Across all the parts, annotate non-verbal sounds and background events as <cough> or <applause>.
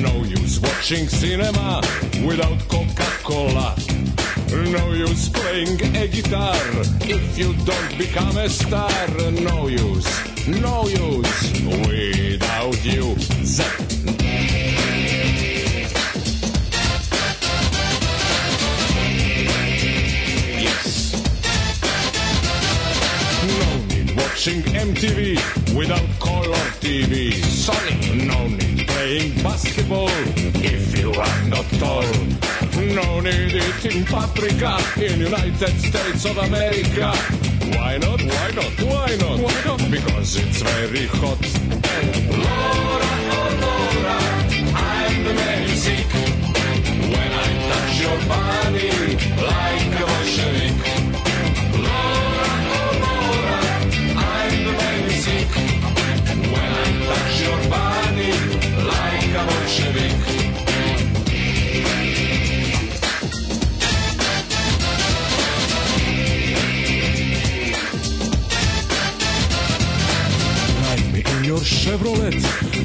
No use watching cinema without Coca-Cola. No use playing a guitar if you don't become a star. No use, no use without you. Yes. No need watching MTV without color TV. Sorry, no need playing basketball if you are not tall. No need eating paprika in United States of America. Why not? Why not? Why not? Why not? Because it's very hot. Laura, oh Laura, I'm the man you seek. When I touch your body like a Chevrolet.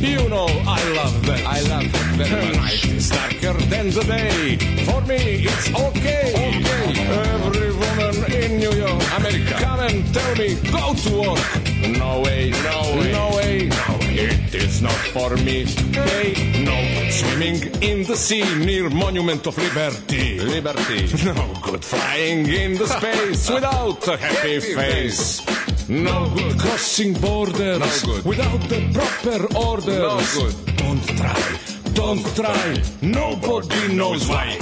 You know I love that. I love that very much. Darker than the day. For me, it's okay. Okay. Every woman in New York, America, come and tell me go to work. No way, no way, no way, no way. It is not for me. Hey, no swimming in the sea near Monument of Liberty. Liberty. No good flying in the <laughs> space without a happy face. No good crossing borders No good. without the proper orders. No good. Don't try, don't try. Nobody knows why.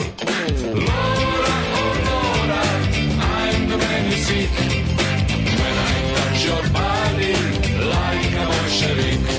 Laura, oh Laura, I'm the man you seek. When I touch your body like a Bolshevik.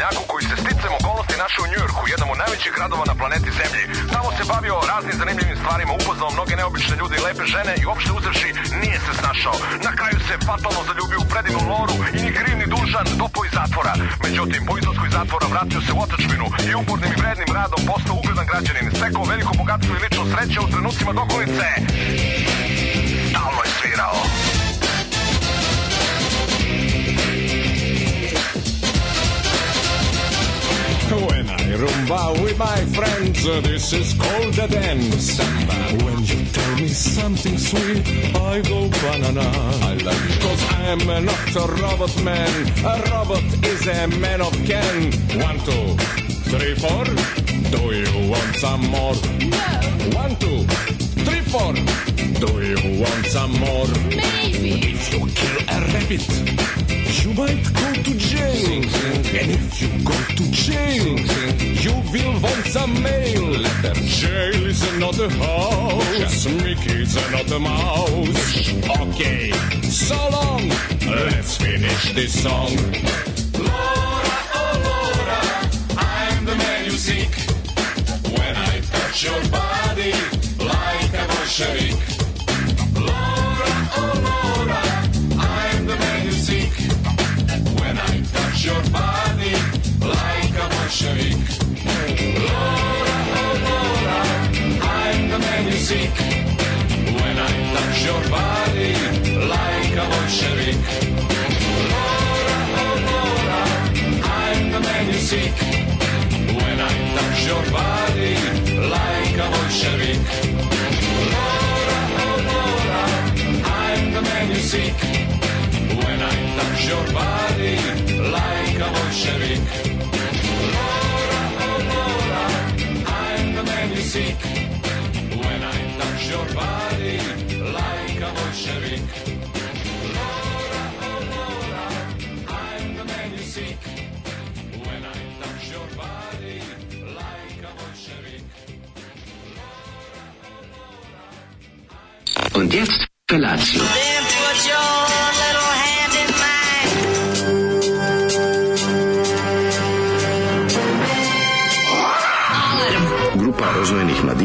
Zemljaku koji se sticam okolnosti našao u Njujorku, jednom od najvećih gradova na planeti Zemlji. Tamo se bavio raznim zanimljivim stvarima, upoznao mnoge neobične ljude i lepe žene i uopšte uzevši nije se snašao. Na kraju se fatalno zaljubio u predivnu Loru i ni kriv ni dužan dupo iz zatvora. Međutim, po izlasku iz zatvora vratio se u otačbinu i upornim i vrednim radom postao ugledan građanin, stekao veliko bogatstvo i lično sreće u trenucima dokolice. Stalno je svirao. When I rumba with my friends, this is called a dance. When you tell me something sweet, I go banana. I love you. Cause I'm not a robot man. A robot is a man of can. One, two, three, four. Do you want some more? No, One, two, three, four. Do you want some more? maybe. If you kill a rabbit, you might go to jail. And if you go to jail, you will want some mail. Jail is another house, Mickey's another mouse. Okay, so long, let's finish this song. Laura, oh Laura, I'm the man you seek. When I touch your body like a Bolshevik. Your body like a Bolshevik. Laura, oh Laura, I'm the man you seek. When I touch your body like a Bolshevik. Laura, oh Laura, I'm the man you seek. When I touch your body like a Bolshevik. Laura, oh Laura, I'm the man you seek. When I touch your body like a Bolshevik. Laura, oh Laura, I'm the man you seek. When I touch your body like a Bolshevik. Laura, oh Laura, I'm the man you seek. When I touch your body like a Bolshevik. Und jetzt Felatio.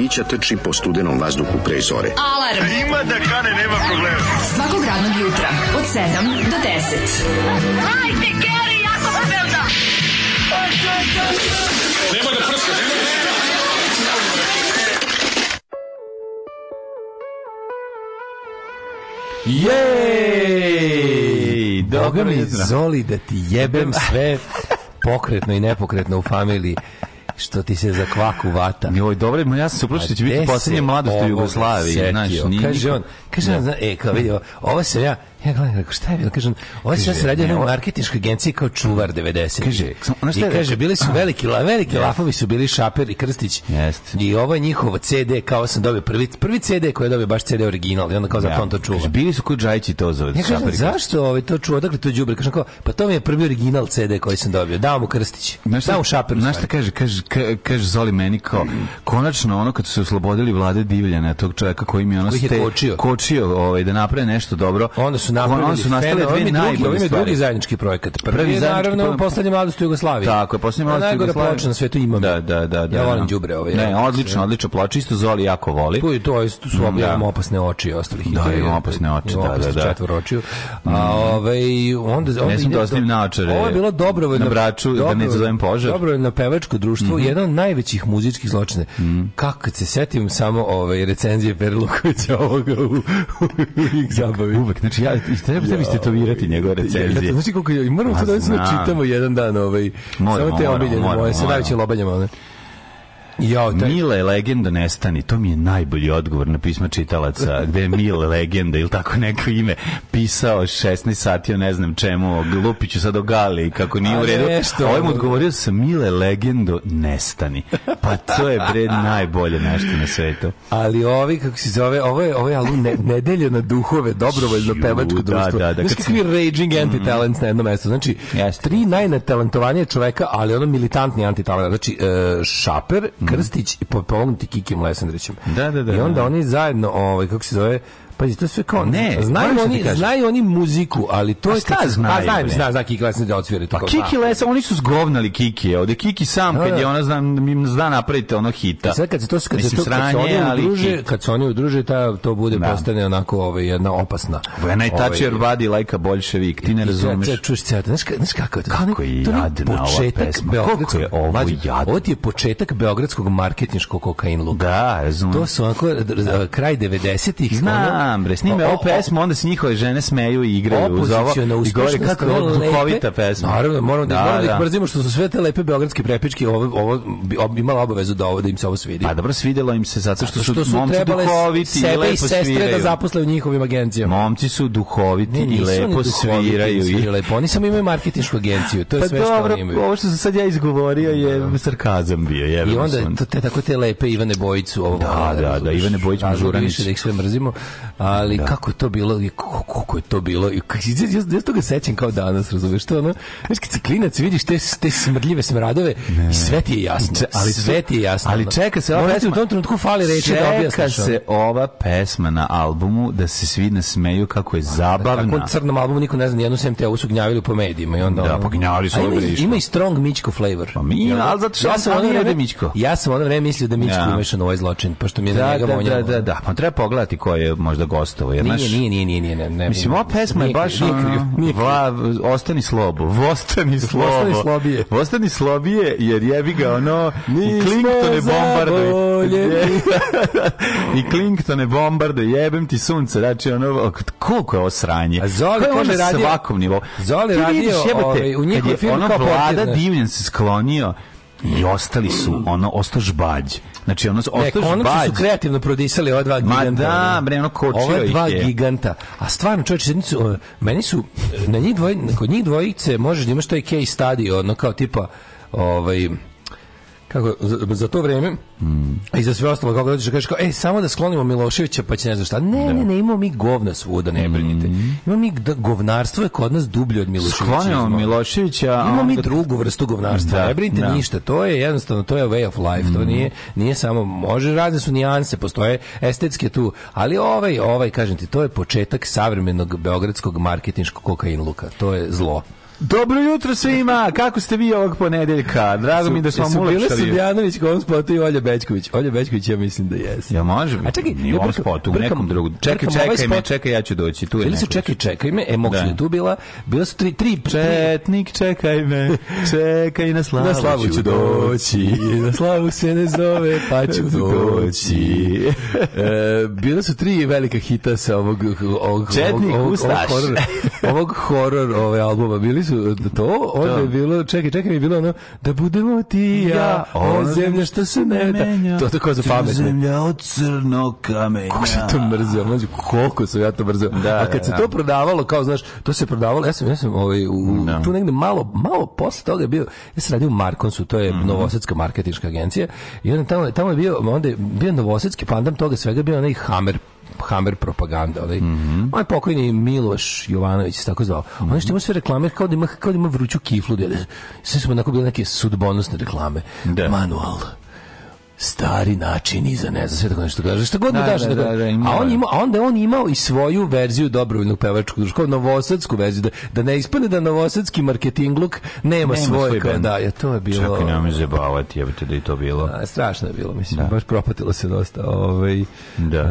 mladića trči po studenom vazduhu pre zore. Alarm! A ima da kane, nema problema. Svakog radnog jutra, od 7 do 10. Hajde, Keri, jako se velda! Nema da prska, nema da prska! Jej! Dobro mi, Zoli, da ti jebem sve pokretno i nepokretno u familiji što ti se za kvaku vata. Joj, dobro, ma ja sam se uplašio da će biti Gde poslednja se mladost u Jugoslaviji. Znaš, nije kaže on, kaže on, e, kao vidio, ovo sam ja, ja gledam, rekao, šta je bilo? Kaže on, ovo ja se radio ne, na ovo- marketinškoj agenciji kao čuvar 90. Kaže, ono šta I kaže, bili su veliki, la, veliki lafovi su bili Šaper i Krstić. Jeste. I ovo je njihovo CD, kao sam dobio prvi, prvi CD koji je dobio baš CD original i onda kao zato on to čuva. Kaže, bili su kod Džajić i to zove. Ja kažem, Šapari. zašto ovaj to čuo? Dakle, to đubre. Kažem kao, pa to mi je prvi original CD koji sam dobio. Dao mu Krstić. Znaš šta, Dao mu Šaper. u znaš šta kaže, kaže, ka- kaže Zoli meni kao, konačno ono kad su se oslobodili vlade divljana, tog čovjeka koji mi ono ste- kočio. kočio ovaj, da naprave nešto dobro. Onda su napravili, onda su nastale dve im je drugi, najbolje im je stvari. drugi zajednički projekat. Prvi, Prvi je zajednički naravno projekat. poslednja mladost u Jugoslaviji. Tako je, posljednja mladost u Najgore ploča na svetu imam. Da, da, da, da. Ja volim da. đubre ovaj. Ne, odlično, odlično ploča, isto Zoli jako voli. Tu, je- to, je- su Mm, objavljamo da. opasne oči i ostalih. Da, ideja. ima opasne oči, da, da, da. četvoročiju. A, ovaj, onda, onda Ne sam da do- naočare Ovo je bilo dobrovoljno. na Braču, da ne izazovem požar. Dobrovoljno pevačko društvo, Mhm. jedan od najvećih muzičkih zločina. Kako se setim samo ovaj, recenzije Per Lukovića ovoga u, u, u Ig zabavi. Uvek, znači ja, treba tebi stetovirati njegove recenzije. Znači koliko moramo to da znam. čitamo jedan dan, ovaj, samo te omiljene moramo, moje, sa najvećim lobanjama, Jao, taj, Mile legenda nestani, to mi je najbolji odgovor na pisma čitalaca, gde je Mile <laughs> legenda ili tako neko ime pisao 16 sati o ne znam čemu, o Lupiću sad o Gali, kako nije u redu. nešto, ovaj mu odgovorio sam Mile legendo nestani. Pa to je bre najbolje nešto na svetu. ali ovi, kako se zove, ovo je, ovo je album ne, Nedelja na duhove, dobrovoljno pevačko da, društvo. da, da, kad kakvi raging anti-talents na jednom mestu. Znači, Jeste. tri najnetalentovanije čoveka, ali ono militantni antitalent. Znači, e, Šaper, Krstić i pomognuti Kikim Lesandrićem. Da, da, da, I onda da. oni zajedno, ovaj, kako se zove, Pazi, to sve kao, Ne, znaju ti oni, znaju oni muziku, ali to A je šta kad znaju, A, znam, bre? znam, znam, Kiki Lesandrić da odsvira to. Pa Kiki zna. Lesa, oni su zgovnali Kiki, ovde Kiki sam, Da, kad da. je ona znam, im zna napraviti ono hita. Sad kad se to kad se to kad se oni udruže, kad se oni udruže, ta to bude Da. postane onako ovaj jedna opasna. When I touch Ovaj, your body like a bolševik, ti ne razumeš. to Čuješ ceo, znaš, znaš kako je to? Kako je jadna ova pesma. je ovo jadno. Ovo ti je početak beogradskog marketinškog kokain luka. Da, razumem. To su onako kraj 90-ih. Znam, bre, snime ovu pesmu, onda se njihove žene smeju i igraju uz ovo. I uspešnost, kako je duhovita pesma. Naravno, moramo da, Da, da, da. ih mrzimo što su sve te lepe beogradske prepičke ovo, ovo imala obavezu da ovo da im se ovo svidi. Pa dobro, svidelo im se zato što su, što su momci duhoviti i sebe i lepo sestre sviraju. da zaposle u njihovim agencijama. Momci su duhoviti Ne, i lepo sviraju. i- oni lepo. Oni samo imaju marketinšku agenciju, to je Pa sve što dobro, oni imaju. ovo što sam sad ja izgovorio je sarkazam bio. I onda te tako te lepe Ivane Bojicu ovo Da, da, da, Ivane Bojić Mažuranić. više da ih sve mrzimo ali kako je to bilo i kako, kako je to bilo i kako, ja, ja, ja toga sećam kao danas razumeš to ono znaš kad se klinac vidiš te, te smrdljive smradove i sve ti je jasno Če- ali sve ti je jasno ali čeka se ova ti u pesma- tom trenutku fali reči da Čeka objasniš ono. se ova pesma na albumu da se svi nasmeju kako je zabavna. Tako crnom albumu niko ne zna nijednu sem te su gnjavili po medijima i onda Da, pa gnjavili su ima, ima i strong Mićko flavor. Pa mi, da? ali zato što ja sam on ono vreme Mićko. Ja sam ono vreme mislio da Mićko Ja. umešan u ovaj zločin, pošto mi je Da, da, da, da, da, pa treba pogledati ko je možda gostovo. Jer, Nije, znaš, nije, nije, nije, nije, ne, ne. Mislim, ova pesma je baš nije ono, nije vla, ostani slobo, <laughs> vostani slobo. Ostani slobije. Ostani slobije, jer jebi ga ono, i Nismo Clinktone bombarduj. zavoljeni. <laughs> I Clinktone bombarduj, jebem ti sunce. Znači, ono, koliko je ovo sranje? A Zoli kaže radio- svakom nivou. Zoli radio, vidiš, ovaj, u firmi ono kao vlada divljen se sklonio i ostali su, ono, ostao žbađ. Znači, ono, Ne, ostao konačno žbađ. su kreativno prodisali ova dva Ma giganta. da, ono. bre, ono, kočio Ova ih dva je. giganta. A stvarno, čovječe, sednicu, meni su, na njih dvoj, kod njih dvojice možeš da imaš taj case study, ono kao tipa, ovaj, kako, za, za to vreme a i za sve ostalo kako dođeš da kažeš kao, e, samo da sklonimo Miloševića pa će ne znam šta. Ne, ne, ne, imamo mi govna svuda, ne brinite. Imamo mi da, govnarstvo je kod nas dublje od Miloševića. Sklonio Miloševića. Imamo mi drugu vrstu govnarstva. Da, ne brinite da. ništa. To je jednostavno, to je way of life. To nije, nije samo, može razne su nijanse, postoje estetske tu, ali ovaj, ovaj, kažem ti, to je početak savremenog beogradskog marketinškog kokain luka. To je zlo. Dobro jutro svima, kako ste vi ovog ponedeljka? Drago mi da smo vam Jesu bile ulepšali. Sudjanović, Kom spotu i Olja Bećković. Olja Bećković, ja mislim da jesi. Ja može biti. A čekaj, Ni u ovom spotu, u nekom drugom. Čekaj, brkam ovaj čekaj me, čekaj, ja ću doći. Tu je Bili su neko. čekaj, čekaj me, e, Moksli Da. je tu bila, bila su tri, tri, Četnik, čekaj me, <laughs> čekaj na slavu, Na slavu ću doći, na slavu se ne zove, pa ću <laughs> doći. <laughs> E, bile su tri velika hita sa ovog, ovog, Četnik, ovog, ovog, ovog horor, ovog horor ove albuma. Bili su to, onda To. je bilo, čekaj, čekaj, mi je bilo ono, da budemo ti i ja, o zemlja što se ne da. To tako za pametne. Zemlja od crnog kamenja. Kako sam to mrzio, mlađe, koliko sam ja to mrzio. Da, A kad da, se da. to prodavalo, kao znaš, to se prodavalo, ja sam, ja sam ovaj, u, Da. tu negde malo, malo posle toga je bio, ja sam radio u Markonsu, to je Mhm. novosadska marketinška agencija, i onda tamo, tamo je bio, onda je bio novosadski pandam toga svega, bio onaj Hammer Hammer propaganda, onaj, Mhm. onaj pokojni Miloš Jovanović se tako zvao. Onaj što ima sve reklame kao da ima, kao da ima vruću kiflu, da sve su onako bile neke sudbonosne reklame. Da. Manual stari način iza ne znam sve tako nešto kaže šta god mu Da, daš da, da, da, da, a on ima a onda on imao i svoju verziju dobrovoljnog pevačkog društva novosadsku verziju da, da ne ispadne da novosadski marketingluk nema, Nema svoje svoj kao da je to je bilo Čekaj, nemoj zabavati, jebate da je to bilo. a, strašno je bilo, mislim, baš propatilo se dosta. Ovaj, Da.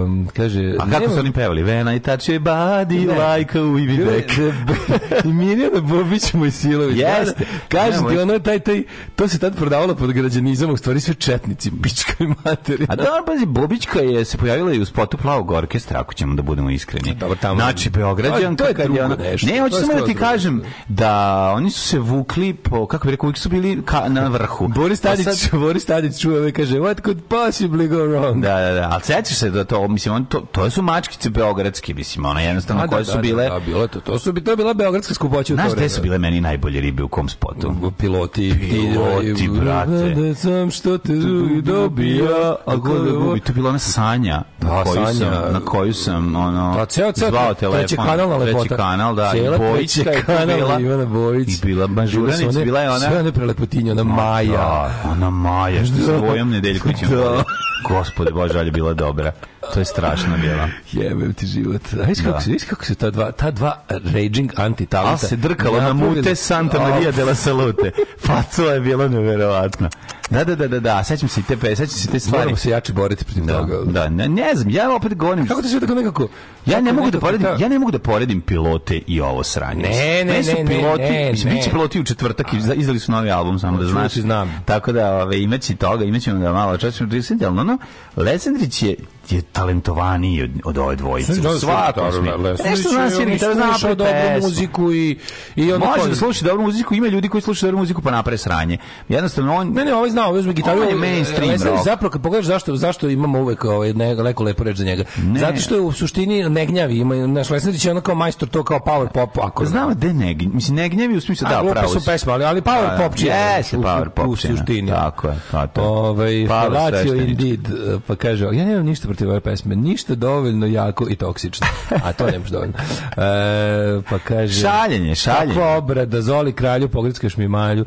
em, kaže, A kako nema- su oni pevali? When I touch your body Ne. like a Bilo je- back. I Mirjana Bobić Mojsilović. Jeste. Kaže ti ono taj taj to se tad prodavalo pod građanizam, u stvari sve četnici, pička i materina. A dobro, pazi, Bobićka je se pojavila i u spotu plavog orkestra, ako ćemo da budemo iskreni. Dobro, tamo- znači, Beograđan, To je kad drugo ona- nešto, Ne, hoću je samo da ti drugo. kažem da oni su se vukli po, kako bi rekao, uvijek su bili ka, na vrhu. Boris Pa Tadić, sad- Boris Tadić čuje i kaže what could possibly go wrong? Da, da, da, ali sećaš se da to, mislim, on, to, to su mačkice beogradske, mislim, ona jednostavno A, da, koje da, su bile... Da, da, bilo je to. To su to je bila beogradska skupoća u to Znaš gde vreme. su bile meni najbolje ribe u kom spotu? piloti, Piloti, brate. Da sam što te drugi dobija, a ko da gubi? To je bila ona Sanja, Da, na koju Sanja. sam, na koju sam ono, A ceo, ceo, zvao telefon. treći kanal na lepota. Treći kanal, da, Cijela i Bojićka je kanal bila. Ivana Bojić. I bila Mažuranić, bila je ona... Sve one prelepotinje, ona Maja. Da, ona Maja, što sa Vojom Nedeljkovićem. Da. Gospode Bože, ali je bila dobra. To je strašno bila. Jebem ti život. A viš kako, Da. kako su ta dva, ta dva raging anti-talenta. Ali se drkalo na mute Santa Maria de la Salute. Pa to je bilo neverovatno. Da, da, da, da, da, sećam se i te, pe- sećam se i te stvari. Moramo se jače boriti protiv Da, toga. da, ne, ne znam, ja opet govorim. Kako ti sve tako nekako... Ja ne mogu da poredim, ja ne mogu da poredim pilote i ovo sranje. Ne, ne, su ne, ne, piloti, ne, ne. biće piloti u četvrtak, izda- izdali su novi album, samo da znaš. znam. Tako da, ove, imaće toga, imaćemo ga malo prisjetiti, ali ono, Lesendrić je, je talentovaniji od, od ove dvojice. U svakom smislu. Nešto zna svira gitaru, zna napravi dobru muziku i, i ono Može da sluša dobru muziku, ima ljudi koji slušaju dobru muziku pa naprave sranje. Jednostavno, on... Ne, ne, ovaj zna, ovaj uzme gitaru. On je mainstream Leslie, rock. Zapravo, kad pogledaš zašto, zašto imamo uvek ovaj, ne, neko lepo reč za njega. Ne. Zato što je u suštini ne gnjavi. Ima, naš Lesnerić je ono kao majstor to kao power pop. Ako Znam da ne, gnj- mislim, ne gnjevi u smislu, da, da, pravo su si. pesme, ali, ali power Da, pop čija. Jeste, power pop U suštini. Tako je, tako je. Ovaj sveštenički. Indeed, pa kaže, ja nemam ništa protiv ove pesme, ništa dovoljno jako i toksično. A to nemaš dovoljno. E, pa kaže... Šaljenje, šaljenje. Mhm. Kakva obrada, Zoli kralju, pogrickaš mi malju.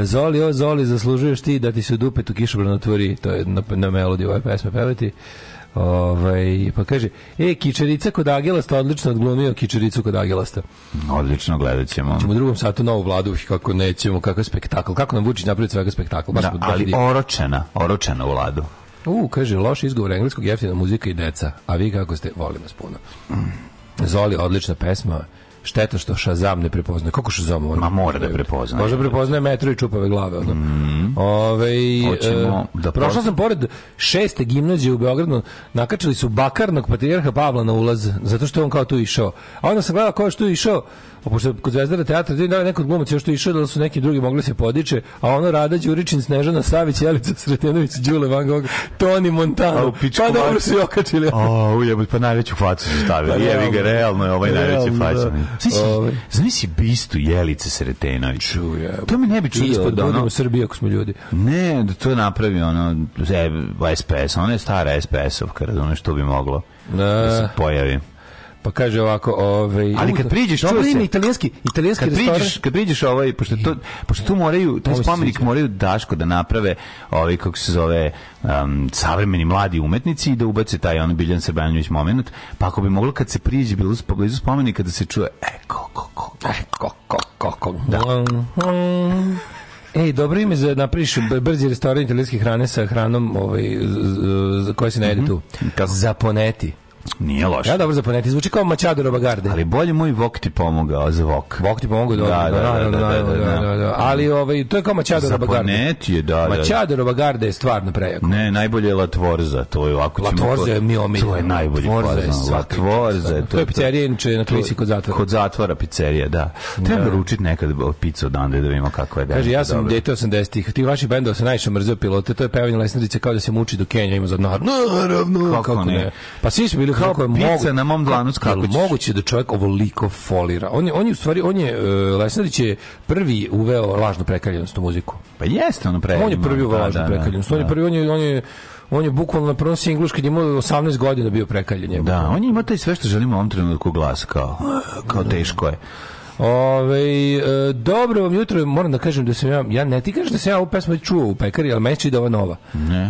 E, Zoli, o Zoli, zaslužuješ ti da ti se u dupetu kišobran otvori, to je na, na melodiju ove pesme pevati. Ovaj, pa kaže, e, kičerica kod Agelasta odlično odglumio kičericu kod Agelasta. Odlično, gledat ćemo. Ćemo u drugom satu novu vladu, kako nećemo, kakav spektakl. Kako nam Vučić napravi svega spektakl? Baš Da, ali oročena, oročena u ladu. U, kaže, loš izgovor engleskog, jeftina muzika i deca. A vi kako ste, volim vas puno. Zoli, odlična pesma. Šteta što Shazam ne prepoznaje. Kako Shazam? Ma mora da prepoznaje. Možda prepoznaje metro i čupave glave. Ono. Ove, Hoćemo da prošla sam pored šeste gimnazije u Beogradu, nakačili su bakarnog patrijarha Pavla na ulaz, zato što je on kao tu išao. A onda sam gledao ko je što išao, a pošto kod Zvezdara teatra, da je neko od glumaca još tu išao, da su neki drugi mogli se podiče, a ono Rada Đuričin, Snežana Savić, Jelica Sretenović, Đule Van Gogh, Toni Montano. u Pa dobro su okačili. O, ujebut, pa najveću facu su stavili. Pa Jevi ga, realno. je ovaj najveći Realno, da. Ovaj. Zamisli bistu Jelice Sretenović. Čuje. To mi ne bi čudilo Ispod da ono... budemo Srbije ako smo ljudi. Ne, da to napravi ono e, SPS, ona je stara SPS-ovka, razumeš, to bi moglo da se Da. pojavi. Pa kaže ovako, ovaj Ali kad priđeš, čuo se italijanski, italijanski kad priđeš, kad priđeš ovaj pošto to pošto tu moraju taj spomenik moraju Daško da naprave, ovaj kako se zove, um, savremeni mladi umetnici i da ubace taj on Biljan Srbljanović momenat, pa ako bi moglo kad se priđe bilo blizu spomenika da se čuje e ko ko ko ko ko ko ko da. <laughs> Ej, dobro ime za napriš brzi restoran italijanske hrane sa hranom ovaj, koja se najede mhm. tu. Zaponeti nije loše. Ja dobro zaponeti, zvuči kao Machado Robagarde. Ali bolje moj vok ti pomogao za vok. Bog ti pomogu da, Da, da, da, da, da, da, da. da. Ali ovaj, to je kao Machado Robagarde. Zaponeti je, da, da. Machado Robagarde je stvarno prejako. Ne, najbolje je Latvorza, to je ovako. Latvorza je mi omiljeno. To je najbolji Latvorza Latvorza je To je pizzerija, inače, na Klisi kod zatvora. Kod zatvora pizzerija, da. Treba naručiti nekad picu odande da vidimo kakva je. Kaže, ja sam dete 80-ih. Ti vaši bendova se najviše mrzeo pilote. To je pevanje Lesnadice kao da se muči do Kenja ima za odnahar. Naravno. Kako ne? Pa svi su bili Kao kako je pica mogu- na mom dlanu s Jel kako ćeš? moguće da čovjek ovoliko folira. On je, on je u stvari, on je, uh, Lesnadić je prvi uveo lažnu prekaljenost u muziku. Pa jeste ono pre. On je prvi uveo lažnu prekaljenost. On je prvi, on je, on je, on je bukvalno na prvom singlu kad je imao 18 godina bio prekaljen. je Da, on je imao taj sve što želimo u ovom trenutku glas, kao, kao teško je. Ove, e, dobro vam jutro, moram da kažem da sam ja, ja ne ti kažem da sam ja ovu pesmu čuo u pekari, ali meni da ova nova.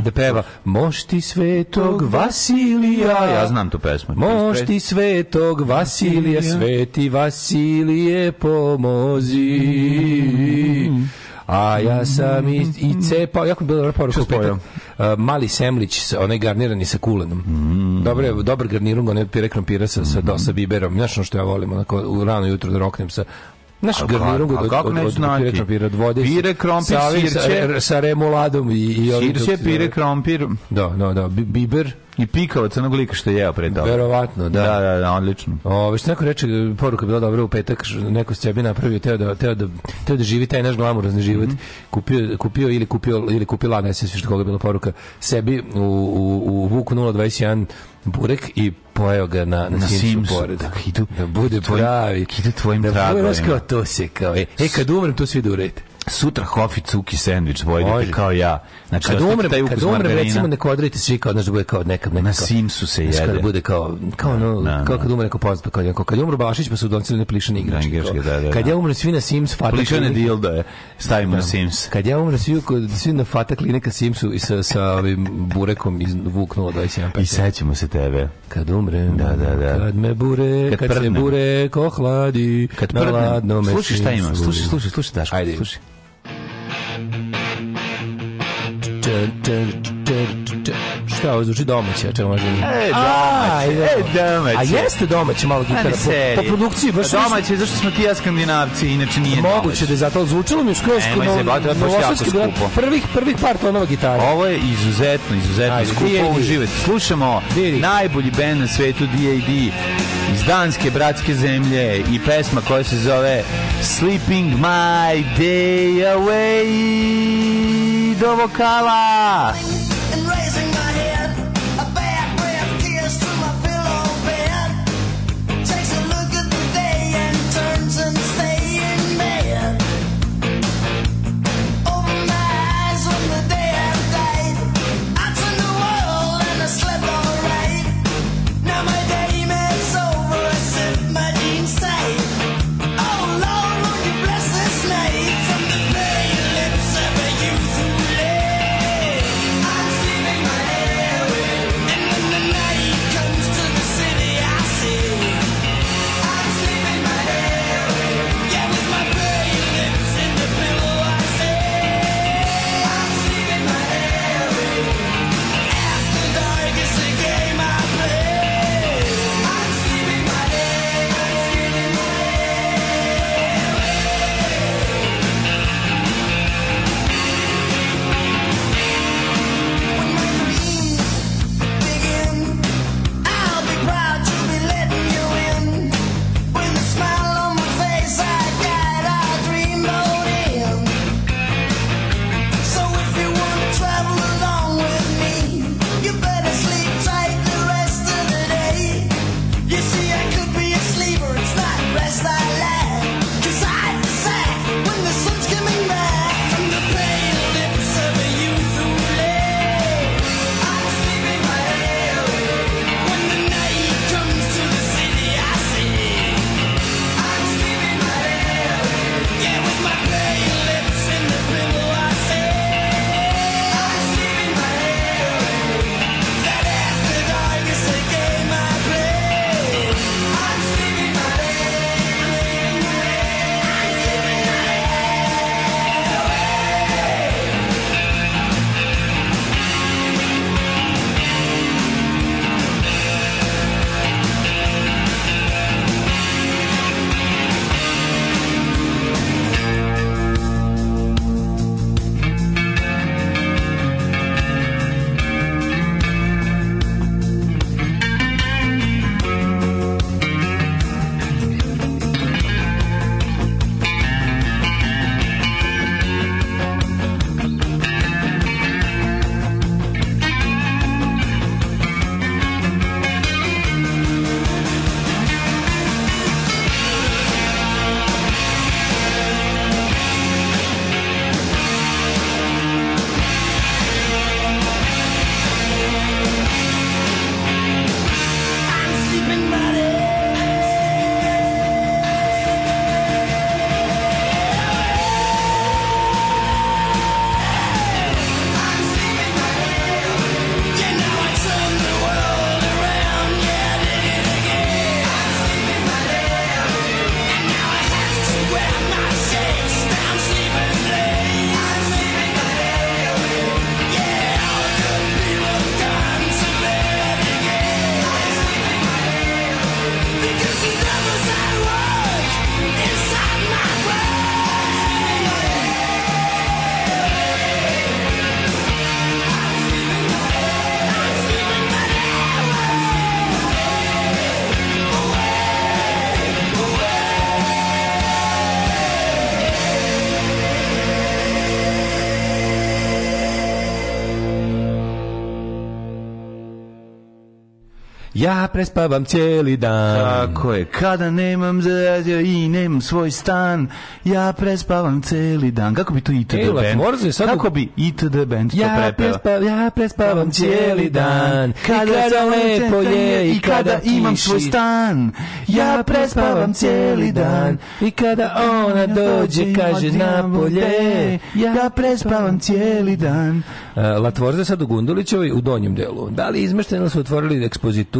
Da peva, moš ti svetog Vasilija. Ja znam tu pesmu. Moš ti svetog Vasilija, sveti Vasilije pomozi. A ja sam i, i cepao, jako je bila dobra poruka u petak. Uh, mali semlić, sa, onaj garnirani sa kulenom. Dobar, je, dobar garnirung, onaj pire krompira sa, sa, sa biberom. Znaš što ja volim, onako, u rano jutro da roknem sa Naš garnirung kako- od, kako od, od, od znati? pire krompira, od vode. Pire, krompir, sa, sirće. Sa, sa remoladom i, i Sirće, pire, krompir Da, da, da, bi- biber, i pikavac onog lika što je jeo pre toga. verovatno, da. Da, da, da, odlično. Ove, što neko reče, poruka je bila dobra u petak, neko s sebi napravio, teo da, teo da, teo da živi taj naš glamurozni život. Kupio, kupio ili kupio ili kupila, ne znam što koga je bila poruka, sebi u, u, u Vuku 021 burek i pojeo ga na, na, Na Simsu Simsu, pored. da idu- da bude tvojim- pravi. idu tvojim da bude, tragovima. znaš kao, to se kao, e, e, kad umrem, to svi da uredite. Sutra hofi cuki sendvič pojedete Može. kao ja. Znači, Kad umrem, taj kad umrem, recimo, neko odredite svi kao, znaš, da bude kao neka, neka Na kao- Simsu se jede. Kad bude kao, kao, ono, da, kao da. kad umre neko poznat, kao, kao, kad je umro Bašić pa su doncili ne plišane igračke. igračke, kao. da, da, Kad da. ja umrem svi na Sims, Fata Plišane dildo je. Stavimo na Sims. Kad ja umrem svi, kod- svi na Fata klinika Simsu i sa, sa ovim burekom iz Vuk 021. I sećamo se tebe. Kad umrem, Da, da, da. kad me bure, Kad kad, se bure ohladi, Kad na prdnem. ladnome Slušaj šta ima. Slušaj, slušaj, slušaj, Daško. Ajde. Slušaj. dun, dun. Šta, ovo zvuči domaće, čemu možda... E, domaće, e, domaće. A jeste domaće malo gitara, po, po produkciji, baš Domaće, zašto smo ti ja skandinavci, inače nije Moguće da je zato ali zvučilo mi je skroz Nemoj se baviti, ovo je baš novosadski jako bila skupo. prvih prvih par tonova gitare. Ovo je izuzetno, izuzetno Ajde, skupo uživati. Slušamo najbolji band na svetu D.A.D. iz danske bratske zemlje i pesma koja se zove Sleeping My Day Away do vokala. Ja prespavam cijeli dan. Tako je, kada nemam za i nemam svoj stan, ja prespavam celi dan. Kako bi to ITD Ej, band? Je sad Kako bi ITD band to Ja, prepeva? prespa, ja prespavam cijeli dan I kada, sam lepo je i kada imam svoj stan, ja prespavam cijeli dan. I kada ona dođe, kaže napolje ja prespavam cijeli dan. Uh, Latvorza je sad u Gundulićevoj u donjem delu. Da li izmešteno su otvorili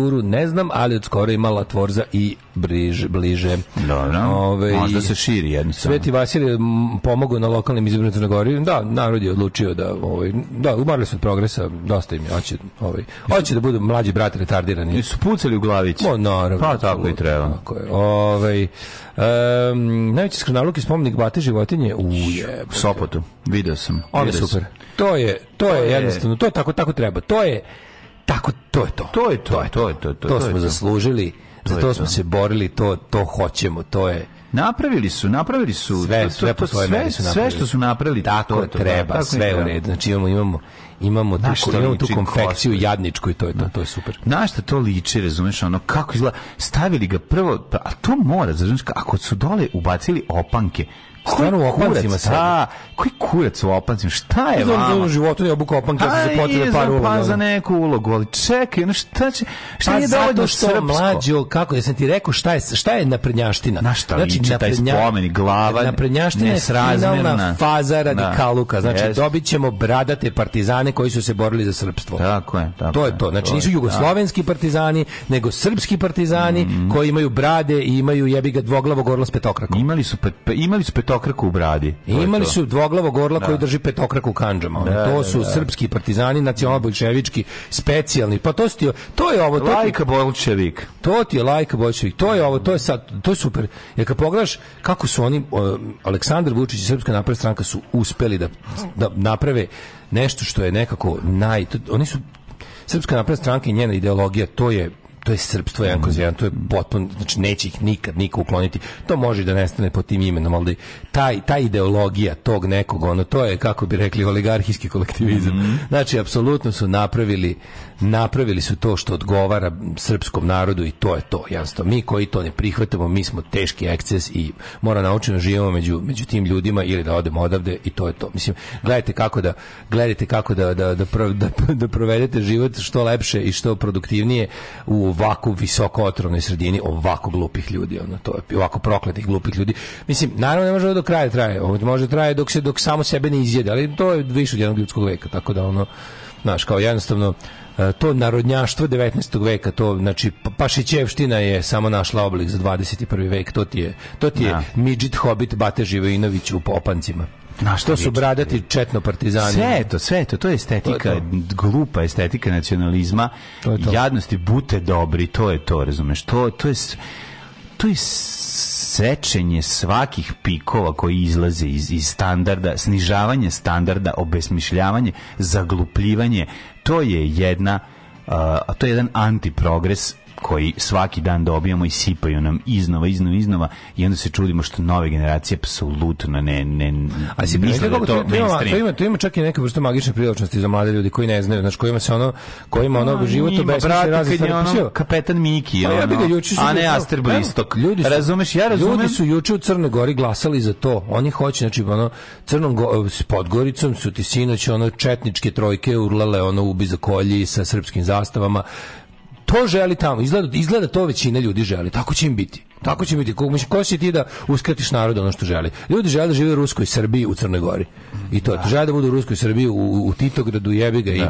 ekspozituru, ne znam, ali od skoro ima Latvorza i bliže. bliže. Dobro, Ove, možda se širi jednostavno. Sveti Vasilij pomogao na lokalnim izborima u Crnoj Gori. Da, narod je odlučio da ovaj da umorili su od progresa, dosta im je hoće ovaj hoće da budu mlađi brat retardirani. I su pucali u glavić. Mo, naravno. Pa tako i treba. Tako je. Ovaj um, najveći skrnaluk je spomenik bate životinje u je. Sopotu, video sam. Ono je super. To je to je je- jednostavno, to je tako tako treba. To je tako to je to. To je to, to je to, to, To to je smo to. zaslužili. Za je to to. smo se borili, to to hoćemo, to je Napravili su, napravili su sve, to- to- sve to- sve- meri su Sve što su napravili, tako to je to, treba, tako sve u redu. Znači imamo imamo imamo tu, šta imamo tu konfekciju cosplay? jadničku i to je to, to je super. Na šta to liči, razumeš, ono, kako izgleda, stavili ga prvo, pa, a to mora, znaš, ako su dole ubacili opanke, Stvarno u opancima kurac, sedi? a, koji kurac u opancima, šta je Znam da vama? u životu ne obuka opanke, ja sam se potrebe nije par za- uloga. pa za neku ulogu, ali čekaj, ono, šta će, šta Pa nije dovoljno zato što srpsko? mlađo, kako, jesam ti rekao šta je, šta je naprednjaština? Na šta liči taj spomenik, glava Naprednjaština je finalna faza Da. radikaluka. Znači, Jeste. dobit ćemo bradate partizane koji su se borili za srpstvo. Tako je, tako To je to. Znači, nisu jugoslovenski partizani, nego srpski partizani Mhm. koji imaju brade i imaju jebi ga dvoglavog orla s da. petokrakom. Imali su, imali su petokraku u bradi. I imali su dvoglavog orla koji drži petokraku u kanđama. Da, to da, su da. srpski partizani, nacionalno-bolševički, specijalni. Pa to, ti- to je ovo. To Lajka Bolčevik. To ti je lajka Boljševik, to je ovo, to je sad, to je super. Jer kad pogledaš kako su oni, Aleksandar Vučić i Srpska napredna stranka su uspeli da, da naprave nešto što je nekako naj... to- oni su, Srpska napredna stranka i njena ideologija, to je to je srpstvo jedan kroz jedan, to je potpuno, znači neće ih nikad niko ukloniti. To može da nestane pod tim imenom, ali taj, ta ideologija tog nekog, ono, to je, kako bi rekli, oligarhijski kolektivizam. Znači, apsolutno su napravili napravili su to što odgovara srpskom narodu i to je to, jasno. Mi koji to ne prihvatamo, mi smo teški eksces i mora naučiti da živimo među, među tim ljudima ili da odemo odavde i to je to. Mislim, gledajte kako da, gledajte kako da, da, da, da, da provedete život što lepše i što produktivnije u ovako visoko otrovnoj sredini ovako glupih ljudi, ono, to je ovako prokletih glupih ljudi. Mislim, naravno ne može do kraja traje, ovo može traje dok se dok samo sebe ne izjede, ali to je više od jednog ljudskog veka, tako da ono, znaš, kao jednostavno to narodnjaštvo 19. veka, to znači pa- Pašićevština je samo našla oblik za 21. vek, to ti je to ti je Da. midžit hobit Bate Živojinović u opancima. Na šta to su bradati četno partizani. Sve to, sve to, to je estetika, To je glupa estetika nacionalizma, To je to. jadnosti, bute dobri, to je to, razumeš, to, to je, to je sečenje svakih pikova koji izlaze iz, iz standarda, snižavanje standarda, obesmišljavanje, zaglupljivanje, to je jedna, a, to je jedan antiprogres koji svaki dan dobijamo i sipaju nam iznova, iznova, iznova i onda se čudimo što nove generacije apsolutno ne, ne A si misle da to to, to, ima, to, ima, to ima čak i neka vrsta magične privlačnosti za mlade ljudi koji ne znaju, znači kojima se ono, kojima ono život Njima, obesmišlja brate, razne kad je stvari. Ono kapetan Miki, Pa ja bi ga ono, juče a ne Aster Blistok. Ljudi su, Razumeš, ja razumem. Ljudi su juče u Crnoj Gori glasali za to. Oni hoće, znači, ono, Crnom Go, s Podgoricom su ti sinoć, ono, četničke trojke urlale, ono, ubi za kolji sa srpskim zastavama. To želi tamo. Izgleda, izgleda to većina ljudi želi. Tako će im biti. Tako će biti. Ko, mislim, ko si ti da uskratiš narodu ono što želi? Ljudi žele da žive u Ruskoj Srbiji, u Crnoj Gori. I to, je to. žele da budu u Ruskoj Srbiji, u, u Titogradu, jebi ga i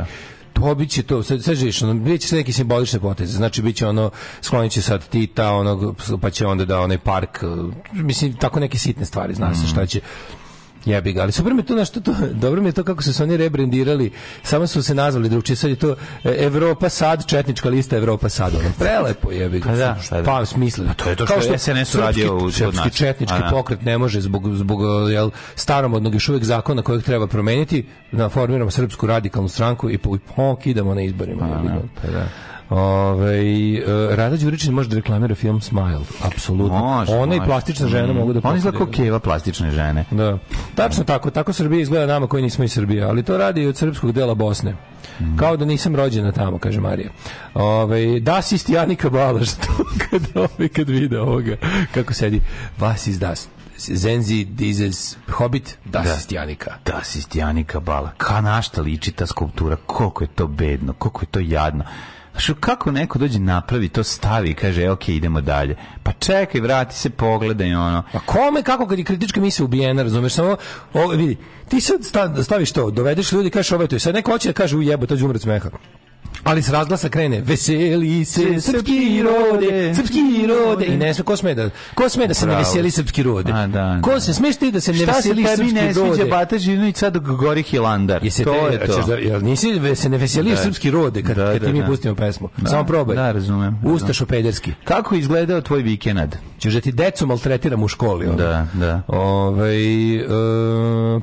to biće to, sad, sad živiš, ono, biće sve neke simbolične poteze, znači biće ono, sklonit će sad Tita, onog, pa će onda da onaj park, mislim, tako neke sitne stvari, zna se šta će, Jebi ga, ali super mi je to nešto to, <laughs> dobro mi je to kako su se oni rebrendirali, samo su se nazvali drugčije, sad je to e, Evropa sad, četnička lista Evropa sad, ono, prelepo jebi ga. Pa da, šta da. Pa smisleno. Pa to je to što je SNS uradio u- srpski četnički A da. pokret ne može zbog, zbog jel, staromodnog još uvijek zakona kojeg treba promeniti, da formiramo srpsku radikalnu stranku i po, idemo na izborima. ga. Pa da. Ove, Rada Đuričin može da reklamira film Smile, apsolutno. Može, Ona i plastična žena Mm. mogu da On izgleda kao keva plastične žene. Da. Tačno tako, tako Srbija izgleda nama koji nismo iz Srbije, ali to radi i od srpskog dela Bosne. Mm. Kao da nisam rođena tamo, kaže Marija. Ove, das ist Janika Balaš, <laughs> to kad, ovaj, kad vide ovoga, kako sedi, vas iz das. Zenzi, Dizes, Hobbit, das Da. ist Janika. Da, si Janika Bala. Ka na šta liči ta skulptura? Koliko je to bedno, koliko je to jadno. Znaš, kako neko dođe napravi, to stavi i kaže, e, ok, idemo dalje. Pa čekaj, vrati se, pogledaj, ono. A kome, kako kad je kritička misija ubijena, razumeš, samo, o, vidi, ti sad sta- staviš to, dovedeš ljudi, kažeš ovo je to, sad neko hoće da kaže ujebo, ću umret smeha. Ali s razglasa krene, veseli se srpski rode, srpski rode. I ne sme, ko sme da, ko sme da se ne veseli srpski rode? A, da, Ko da. se, smeš ti da se ne Šta se veseli tebi srpski ne sviđa rode? Bata Živnović sad dok gori Hilandar? Jesi to te, je to. Da, jel nisi se ne veseliš Da. srpski rode kad, Da, kad da, ti mi da. pustimo pesmu? Da, Samo probaj. da, razumem. Ustašo pederski. Kako izgledao tvoj vikend? Ćeš da ti decu maltretiram u školi. ono. Da, da. Ove,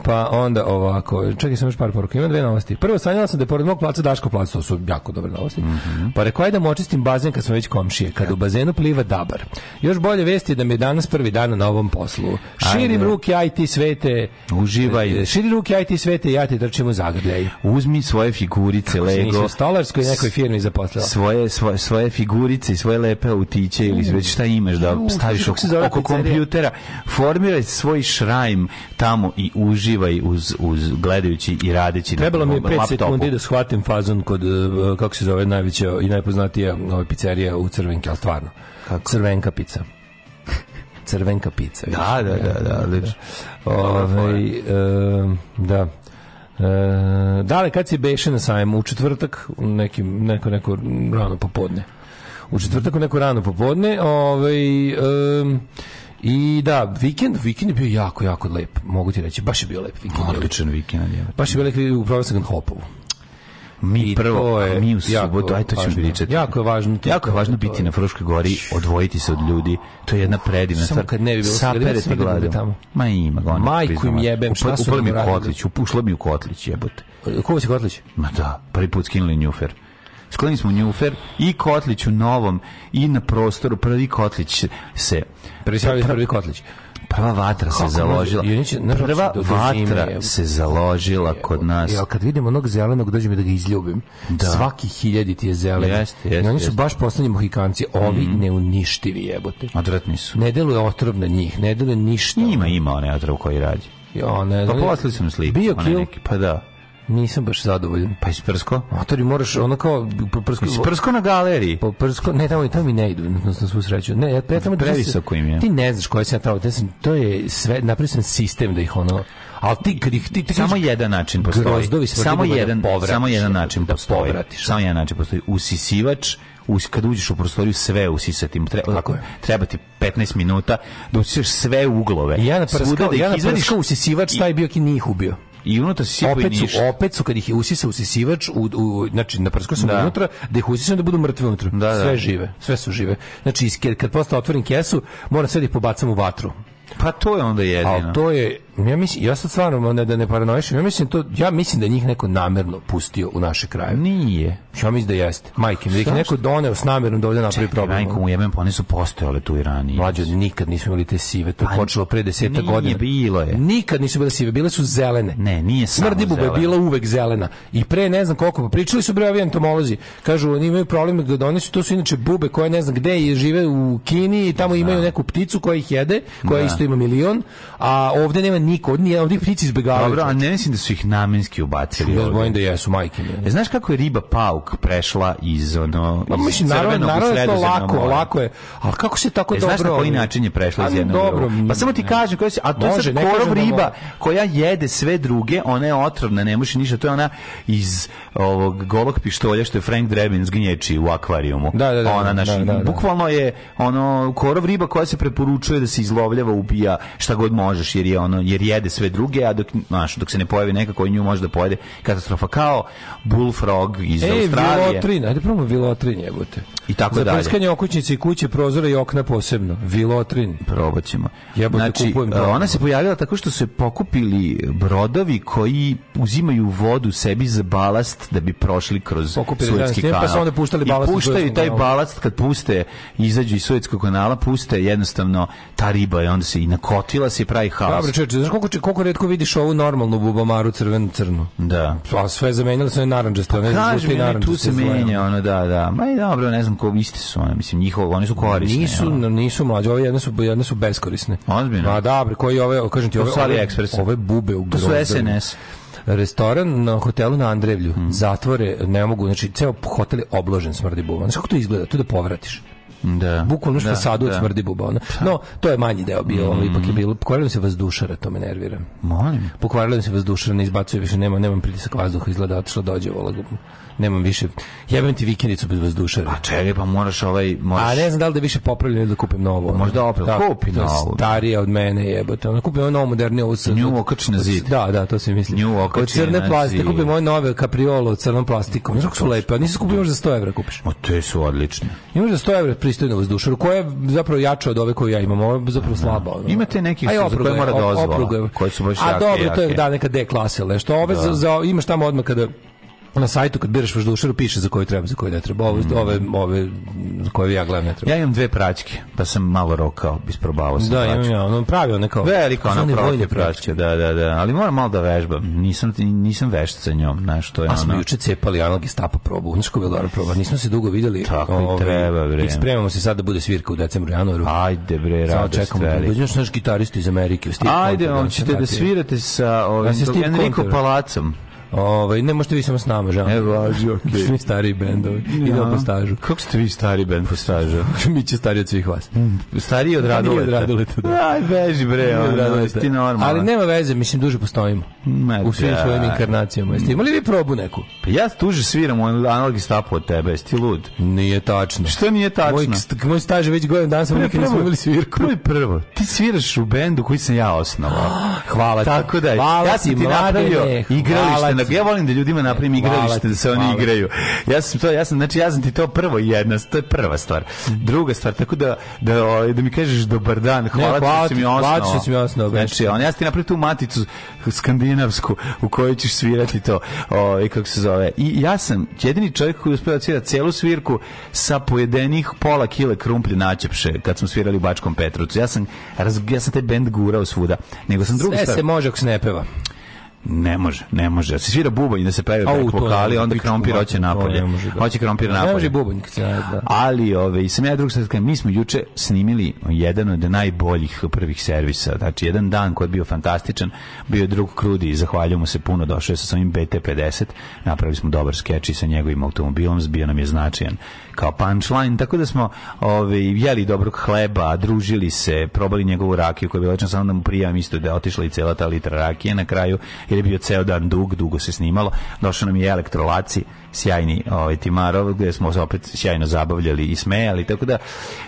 pa onda ovako, čekaj sam još par poruka, imam dve novosti. Prvo, sanjala sam da je pored mog placa Daško plac, to su jako dobre novosti. Mhm. Pa rekao je da očistim bazen kad smo već komšije, kad u bazenu pliva dabar. Još bolje vesti je da mi je danas prvi dan na ovom poslu. Širim ruke IT svete. Uživaj. E, Širi ruke IT svete i ja ti trčim u zagrljaj. Uzmi svoje figurice, nisi Lego. stolarskoj nekoj firmi zaposlila. svoje, svoje, svoje figurice i svoje lepe autiće ili već šta imaš da staviš kako oko, oko kompjutera formiraj svoj šrajm tamo i uživaj uz, uz gledajući i radeći Trebalo mi je na 5 laptopu. sekundi da shvatim fazon kod, uh, kako se zove, najveća i najpoznatija ova pizzerija u Crvenki, ali stvarno. Crvenka pizza. Crvenka pizza. Da, da, da, da, odlično. Ovaj, e, da. E, da li kad si beše na sajmu? U četvrtak, u nekim, neko, neko rano popodne. U četvrtak u neko rano popodne. Ovaj, em, I da, vikend, vikend je bio jako, jako lep, mogu ti reći, baš je bio lep vikend. Odličan vikend. je. Baš je bio lep, ga na Hopovu. Mi I prvo, je mi u subotu, aj to ćemo pričati. Jako je važno to- Jako je važno biti na Fruškoj gori, odvojiti se od ljudi. To je jedna predivna Samo stvar. kad ne bi bilo- smrdi ljudi gladom. tamo? Ma ima ga. Majku im jebem, šta su mi u kotlić, ušlo mi u kotlić, jebote. Ko si Kotlić? Ma da, prvi put skinuli njufer. Sklonili smo njufer i kotlić u novom i na prostoru prvi kotlić se Prvi Pr- prvi Kotlić. prva vatra se Kako založila. može? I oni će- znaš, Prva zime vatra je- se založila kod nas. Ja kad vidim onog zelenog dođe mi da ga izljubim. Da. Svaki hiljadi ti je zelen. Jeste, I jeste, oni su baš poslednji mohikanci, ovi neuništivi jebote. Odvratni su. Ne deluje otrov na njih, ne deluje ništa. Ima, ima onaj otrov koji radi. Ja, ne Pa poslali sam sliku. Bio kill, neki, Pa da. Nisam baš zadovoljan. Pa isprsko? Motori moraš ono kao prsko, Isprsko na galeriji. po prsko, ne tamo tamo mi ne idu, na svu sreću. Ne, ja, ja tamo Previsoko im je. Ti ne znaš koje sam ja tamo, to je sve napravio sam sistem da ih ono Al ti kad ih ti, ti Samo kažeš- jedan način postoji. Grozdovi Samo da jedan, povratiš, samo jedan da način postoji. povratiš. Samo jedan način postoji. Usisivač us, kad uđeš u prostoriju sve usisati treba, Tako je. treba ti 15 minuta da usisiš sve uglove I ja na Svuda prskao, da ja na prskao usisivač, taj bio ki nije ih ubio. I unutra si sipao i opet su, ništa. opet su kad ih je usisao usisivač, u, u, znači naprskao sam Da. unutra, da ih usisam da budu mrtve unutra. Da, da. Sve žive, sve su žive. Znači, kad, kad posle otvorim kesu, moram sve da ih pobacam u vatru. Pa to je onda jedino. Ali to je, ja mislim, ja sad stvarno ne, da ne paranoišem, ja mislim, to, ja mislim da je njih neko namerno pustio u naše kraje. Nije. Ja mislim da jeste. Majke, mi, da ih neko doneo s namjerom da ovdje napravi Čekaj, problem. majko mu jebem, pa one su postojale tu i ranije. Mlađo, nikad nismo imali te sive, to je Pa, počelo pre deseta nije godina. bilo je. Nikad nisu bile sive, bile su zelene. Ne, nije samo Smrdi bube je bila uvek zelena. I pre ne znam koliko, pa pričali su bre ovi entomolozi. Kažu, oni imaju problem da donesu, to su inače bube koje ne znam gde je, žive u Kini i tamo imaju neku pticu koja ih jede, koja Da. isto ima milion, a ovde nema niko, nije, ovde ih ptici izbegavaju. Dobro, a ne mislim da su ih namenski ubacili. Ja ovdje. bojim da jesu majke. mi. E, znaš kako je riba pauk prešla iz ono Pa iz mislim, naravno, naravno je to lako, more? lako je. Ali kako se tako E, dobro... znaš na koji način je prešla iz A, jednog dobro? Pa samo ti kažem, koja se, a to je ne korov da riba koja jede sve druge, ona je otrovna, ne može ništa, to je ona iz ovog golog pištolja što je Frank Drebin zgnječi u akvarijumu. Da, da, da, Ona, da, znaš, da, da. bukvalno je ono korov riba koja se preporučuje da se izlovljava, ubija šta god možeš, jer je ono jer jede sve druge, a dok znaš, dok se ne pojavi neka koji nju može da pojede katastrofa kao bullfrog iz Ej, Australije. vilotrin, ajde probamo vilotrin, jebote. i tako Za dalje. prskanje okućnice i kuće, prozora i okna posebno. Vilotrin. Probat ćemo. Jebote, znači, kupujem to. ona se pojavila tako što su se pokupili brodovi koji uzimaju vodu sebi za balast da bi prošli kroz Pokupili Suetski njim, pa kanal. su onda puštali balast I puštaju taj balast kad puste, izađu iz Suetskog kanala, puste jednostavno ta riba je onda se i nakotila se i pravi haos. Dobro, čeče, znaš koliko, koliko redko vidiš ovu normalnu bubamaru crvenu crnu? Da. Pa sve zamenjali su one naranđaste, one Kažem, žute i mi, tu naranđaste. se zle. menja, ono, da, da. Ma i dobro, ne znam ko, iste su one, mislim, njihovo, one su korisne. Nisu, ono. nisu mlađe, ove jedne su, jedne su beskorisne. Ozbiljno? Ma da, bre, koji ove, kažem ti, ove, ove, ove bube u To su. SNS. Restoran na hotelu na Andrevlju, Hmm. zatvore, ne mogu, znači, ceo hotel je obložen smrdi buba. Znaš kako to izgleda? Tu da povratiš. Da. Bukvalno što Da, fasadu od da. smrdi buba. Ono. No, to je manji deo bio, ali ipak je bilo. Pokvarilo se vazdušara, to me nervira. Molim. Pokvarilo se vazdušara, ne izbacuje više, nema, nemam pritisak vazduha, izgleda otišla dođe vola. Nemam više, jebem ti vikendicu bez vazdušara. Pa čekaj, pa moraš ovaj, moraš... A ne znam da li da više popravljeno ili da kupim novo. ono. Možda opet Da, kupi novo. Starija od mene jebote. Ono kupim ono novo modernije ovo sa Nju okači na od- zid. Da, da, to se misli. Nju Od okači crne na plastike kupim ove nove kapriolo od crnom plastikom. Znaš su lepe, a nisi kupio možda za 100 evra kupiš. O, te su odlične. Imaš za 100 evra pristojnu vazdušaru, koja je zapravo jača od ove koju ja imam, ovo je zapravo slaba. Ono. Imate nekih A i za koje je, mora je. koje su baš A jake, dobro, to je jake. da neka D klasa, ili nešto. Ove za, za, imaš tamo odmah kada na sajtu kad biraš vazdušaru piše za koju treba, za koju ne treba. Ove, ove, ove za koje ja gledam ne treba. Ja imam dve praćke, pa sam malo rokao, isprobavao sam Da, imam ja, ono pravi one kao... One profi vojne praćke, da, da, da. Ali moram malo da vežbam. Nisam, nisam vešt sa njom, znaš, to je A smo ono... juče cepali analog Gestapo probu. Znaš ko je bilo dobra proba? Nismo se dugo videli. Tako i Ovaj, treba, bre. I spremamo se sad da bude svirka u decembru, januaru. Ajde, bre, radost čekamo. velika. Dođeš naš gitarista iz Amerike. Ajde, on da, ćete da svirate sa Ja ovim Enrico. Palacom. Ovaj, ne možete vi samo s nama, žao. E, važi, <laughs> okej. Mi stariji bendovi. Idemo po stažu. Kako ste vi stari band po stažu? <laughs> Mi će stariji od svih vas. Stariji od Raduleta. od Raduleta, da. Aj, beži bre, od Raduleta. ti normalan. Ali nema veze, mislim, duže postojimo. Ma U svim da. svojim inkarnacijama. Jeste imali vi probu neku? Pa ja tuže sviram analog stapu od tebe, jesi lud? Nije tačno. Što nije tačno? Moj, moj staž je već godin dan, samo nikad nismo imali svirku. Prvo prvo, ti sviraš u bendu koji sam ja osnovao. <gasps> Hvala ti. Tako da, Hvala ja sam ti, napravio mladene, igralište. Hvala Na, ti. ja volim da ljudima napravim Hvala igralište da se oni hvala. igraju. Ja sam to, ja sam, znači ja sam ti to prvo jedna, to je prva stvar. Druga stvar, tako da da ovaj, da mi kažeš dobar dan, hvala, ti hvala ti, hvala ti osnovao. što si mi osnovao, Znači, on ja ti napravio tu maticu skandinavsku u kojoj ćeš svirati to, ovaj kako se zove. I ja sam jedini čovjek koji uspeo da celu svirku sa pojedenih pola kile krumplje načepše kad smo svirali u Bačkom Petrovcu. Ja sam ja sam taj bend gurao svuda. Nego sam drugu Sve stvar. se može ako se ne peva. Ne može, ne može. Se svira bubanj da se Au, back vokali, onda krompir hoće napolje. da. Hoće krompir Ne može napolje. bubanj kad se da. Ali, ove, i sam ja drugo sad mi smo juče snimili jedan od najboljih prvih servisa. Znači, jedan dan koji je bio fantastičan, bio je drug Krudi i zahvaljujem mu se puno, došao je sa svojim BT-50, napravili smo dobar skeč i sa njegovim automobilom, bio nam je značajan kao punchline, tako da smo ove, jeli dobrog hleba, družili se, probali njegovu rakiju koja je bila samo da mu prijavim isto da je otišla i cela ta litra rakije na kraju, jer je bio ceo dan dug, dugo se snimalo. Došao nam je elektrolaci, sjajni ovaj, Timarov, gde smo se opet sjajno zabavljali i smejali, tako da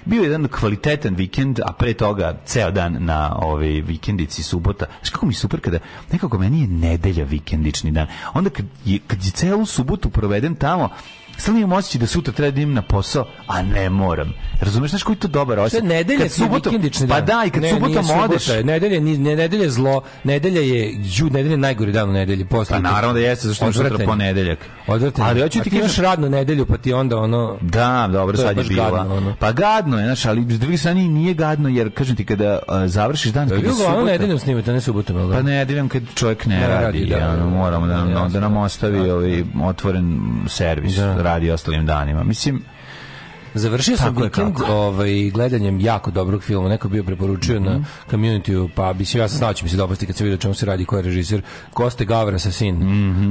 bio je jedan kvalitetan vikend, a pre toga ceo dan na ovaj, vikendici subota. Znaš kako mi super kada nekako meni je nedelja vikendični dan. Onda kad je, kad je celu subotu provedem tamo, Stalno imam osjećaj da sutra treba da idem na posao, a ne moram. Razumeš, znaš koji je to dobar osjećaj? nedelja Kad ti je subotom- vikendični Pa da, i kad Ne, subotom subota, odeš... Nedelja, ni- ne, nedelja je zlo. Nedelja je, ju, nedelja je najgori dan u nedelji. Posle Pa naravno da jeste, zašto je sutra ponedeljak. Odvratan. Ali hoću ti ti imaš kažem... radnu nedelju, pa ti onda ono... Da, dobro, sad je bila. gadno, ono. Pa gadno je, znaš, ali s druge strane nije gadno, jer, kažem ti, kada a, završiš dan, Da, kada je bilo ono subota... nedeljom snimate, ne subotom, jel da? Pa nedeljom kad čovjek ne, Ne radi, radi, da, ja, da, moramo da da nam ostavi ovaj otvoren servis, Da. Radi ostalim danima. Mislim, Završio sam vikend ovaj, gledanjem jako dobrog filma. Neko bio preporučio Mhm. na community pa bi se ja sam znao će mi se dopasti kad se vidi o čemu se radi, ko je režiser. Koste Gavrasa sin.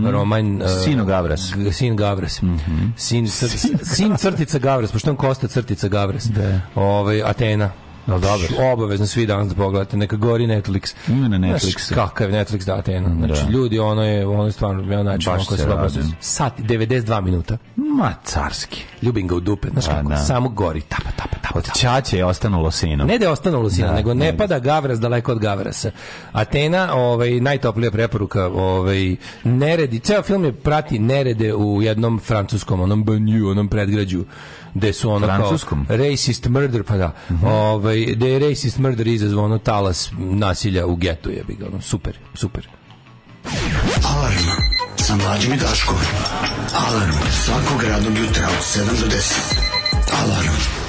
Roman... uh, Mhm. Sino Gavras. Sin Gavras. Mhm. Sin, cr- sin crtica Gavras, pošto on Kosta crtica Gavras. Da. Ovaj, Atena. No, dobro. Obavezno svi danas da pogledate, neka gori Netflix. Ima na Netflix. Znaš, kakav Netflix da te mm, Znači, da. ljudi, ono je, ono je stvarno, ja znači, Baš se dobro Sat, 92 minuta. Ma, carski. Ljubim ga u dupe, znaš kako, da. samo gori, tapa, tapa, tapa. Od Čače je ostanulo sino. Ne da je ostanulo sino, da, nego ne, ne pada Gavras daleko od Gavrasa. Atena, ovaj, najtoplija preporuka, ovaj, neredi, ceo film je prati nerede u jednom francuskom, onom banju, onom predgrađu gde su ono Francuskom? kao racist murder, pa da, mm -hmm. ovaj, gde je racist murder izazvo ono talas nasilja u getu, je bi ga, ono, super, super. Alarm sa mlađim i Daškom. Alarm svakog radnog jutra od 7 do 10. Alarm.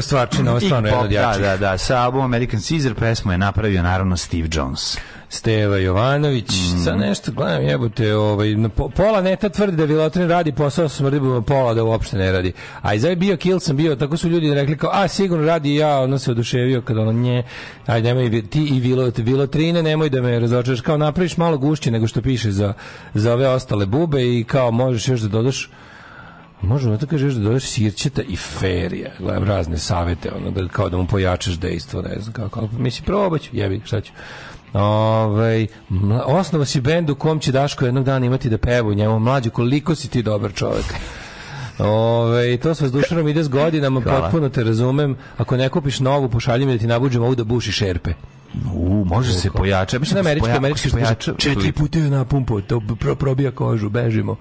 Kako stvarčina, ovo je stvarno jedno od Da, da, da, sa albumom American Caesar pesmu je napravio naravno Steve Jones. Steva Jovanović, Mhm. sad nešto gledam jebote, ovaj, po, pola neta tvrdi da Vilotrin radi posao, smrdi pola da uopšte ne radi. A i bio kill sam bio, tako su ljudi rekli kao, a sigurno radi ja, ono se oduševio kad ono nje, aj nemoj ti i Vilo, Vilotrine, nemoj da me razočaraš, kao napraviš malo gušće nego što piše za, za ove ostale bube i kao možeš još da dodaš Možemo da kažeš da dodaš sirćeta i ferija. Gledam razne savete, ono, da, kao da mu pojačaš dejstvo, ne znam kako. Mislim, probat ću, jebi, šta ću. Ovaj, mla- osnova si bend u kom će Daško jednog dana imati da peva u njemu. Mlađo, koliko si ti dobar čovjek. Ove, to s vazdušarom ide s godinama, Hvala. potpuno te razumem. Ako ne kupiš novu, pošalji mi da ti nabuđem ovu da buši šerpe. U, može se pojača. Mislim da američki, američki. Četiri puta je napumpao, to pro, probija kožu, bežimo.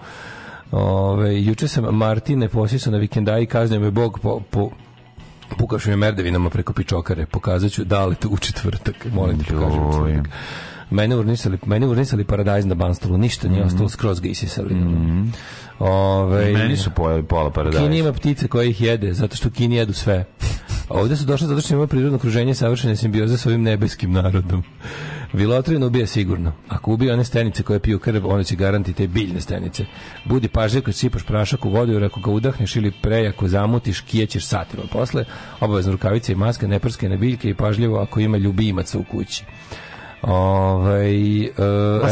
Ove, juče sam Martine posisao na vikendaji, kaznio me Bog po, po pukaš mi merdevinama preko pičokare. Pokazat ću da li to u četvrtak. Molim te, pokaži mi u četvrtak. Mene urnisali, mene urnisali paradajz na banstolu, ništa nije ostalo, skroz ga isisali. Ove, Meni su pojeli pola paradajza. Kini ima ptice koje ih jede, zato što Kini jedu sve. A ovdje su došli zato što imaju prirodno okruženje savršene simbioze sa ovim nebeskim narodom. Vilotrin ubija sigurno. Ako ubije one stenice koje piju krv, one će garanti te biljne stenice. Budi pažljiv kad sipaš prašak u vodu, jer ako ga udahneš ili prejako zamutiš, kijećeš satima. Posle, obavezno rukavice i maska, ne prskaj na biljke i pažljivo ako ima ljubimaca u kući. Ovaj e,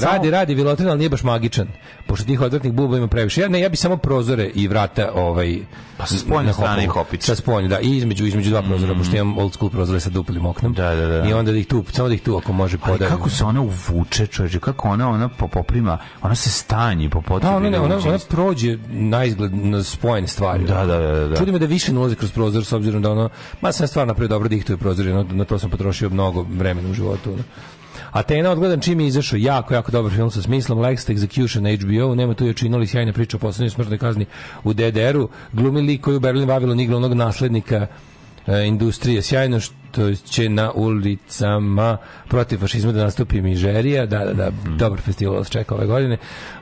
radi, radi Vilotrin, ali nije baš magičan. Pošto tih odvratnih buba ima previše. Ja ne, ja bi samo prozore i vrata ovaj Pa sa spoljne na strane hopovu. i hopice. Sa spoljne, da, i između između dva prozora, pošto imam old school prozore sa duplim oknom. Da, da, da. I onda da ih tu, samo da ih tu ako može Ali podavim. kako se ona uvuče, čovječe, kako ona, ona po- poprima, ona se stanji po potrebi. Da, ona, ne, da ona, ona prođe na izgled na spojene stvari. Da, da, da, da. Čudi me da više ne ulazi kroz prozor s obzirom da ono, ma sam stvarno napravio dobro dihtuje prozor, no, na to sam potrošio mnogo vremena u životu. ono. Atena odgledam čim je izašao jako, jako dobar film sa smislom Last Execution na HBO, nema tu i očinali sjajna priča o poslednjoj smrtnoj kazni u DDR-u, glumi lik koji u Berlin Vavilon igra onog naslednika e, industrije, sjajno što će na ulicama protiv fašizma da nastupi Mižerija, da, da, da, dobar festival vas čeka ove godine.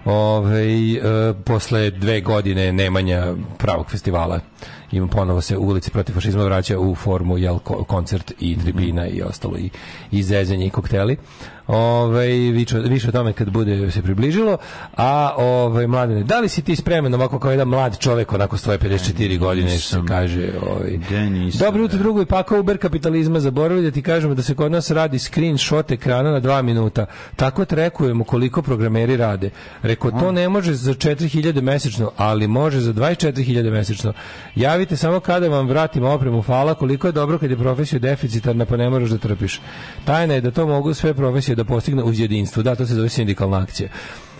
Ove, e, posle dve godine nemanja pravog festivala ima ponovo se ulici protiv fašizma vraća u formu jel, ko- koncert i tribina i ostalo i, i zezanje i kokteli. Ove, više, više o tome kad bude se približilo. A ove, mladine, da li si ti spreman ovako kao jedan mlad čovek onako s tvoje 54 godine što se nisam. kaže ovaj, Dobro jutro da. drugo i pakao Uber kapitalizma zaboravili da ti kažemo da se kod nas radi screenshot ekrana na dva minuta. Tako trekujemo koliko programeri rade. Reko, to ne može za 4000 mesečno, ali može za 24.000 mesečno. Javite samo kada vam vratimo opremu fala, koliko je dobro kad je profesija deficitarna, pa ne moraš da trpiš. Tajna je da to mogu sve profesije da postigne uz jedinstvo. Da, to se zove sindikalna akcija.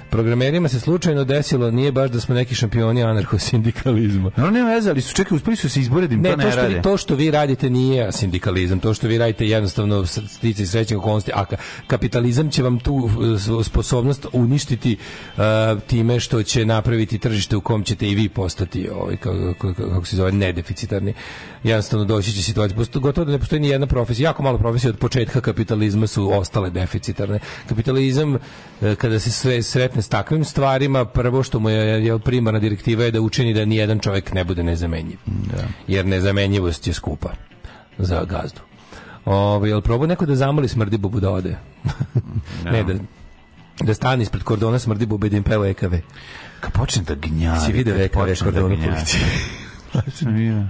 Programerima se slučajno desilo, nije baš da smo neki šampioni anarcho-sindikalizma. No, nema veze, ali su, čekaj, uspeli su se izbore im Ne, to ne to što, rade. vi, to što vi radite nije sindikalizam, to što vi radite jednostavno stice i srećnih okolnosti, a ka- kapitalizam će vam tu sposobnost uništiti uh, time što će napraviti tržište u kom ćete i vi postati ovaj, kako, kako, kako se zove, nedeficitarni. Jednostavno doći će situacija, posto- gotovo da ne postoji ni jedna profesija, jako malo profesija od početka kapitalizma su ostale deficitarne. Kapitalizam, eh, kada se sve sretne s takvim stvarima, prvo što mu je, je primarna direktiva je da učini da ni jedan čovjek ne bude nezamenjiv. Jer nezamenjivost je skupa za gazdu. Ovaj jel probao neko da zamoli smrdi bubu da ode? <laughs> ne da da stane ispred kordona smrdi bube da im peva EKV. Kad počne da gnjavi. Si kad EKV počne da kordona policije.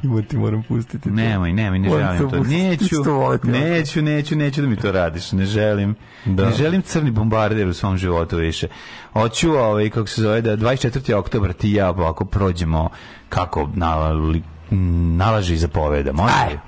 Ima ti moram pustiti. to. Nemoj, nemoj, ne Moram želim to Neću, neću, neću, neću da mi to radiš. Ne želim. Da. Ne želim crni bombarder u svom životu više. Hoću, ovaj, kako se zove, da 24. oktobar ti ja ovako prođemo kako nali, nalaže i zapoveda. Može li?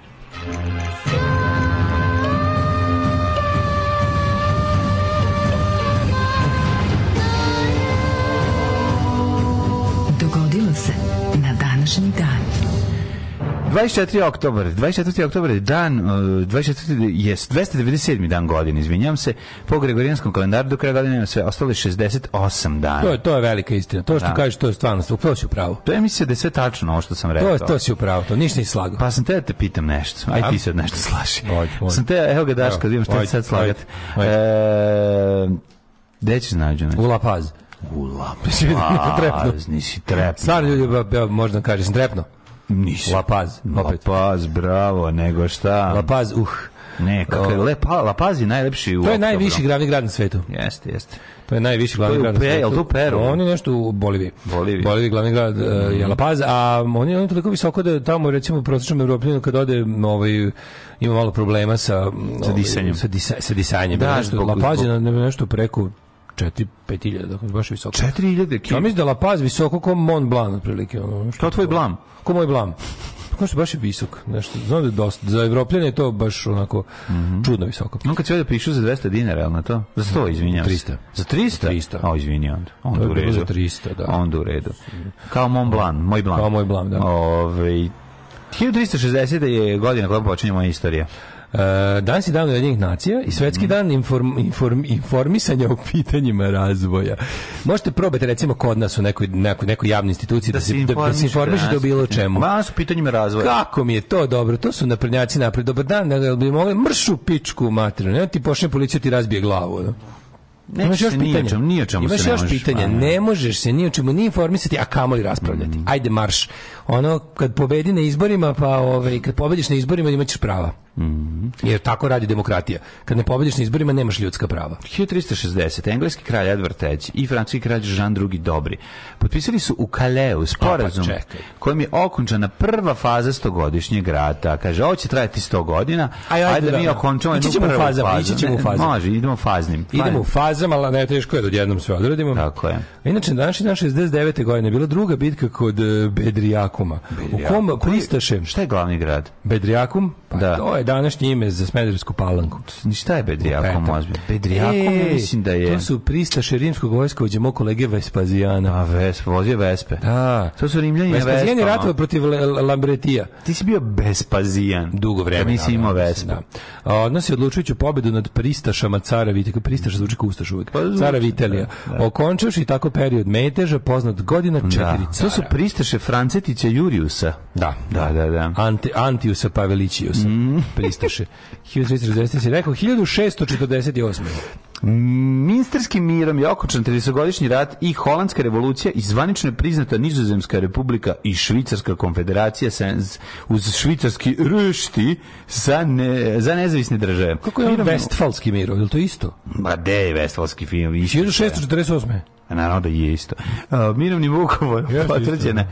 24. oktobar, 24. oktobar je dan, uh, 24. je 297. dan godine, izvinjam se, po Gregorijanskom kalendaru do kraja godine sve, ostalo je 68 dana. To je, to je velika istina. To što Da. kažeš, to je stvarno, to si u pravu. To je mislio da je sve tačno ovo što sam To, rekao. je, to si u pravu, to ništa nisi slagao. Pa sam te da te pitam nešto. Aj ti sad nešto slaži. Sam te, evo ga Daška, Evo, da vidim šta ti sad slagati. E, Gde ćeš nađu nešto? U La Paz. U La. <laughs> Paz, nisi trepno. Stvarno ljudi, možda kažem, sam trepno. Nisi. La Paz, La opet. Paz, bravo, nego šta. La Paz, uh. Ne, kako je. Lepa, La Paz je najlepši u To je najviši glavni grad na svetu. Jeste, jeste. To je najviši glavni To je u grad svetu. jel to Peru? On je nešto u Boliviji. Boliviji. Boliviji glavni grad uh, je La Paz, a on je, on je toliko visoko da tamo recimo prosječnom evropljanu kad ode ovaj ima malo problema sa ovaj, disanjem. sa, disa, sa disanjem. Da, nešto, zbog- La Paz je nešto preko 4 5000, dakle baš visoko. 4000 Ja km. mislim da La Paz visoko kao Mont Blanc otprilike ono. Što To tvoj blam. Ko moj blam. Kao što baš je visok. Nešto, znam da je dosta. Za evropljane je to baš onako Mhm. čudno visoko. On kad se ovdje pišu za 200 dinara, jel na to? Za 100, izvinjam se. 300. Za 300? 300. A, izvini onda. To Onda je u redu. za 300, da. Onda u redu. Kao Mont Blanc, moj Blanc. Kao moj Blanc, da. Ove, 1360. je godina koja počinje moja istorija. Uh, danas je dan Ujedinjenih nacija i svetski Mhm. dan inform, inform, informisanja o pitanjima razvoja. Možete probati recimo kod nas u nekoj, nekoj, nekoj javnoj instituciji da, se, da, da se informišete o bilo čemu. Ma, su pitanjima razvoja. Kako mi je to dobro, to su naprednjaci napred. Dobar dan, da bi mogli mršu pičku materinu. Ne ti pošle policiju ti razbije glavu. No? Neće Imaš još pitanja? čemu- čemu Imaš se ne još možeš, pitanja? pa ne. Ne možeš se ni o čemu ni informisati, a kamoli raspravljati. Ajde marš. Ono kad pobedi na izborima, pa ovaj kad pobediš na izborima imaćeš prava. Jer tako radi demokratija. Kad ne pobediš na izborima nemaš ljudska prava. 1360. Engleski kralj Edward III i francuski kralj Jean II Dobri potpisali su u Kaleu sporazum pa čekaj. kojim je okončana prva faza stogodišnjeg rata. Kaže, ovo će trajati 100 godina, Aj, ajde, ajde, da mi okončamo jednu prvu fazu. ići ćemo u fazama. Može, idemo faznim. Idemo u fazama, ali ne teško je da odjednom sve odradimo. Tako je. Inače, na današnji dan 69. godine je bila druga bitka kod e, Bedrijakuma. U kom Koji- pristaše Šta je glavni grad? Bedrijakum, pa Da. to je današnje ime za Smederevsku palanku. Ni šta je ozbiljno? Bedrijakom E, mislim da je... To su pristaše rimskog vojska od mog kolege Vespazijana. A, Vespe, vozio Vespe. Da. To su Rimljani na Vespazijan je ratovao protiv Lambretija. Ti si bio Bespazijan. Dugo vremena. Kad nisi imao da, Vespu. Da. A, Odnosi odlučujuću pobedu nad pristašama cara Vitelija. Pristaša zvuči kao ustaš uvijek. Pa cara Vitelija. da, da. Okončavši tako period meteža, poznat godina četiri Da. cara. To su pristaše Francetića Juriusa. Da, Da, da, da. Anti, Antiusa Pavelićiusa, Mm. pristaše. 1360 si rekao, 1648. Minstarski mirom je okončan 30-godišnji rat i holandska revolucija i zvanično je priznata Nizozemska republika i Švicarska konfederacija uz švicarski ršti za, ne, za nezavisne države. Kako je on Vestfalski mir, je li to isto? Ma de je Vestfalski film? Isto. 1648. A Naravno da je isto. Uh, mirovnim ugovorom Jeste potvrđene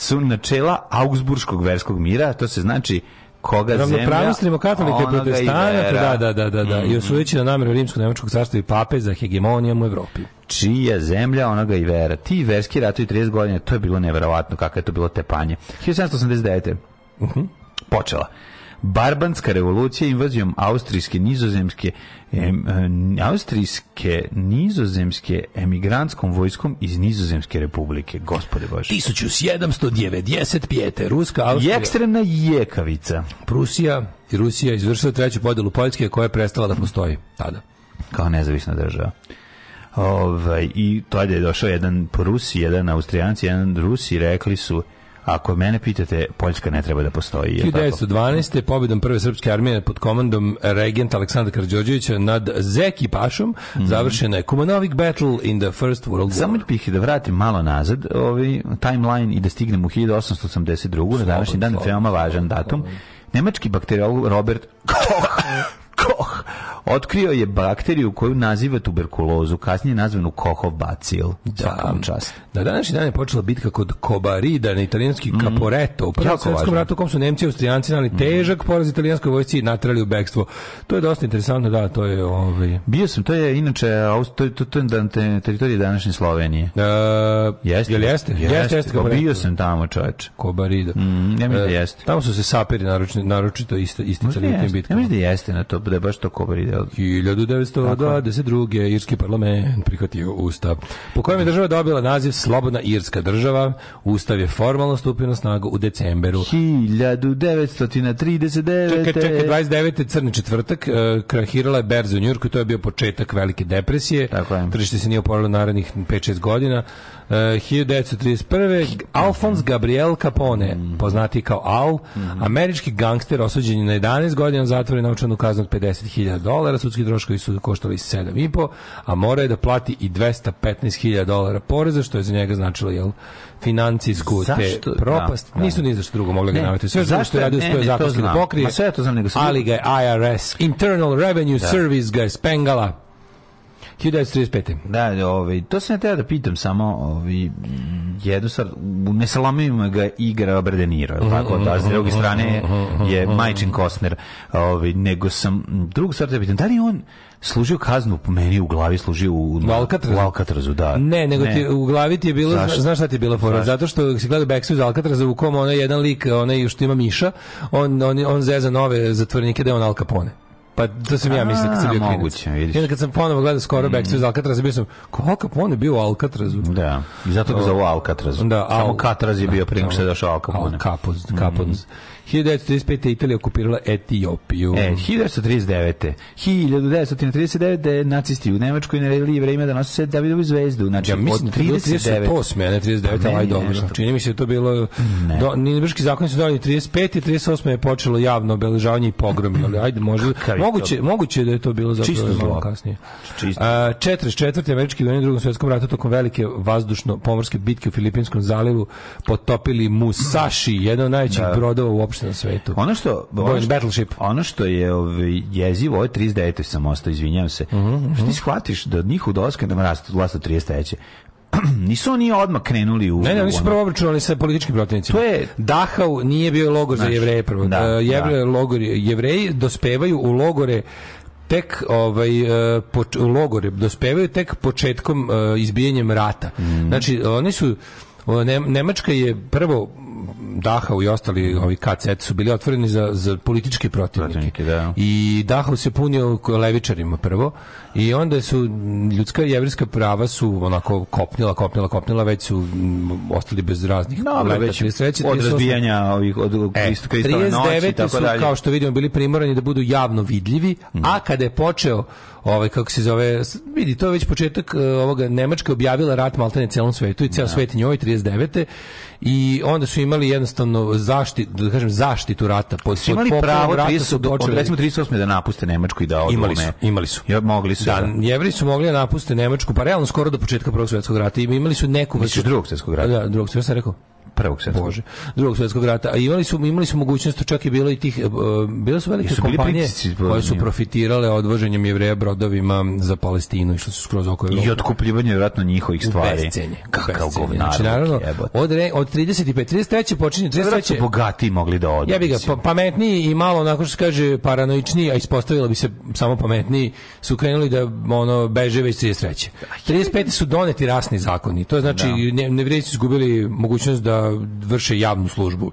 su načela Augsburškog verskog mira, to se znači koga zemlja... Ravnopravnost rimokatolika i protestanata, da, da, da, da, da. I osvojeći na namjeru rimsko-nemačkog carstva i pape za hegemonijom u Evropi. čija zemlja, onoga i vera. Ti verski ratovi 30 godina, to je bilo neverovatno kako je to bilo tepanje. 1789. Počela. Barbanska revolucija invazijom austrijske, nizozemske, em, em, austrijske, nizozemske emigrantskom vojskom iz nizozemske republike. Gospode Bože. 1795. Ruska, Austrija, ekstremna jekavica. Prusija i Rusija izvršila treću podelu Poljske koja je prestala da postoji tada. kao nezavisna država. Ovaj, I to je došao jedan Rusi, jedan Austrijanci, jedan Rusi, rekli su ako mene pitate, Poljska ne treba da postoji. je li tako? 1912. pobjedom prve srpske armije pod komandom regenta Aleksandra Karđorđevića nad Zeki Pašom završena je Kumanovik Battle in the First World War. Samo bih da vratim malo nazad ovaj timeline i da stignem u 1882. na današnji dan, veoma važan datum. Nemački bakteriolog Robert Koch, <laughs> Koch Otkrio je bakteriju koju naziva tuberkulozu, kasnije nazvanu Kohov bacil. Mu čast. Na današnji dan je počela bitka kod Kobarida na italijanski Caporetto. U prvom Mhm. Svjetskom. Mhm. ratu kom su Nemci i Austrijanci nali težak poraz italijanskoj vojsci i natrali u bekstvo. To je dosta interesantno, da, to je ovaj Bio sam, to je inače, to, je- to, to je dan- te- teritorija današnje Slovenije. Uh, Jeste? Jel jeste? Jeste, jeste. Pa Caporetto. bio sam tamo, čoveče. Kobarida. Mm, ja mislim da E, jeste. Tamo su se sapiri naročito, naročito isticali u tim jeste. Ja bitkama. mislim da jeste na to, da je baš to kobaride. 1922. irski parlament prihvatio ustav, po kojem je država dobila naziv Slobodna irska država. Ustav je formalno stupio na snagu u decemberu 1939. Čekaj, čekaj, 29. crni četvrtak, uh, krahirala je berza u Njurku, to je bio početak velike depresije. Tako je. Tržište se nije oporavilo narednih 5-6 godina. Uh, 1931. Alfons Gabriel Capone, Mm. poznati kao Al, Mm-hmm. američki gangster osuđen je na 11 godina zatvora i novčanu kaznu od 50.000 dolara, sudski troškovi su koštali 7,5, a mora je da plati i 215.000 dolara poreza, što je za njega značilo, jel, financijsku te Zašto? propast. Da, da. Nisu ni za što drugo mogli ga Ne, navjeti. Sve zašto zašto? je radio svoje da znam. pokrije. Sve ja to znam, nego sam- Ali ga je IRS, Internal Revenue Service ga je spengala. 1935. Da, ovaj, to sam ja teo da pitam samo ovaj, jednu stvar, u Nesalamima ga igra Bredeniro, je li tako? Da, s druge strane je Majčin Kostner, ovaj, nego sam, drugu stvar da pitam, da li je on služio kaznu po meni u glavi, služio u, U Alcatrazu? u Alcatrazu, da. Ne, nego ti u glavi ti je bilo, Zašto? zna- znaš šta ti je bilo fora? Zato što si gledao Backstreet iz Alcatraza u kom onaj jedan lik, onaj što ima miša, on, on, on zeza nove zatvornike da je on Al Capone. Pa to sam ja mislio kad sam bio moguće, vidiš. I onda kad sam ponovo gledao skoro Backstreet iz Alcatraza, bio sam, kao Al Capone je bio u Alcatrazu. Da, i zato ga zovu Alcatraz. Da, Samo Al- Katraz je bio prije što je došao Al Capone. Al Capone. Capone. 1935. Italija okupirala Etiopiju. E, 1939. 1939. je nacisti u Nemačkoj naredili vreme da nose Davidovu zvezdu. Znači, Ja mislim od da je bilo 39. 38, a ne 39, Pa je dobro. nešto. Čini mi se da to bilo... Do, Ninibrški zakon su donali 35. i 38. je počelo javno obeležavanje i pogromi. Ali ajde, može, moguće, to? moguće da je to bilo zapravo Čisto malo zlo. kasnije. Čisto. A, 44. američki vojni u drugom svjetskom ratu tokom velike vazdušno-pomorske bitke u Filipinskom zalivu potopili Musashi, jedan od najvećih brodova uopšte na svetu. Ono što ono što, battleship. ono što je ovaj jezivo, ovo je 39. sam ostao, izvinjavam se. Mhm, Što ti shvatiš da od njihov dolaska na vlast vlast od 33. Nisu oni odmah krenuli u Ne, ne, oni su prvo obračunali sa političkim protivnicima. To je- Dachau nije bio logor za Znači, jevreje prvo. da, Da, jevre, da. logor, jevreji dospevaju u logore tek ovaj e, poč- u logore dospevaju tek početkom e, izbijanjem rata. Mm. Znači oni su Nemačka je prvo Dachau i ostali ovi KZ su bili otvoreni za, za političke protivnike. Protivnike, da. I Dachau se punio levičarima prvo i onda su ljudska i jevrijska prava su onako kopnila, kopnila, kopnila, već su mm, ostali bez raznih Dobro, leta, već 33, od 38. razbijanja ovih od E, krist- kristalne noći i 39. tako su, dalje. kao što vidimo, bili primorani da budu javno vidljivi, Mm. a kada je počeo ovaj kako se zove vidi to je već početak e, ovoga Nemačka objavila rat maltene celom svetu i ceo svet je njoj 39 i onda su imali jednostavno zaštitu da kažem zaštitu rata pod su imali pod pravo rata 30, su od, počeli- recimo 38. da napuste Nemačku i da odu Imali su, ne- imali su. Ja, mogli su. Da, da. jevreji su mogli da napuste Nemačku, pa realno skoro do početka Prvog svjetskog rata. I imali su neku Misliš drugog svjetskog rata? Da, drugog svjetskog, ja sam rekao. Prvog svjetskog. Bože, drugog svjetskog rata. A imali su imali su mogućnost, čak je bilo i tih uh, bile su velike bili kompanije koje su profitirale odvoženjem jevreja brodovima za Palestinu i što su skroz oko Evrope. I otkupljivanje vjerojatno njihovih stvari. Bescenje. Kakav govnar. Znači, naravno, od, re, od 35, 33. počinje, Vjerojatno su 33. bogati mogli da odu. Ja bi ga pa, pametniji i malo onako što se kaže paranoičniji, a ispostavilo bi se samo pametniji, su krenuli da ono beže već 33. 35. su doneti rasni zakoni. To znači ne, nevrijedi su izgubili mogućnost da vrše javnu službu.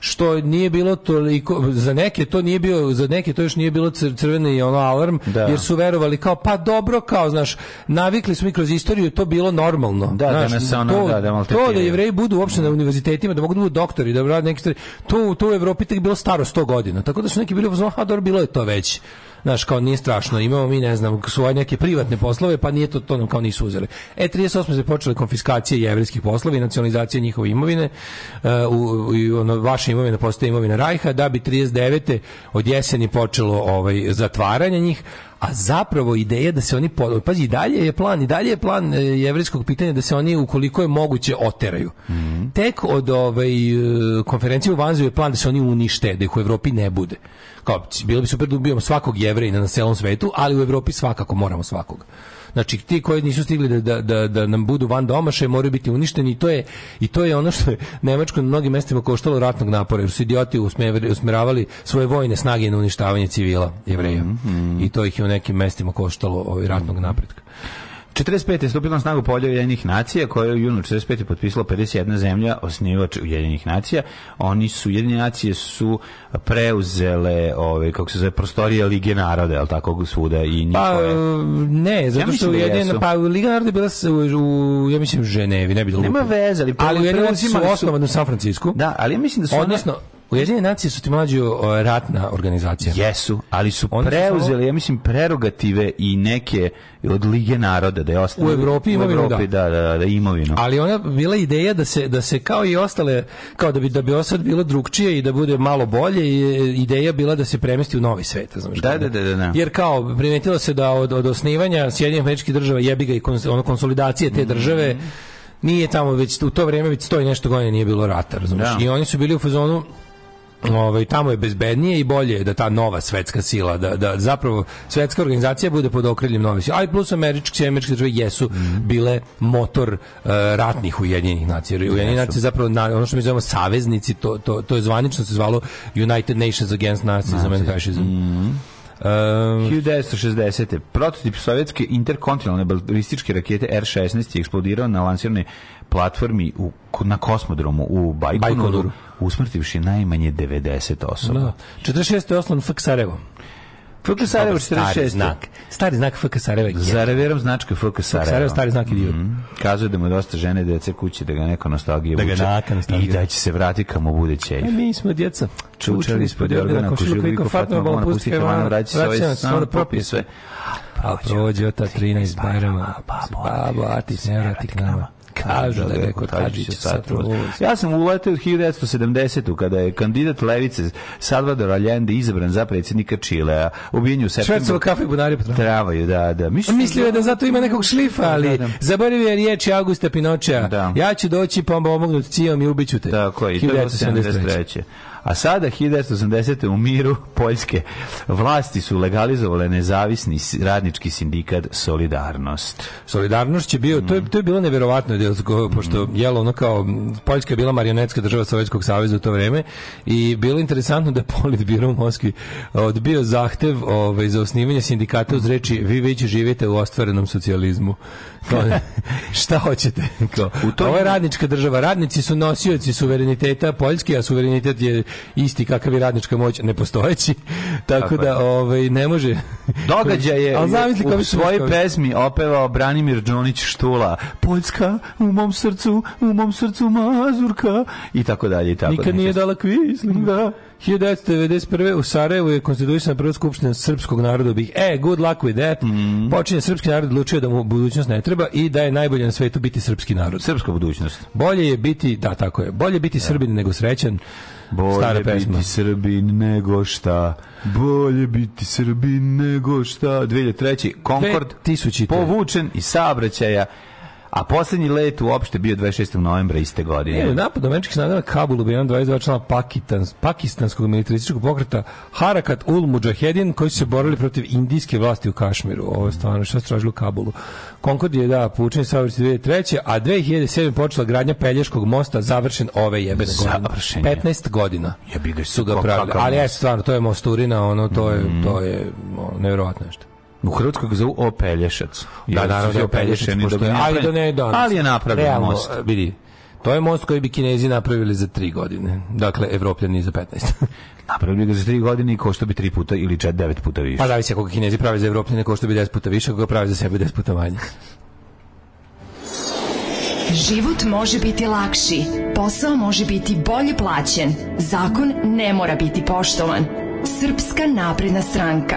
Što nije bilo toliko za neke to nije bio za neke to još nije bilo cr, crveni ono alarm Da. jer su verovali kao pa dobro kao znaš navikli smo i kroz istoriju to bilo normalno. Da, da znaš, nas ono, to, da, da to da jevreji budu uopšte na univerzitetima da mogu da budu doktori da rade neke stvari to to u Evropi tek bilo staro 100 godina tako da su neki bili a dobro bilo je to već Znaš, kao nije strašno, imamo mi, ne znam, svoje neke privatne poslove, pa nije to, to nam kao nisu uzeli. E, 38. se počele konfiskacije jevrijskih poslova i nacionalizacija njihove imovine, uh, u, i ono, vaša imovina postaje imovina Rajha, da bi 39. od jeseni počelo ovaj, zatvaranje njih, a zapravo ideja da se oni pazi dalje je plan i dalje je plan e, jevrejskog pitanja da se oni ukoliko je moguće oteraju. Tek od ovaj e, konferencije u Vanzu je plan da se oni unište, da ih u Evropi ne bude. Kao bilo bi super da ubijamo svakog jevrejina na celom svetu, ali u Evropi svakako moramo svakog. Znači ti koji nisu stigli da, da, da, da nam budu van domaše moraju biti uništeni i to je i to je ono što je Nemačko na mnogim mestima koštalo ratnog napora jer su idioti usme- usmeravali svoje vojne snage na uništavanje civila jevreja. I to ih je u nekim mestima koštalo ovaj ratnog napretka. 45. je stupila na snagu polja Ujedinjenih nacija, koje je u junu 45. potpisalo 51 zemlja osnivač Ujedinjenih nacija. Oni su, Ujedinjene nacije su preuzele, ove, kako se zove, prostorije Lige naroda, je li tako, svuda i Pa njihove... e, ne, zato Ja što da Ujedinjena jesu. pa Liga naroda je bila u, u ja mislim u Ženevi, ne bi da Nema veze, ali ali Ujedinjene nacije su osnovane u San Francisku. Da, ali ja mislim da su one- Odnosno, Ujedinjene nacije su ti mlađu o, ratna organizacija. Jesu, ali su su preuzeli, ja mislim, prerogative i neke od Lige naroda, da je ostalo... U Evropi u imovinu, Evropi, da. Da, da, da, imovinu. Ali ona bila ideja da se da se kao i ostale kao da bi da bi ovo sad bilo drugčije i da bude malo bolje i ideja bila da se premesti u novi svet, znaš. Da, da, da, da, da. Jer kao primetilo se da od od osnivanja Sjedinjenih Američkih Država jebi ga i kons, ono konsolidacije te države Mhm. nije tamo već u to vrijeme već stoji nešto godina nije bilo rata, razumiješ? Da. I oni su bili u fazonu Ovaj tamo je bezbednije i bolje je da ta nova svetska sila da da zapravo svetska organizacija bude pod okriljem nove sile. A i plus američke američke države jesu Mhm. bile motor eh, ratnih ujedinjenih nacija. Jer Ujedinjene nacije zapravo na, ono što mi zovemo saveznici, to, to, to je zvanično se zvalo United Nations Against Nazism and Fascism. Mhm. Um, 1960. Prototip sovjetske interkontinentalne balističke rakete R-16 je eksplodirao na lansiranoj platformi u, na kosmodromu u Bajkonuru. usmrtivši najmanje 90 osoba. da. 46. je osnovan FK Sarajevo. FK Sarajevo Stari 46. znak. Stari znak FK Sarajevo. je Za reverom značka FK Sarajevo. Sarajevo stari znak idiot. Mhm. Kazuje da mu dosta žene, dece kući, da ga neko nostalgije Da ga vuče naka nostalgija. i da će se vrati kad mu bude ćelj. E, mi smo djeca. Čučali ispod jorgana, košuljuliko, fatno, bolan, pusti Hrvana, vraća se ovaj samo da propije sve. A prođe od ta 13 bajrama, babo, a ti se ne vrati k nama. Kažu da je kod Hadžića. Ja sam uleteo u 1970. kada je kandidat Levice Salvador Allende izabran za predsjednika Čilea. Ubijen je u Švercova kafe bunari travu. Travaju, da, da. Mislim, Mislio je da zato ima nekog šlifa, ali Da, da. zaboravio je riječi Augusta Pinočea. Da. Ja ću doći pa pomognut cijom i ubiću te. Tako je, i to je bilo 1973. 73. A sada 1980. u miru Poljske vlasti su legalizovale nezavisni radnički sindikat Solidarnost. Solidarnost će bio, to je, to je bilo neverovatno, pošto jelo ono kao, Poljska je bila marionetska država Sovjetskog saveza u to vreme i bilo je interesantno da Politbiro u Moskvi odbio zahtev ovaj, za osnivanje sindikata uz reči vi već živite u ostvarenom socijalizmu. Kao, <laughs> šta hoćete? Kao, toj- ovo je radnička država, radnici su nosioci suvereniteta Poljske, a suverenitet je isti kakav i radnička moć, nepostojeći, <laughs> tako, Tako je. da ovaj, ne može... Događaj je Ali zamisli kako svojoj pesmi opevao Branimir Đonić Štula. Poljska u mom srcu, u mom srcu mazurka i tako dalje i tako Nikad nije dala kvisling. Da. 1991. u Sarajevu je konstituisana prva skupština srpskog naroda bih. E, good luck with that. Mhm. Počinje srpski narod odlučio da mu budućnost ne treba i da je najbolje na svetu biti srpski narod. Srpska budućnost. Bolje je biti, da tako je, bolje biti srbin nego srećan. Bolje Stara pesma. biti Srbin nego šta. Bolje biti Srbin nego šta. 2003. Concord 2000. povučen iz saobraćaja, a posljednji let uopšte bio 26. novembra iste godine. Ne, u napadu američkih snaga na Kabulu bi 22 člana Pakistans, pakistanskog militarističkog pokreta Harakat ul Mujahedin koji su se borili protiv indijske vlasti u Kašmiru. Ovo je stvarno što u Kabulu. Konkord je da poučen sa 2003. a 2007. počela gradnja Pelješkog mosta završen ove jebene godine. Završen je. 15 godina Jebi ga, su ga pravili. Ali je stvarno, to je mosturina, ono, to je, to je ono, nevjerovatno nešto. U Hrvatskoj ga zovu Opelješac. Da, naravno da je, ali da ne danas. Ali je napravljen Realno, most. e, Vidi, to je most koji bi Kinezi napravili za tri godine. Dakle, Evropljani za 15. <laughs> Napravili ga za tri godine i košta bi tri puta ili čet devet puta više. pa zavisi ako ga Kinezi pravi za Evropljane, ko što bi 10 puta više, ako ga pravi za sebe 10 puta manje. Život može biti lakši, posao može biti bolje plaćen, zakon ne mora biti poštovan. Srpska napredna stranka.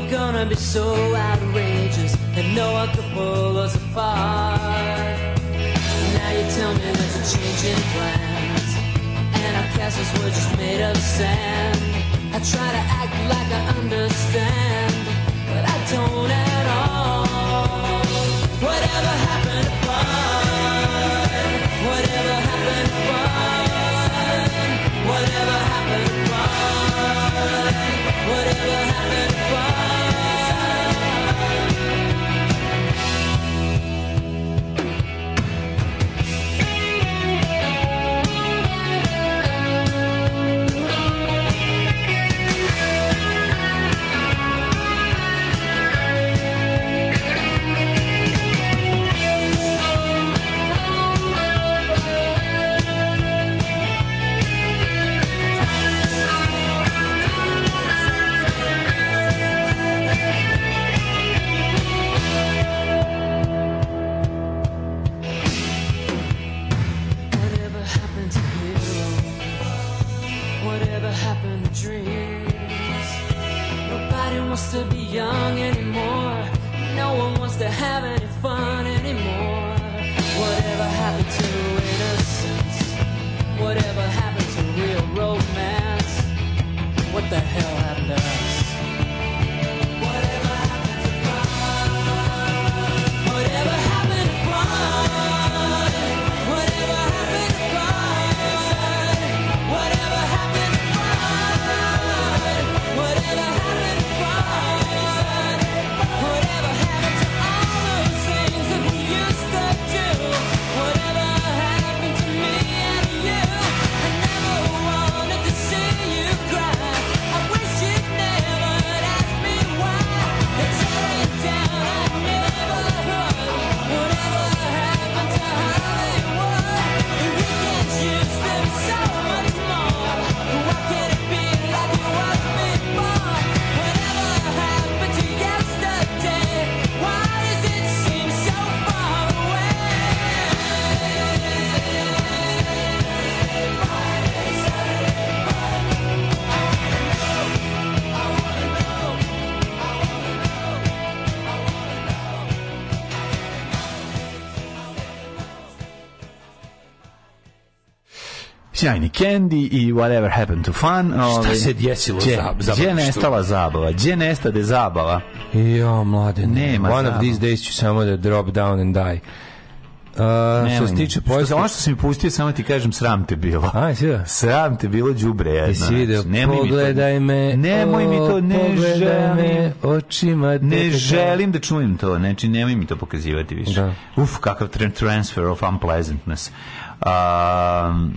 were gonna be so outrageous that no one could pull us apart. Now you tell me there's a change in plans, and our castles were just made of sand. I try to act like I understand, but I don't at all. Whatever happened to fun? Whatever happened to fun? Whatever happened to fun? Whatever Sjajni Candy i Whatever Happened to Fun. Šta se desilo Gdje, za- gdje zabavno je što- nestala zabava? Gdje nestade zabava? Jo, mlade, Nema One of zabava. these days ću samo da drop down and die. Uh, što se tiče poljskog... Ono što sam mi pustio, samo ti kažem, sram te bilo. Aj, si da? Sram te bilo đubre jedno. Jesi znači, nemoj mi to- pogledaj me, Nemoj mi to, ne pogledaj me želim. očima Ne želim da čujem to, znači nemoj mi to pokazivati više. Da. Uf, kakav tra- transfer of unpleasantness. Um,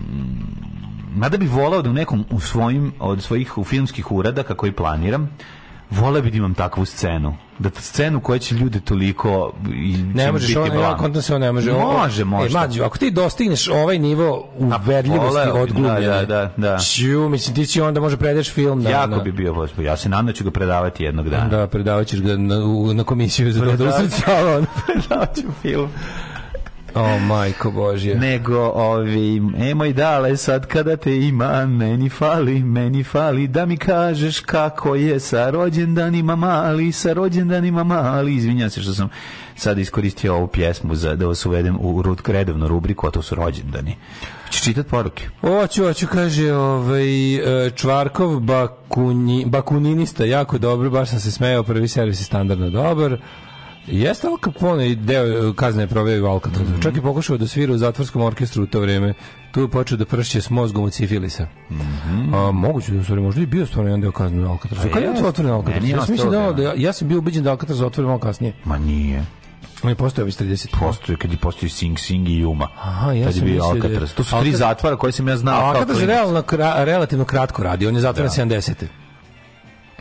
mada bi volao da u nekom u svojim, od svojih u filmskih uradaka koji planiram, voleo bi da imam takvu scenu. Da scenu koja će ljude toliko i Ne možeš ovo, ja kontam se ne može. Može, može. E, mlađo, ako ti dostigneš ovaj nivo uverljivosti bi, odglumljene, da, da, da. Čiju, mislim, ti će onda može predeš film na... Jako na, bi bio, baš- ja se nadam da ću ga predavati jednog dana. Da, predavat ćeš ga na, na komisiju za dodelu Predavat- sredstava. ono. <laughs> Predavat ću film. O, majko Božje. nego ovi, e moj dale, sad kada te ima, meni fali, meni fali, da mi kažeš kako je sa rođendanima mali, sa rođendanima mali, izvinjam se što sam sad iskoristio ovu pjesmu za da vas uvedem u rut, redovnu rubriku, a to su rođendani. Ću čitati poruke. Hoću, hoću, kaže ovaj, e, Čvarkov bakunji, bakuninista, jako dobro, baš sam se smejao, prvi servis je standardno dobar. Jeste Al Capone i deo e, kazne proveo u Alcatrazu. Čak i pokušao da svira u zatvorskom orkestru u to vreme. Tu je počeo da pršće s mozgom od sifilisa. A, moguće da u stvari, možda i bio stvarno jedan deo kazne u Alcatrazu. Pa Kad je jeste. otvoren Alcatraz? Ja, sam da, da- da, ja sam bio ubeđen da Alcatraz otvoren malo kasnije. Ma nije. On je postao iz 30. Postoji kad je postoji Sing Sing i Juma. Aha, ja sam bio mislio da je- Alcatraz. To su tri zatvora koje sam ja znao. Alcatraz je realno, kra- relativno kratko radi, on je zatvoren Da. 70.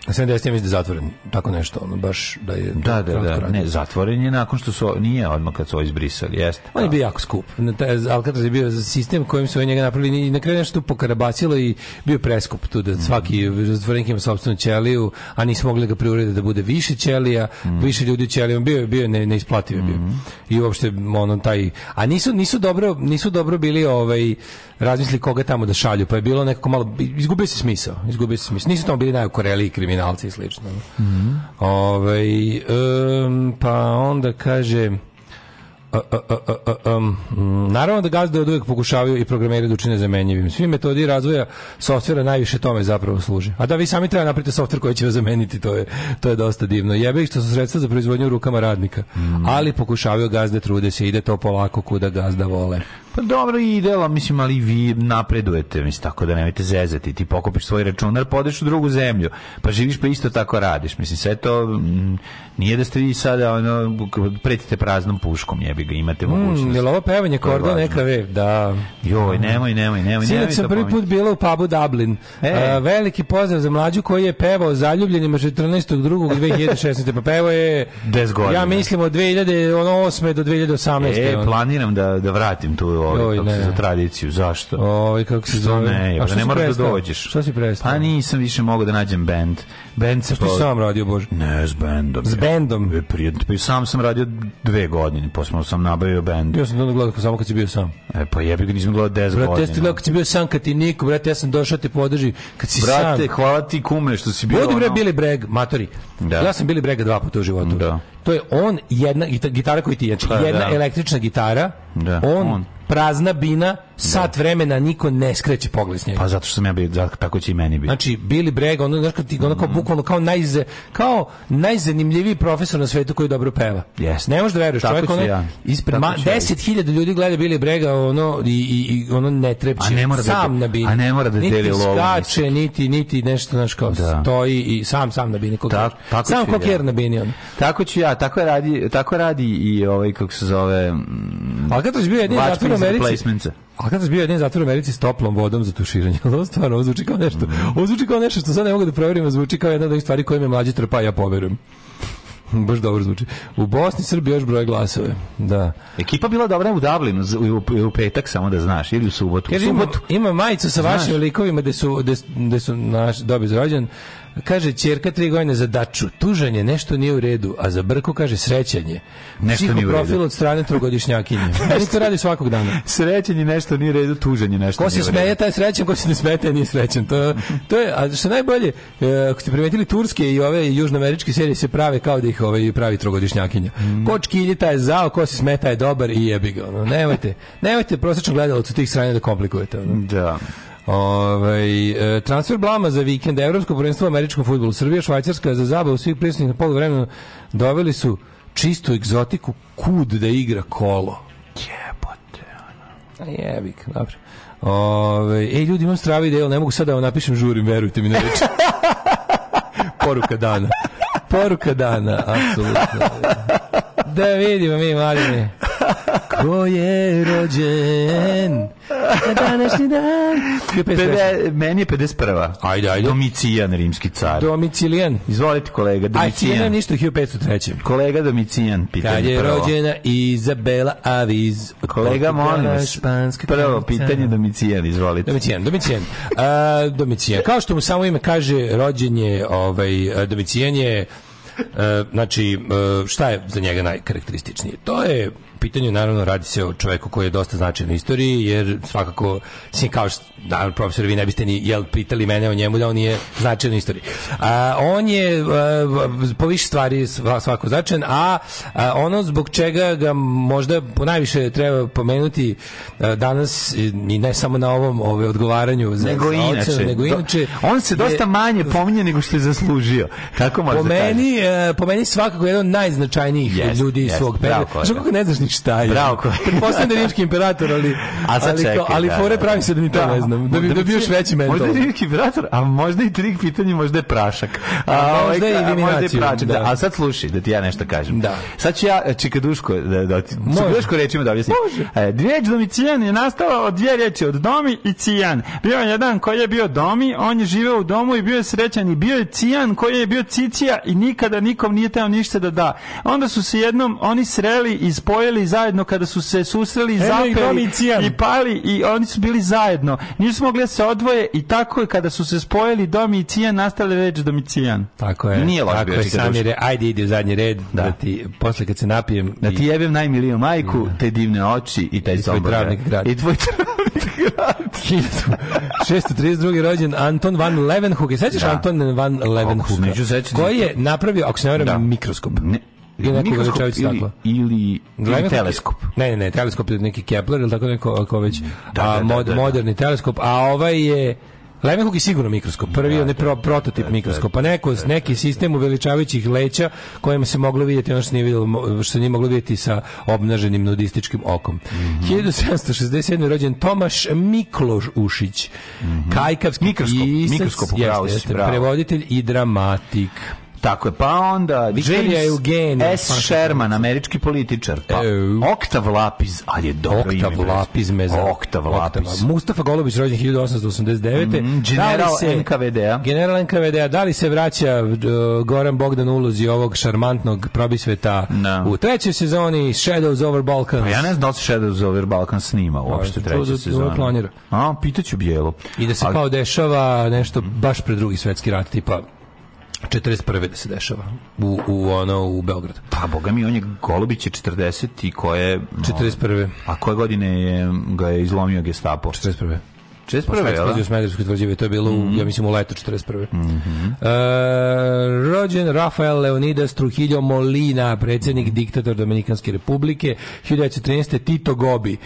70. ja mislim da je zatvoren, tako nešto, ono, baš da je Da, da, da. Ne, zatvoren je nakon što su, nije odmah kad su ovo izbrisali, jeste. On je bio jako skup. Alcatraz je bio sistem kojim su njega napravili i na kraju nešto pokarabacilo i bio preskup tu da svaki zatvorenik ima sopstvenu ćeliju, a nisu mogli ga priurediti da bude više ćelija, više ljudi u ćelijama, bio je bio ne, neisplativ je bio. I uopšte ono taj a nisu nisu dobro nisu dobro bili ovaj razmisli koga tamo da šalju, pa je bilo nekako malo izgubio se smisao, izgubio se smisao. Nisu tamo bili najokoreliji kriminalci i slično. Ovaj em, pa onda kaže A, a, a, um, mm, naravno da gazde od uvijek pokušavaju i programeri da učine zamenjivim. Svi metodi razvoja softvera najviše tome zapravo služe. A da vi sami treba napraviti softver koji će vas zameniti, to je, to je dosta divno. Jebe ih što su sredstva za proizvodnju u rukama radnika. Ali pokušavaju gazde, trude se, ide to polako kuda gazda vole. Pa dobro ide, ali mislim, ali vi napredujete, mislim, tako da nemojte zezati. Ti pokupiš svoj računar, podeš u drugu zemlju, pa živiš pa isto tako radiš. Mislim, sve to mm, nije da ste vi sada ono, pretite praznom puškom, jebi ga, imate mogućnost. Mm, je li ovo pevanje korda neka ve? Da. Joj, nemoj, nemoj, nemoj. Nemoj sam prvi put bila u pubu Dublin. E. A, veliki pozdrav za mlađu koji je pevao zaljubljenima 14.2.2016. Pa pevao je 10 godina. Ja mislim od 2008. do 2018. E, planiram da, da vratim tu ovaj, Joj, kako se ne. za tradiciju. Zašto? Ovaj kako se zove? ne, A pa što ne moraš da dođeš. Što si prestao? Pa nisam više mogao da nađem bend. Bend se Što si sam radio, Bože? Ne, s bendom. S bendom? E, Prije, pa i sam sam radio dve godine, posle sam nabavio bend. Ja sam to gledao samo kad si bio sam. E, pa jebi ga, nisam gledao 10 Brate, ja sam ti godina. gledao kad si bio sam, kad ti niko, brate, ja sam došao te podrži, kad si Brate, sam. hvala ti kume što si bio Budi bre ono- Billy Bragg, matori. Da. Ja sam Billy Bragga dva puta u životu. Da. To je on, jedna gita- gitara koju ti znači, Pa, jedna da. električna gitara, Da, on, on. prázdna bina sat vremena niko ne skreće pogled s njega. Pa zato što sam ja bio, tako će i meni biti. Znači, Billy Bragg, ono, znaš, kad ti, ono kao, bukvalno kao, najze, kao najzanimljiviji profesor na svetu koji dobro peva. Jeste. Ne možeš da veruješ, čovjek, ono, ja. ispred ma, ja. 10.000 ljudi gleda Billy Bragga, ono, i, i, i ono ne trepće, ne mora da sam de- na bini. a ne mora da niti deli lovu, skače, niti, niti nešto, znaš, kao, Da. stoji i sam, sam na bini. Tak- tako sam koker ja. na bini, ono. Tako ću ja, tako radi, tako radi i ovaj, kako se zove, mm, Alcatraz bio jedin zatvor u Pizza Americi. Replacements. Alcatraz bio jedin zatvor u Americi s toplom vodom za tuširanje. <laughs> Ovo stvarno, ovo zvuči kao nešto. Ovo zvuči kao nešto što sad ne mogu da proverim, a zvuči kao jedna od onih stvari koje me mlađi trpa, ja poverujem. <laughs> Baš dobro zvuči. U Bosni Srbiji još broje glasove. Da. Ekipa bila dobra u Dublinu u, u, u petak, samo da znaš, ili u subotu. U Kaže, ima, subotu. ima majicu sa Znaš. vašim likovima gde su, gde su naš dobi za rođen. Kaže, čerka tri godine za daču. Tužanje, nešto nije u redu. A za brku kaže srećanje. Nešto nije u redu. Psihoprofil od strane trogodišnjakinje. <laughs> Oni to radi svakog dana. Srećan je nešto, nije u redu, tužan je nešto. Ko se nije redu. smeje, taj je srećan, ko se ne smeje, taj nije srećan. To, to je, a što najbolje, e, ako ste primetili turske i ove južnoameričke serije se prave kao da ih ovaj pravi trogodišnjakinja. Mm. Ko čkilji, taj je zao, ko se smeta je dobar i jebi ga. Ono. Nemojte, nemojte prosječnom gledalcu tih stranja da komplikujete. Ono. Da. Ovaj e, transfer blama za vikend evropsko prvenstvo u američkom fudbalu Srbija Švajcarska za zabavu svih prisutnih na poluvremenu doveli su čistu egzotiku kud da igra kolo. Jebote. A jebik, dobro. Ove, ej, ljudi, imam stravi ideju, ne mogu sad da vam napišem žurim, verujte mi na reč. <laughs> Poruka dana. Poruka dana, apsolutno. Da vidimo mi, Marine. Ko je rođen na današnji dan? 15 Pede, meni je 51. Ajde, ajde. Domicijan, rimski car. Domicilijan. Izvolite kolega, Domicijan. ništa 1503. Kolega Domicijan, pitanje Kad je prvo. rođena Izabela Aviz. Kolega, molim vas, prvo pitanje Domicijan, izvolite. Domicijan, Domicijan. A, Domicijan. Kao što mu samo ime kaže, rođen je, ovaj, a, Domicijan je, e, znači, e, šta je za njega najkarakterističnije? To je pitanju, naravno, radi se o čoveku koji je dosta značajan u istoriji, jer svakako, mislim, kao što, da, profesor, vi ne biste ni, jel, pitali mene o njemu da on nije značajan u istoriji. A, on je a, po više stvari sva- svako značajan, a, a ono zbog čega ga možda najviše treba pomenuti a, danas i ne samo na ovom ove odgovaranju za, Nego za ocenu, inače. nego Do- inače On se dosta je- manje pominje nego što je zaslužio. Možda po meni, e, po meni svakako jedan od najznačajnijih Jest, ljudi jest, svog perioda. Znaš kako ne znaš ni šta je. Bravo, Pretpostavljam da je rimski imperator, ali, A sad ali, čekaj, ali da, fore da, pravi se da ni to ne znam. Da bi, da bi još veći mental. Možda je rimski imperator, a možda i trik pitanje, možda je prašak. A ovaj, možda i a možda je eliminaciju, prašak, da. da. A sad slušaj, da ti ja nešto kažem. Da. Sad ću ja Čikaduško, da, da ti. Čikaduško rečima da objasnim. E, Riječ domicijan je nastala od dvije riječi, od domi i cijan. Bio je jedan koji je bio domi, on je živeo u domu i bio je srećan i bio je cijan koji je bio cicija i nikada nikom nije teo ništa da da. Onda su se jednom oni sreli i spojili zajedno kada su se susreli zapeli i pali i oni su bili zajedno. Nisu mogli da se odvoje i tako je kada su se spojili domi i cijan nastale reč domicijan. Tako je. Nije loš Tako bio je, Čika sam je Duško. re, ajde idi u zadnji red, da, Da. ti, posle kad se napijem... Da i- ti jebem najmiliju majku, te divne oči i taj I tvoj sombor. travnik grad. I tvoj travnik grad. <laughs> 632. rođen Anton van Leeuwenhoek. I sećaš Da. Anton van Leeuwenhoek? Koji je napravio, ako se ne varam, Da. mikroskop. Ne, Ili neko mikroskop veličavić stakla. ili, ili je- teleskop. Ne, ne, ne, teleskop je neki Kepler ili tako neko ako već. Da, a, da, da, mod- da, da. moderni teleskop, a ovaj je Leeuwenhoek je sigurno mikroskop. Prvi on je pro, prototip mikroskopa. Neko, neki sistem uveličavajućih leća kojima se moglo vidjeti ono što nije, vidjelo, što nije moglo vidjeti sa obnaženim nudističkim okom. Mhm. 1767. rođen Tomaš Mikloš Ušić. Kajkavski Mhm. Mikroskop, pisac, mikroskop, jeste, jeste, prevoditelj i dramatik. Tako je, pa onda Viktorija James Eugenija, S. Sherman, američki političar, pa Eu. Oktav Lapiz, ali je dobro ime. Oktav bre. Lapis me za... Oktav Lapiz. Mustafa Golubić rođen 1889. Mhm, Da general se- NKVD-a. General NKVD-a. Da li se vraća uh, Goran Bogdan ulozi ovog šarmantnog probisveta Da. u trećoj sezoni Shadows over Balkans? Pa ja ne znam da li se Shadows over Balkan snima uopšte Pa, treća sezona. planira. A, pitaću Bijelo. I da se Ali- kao dešava nešto baš pred drugi svetski rat, tipa 41. da se dešava u, u ono u Beogradu. Pa, boga mi, on je Golubić je 40 i koje... no, 41. A koje godine je, ga je izlomio Gestapo? 41. 41. Posle jel da? eksplozije u Smederevskoj tvrđavi, to je bilo, u, ja mislim, u leto 41. E, rođen Rafael Leonidas Trujillo Molina, predsjednik, diktator Dominikanske republike, 1913. Tito Gobi,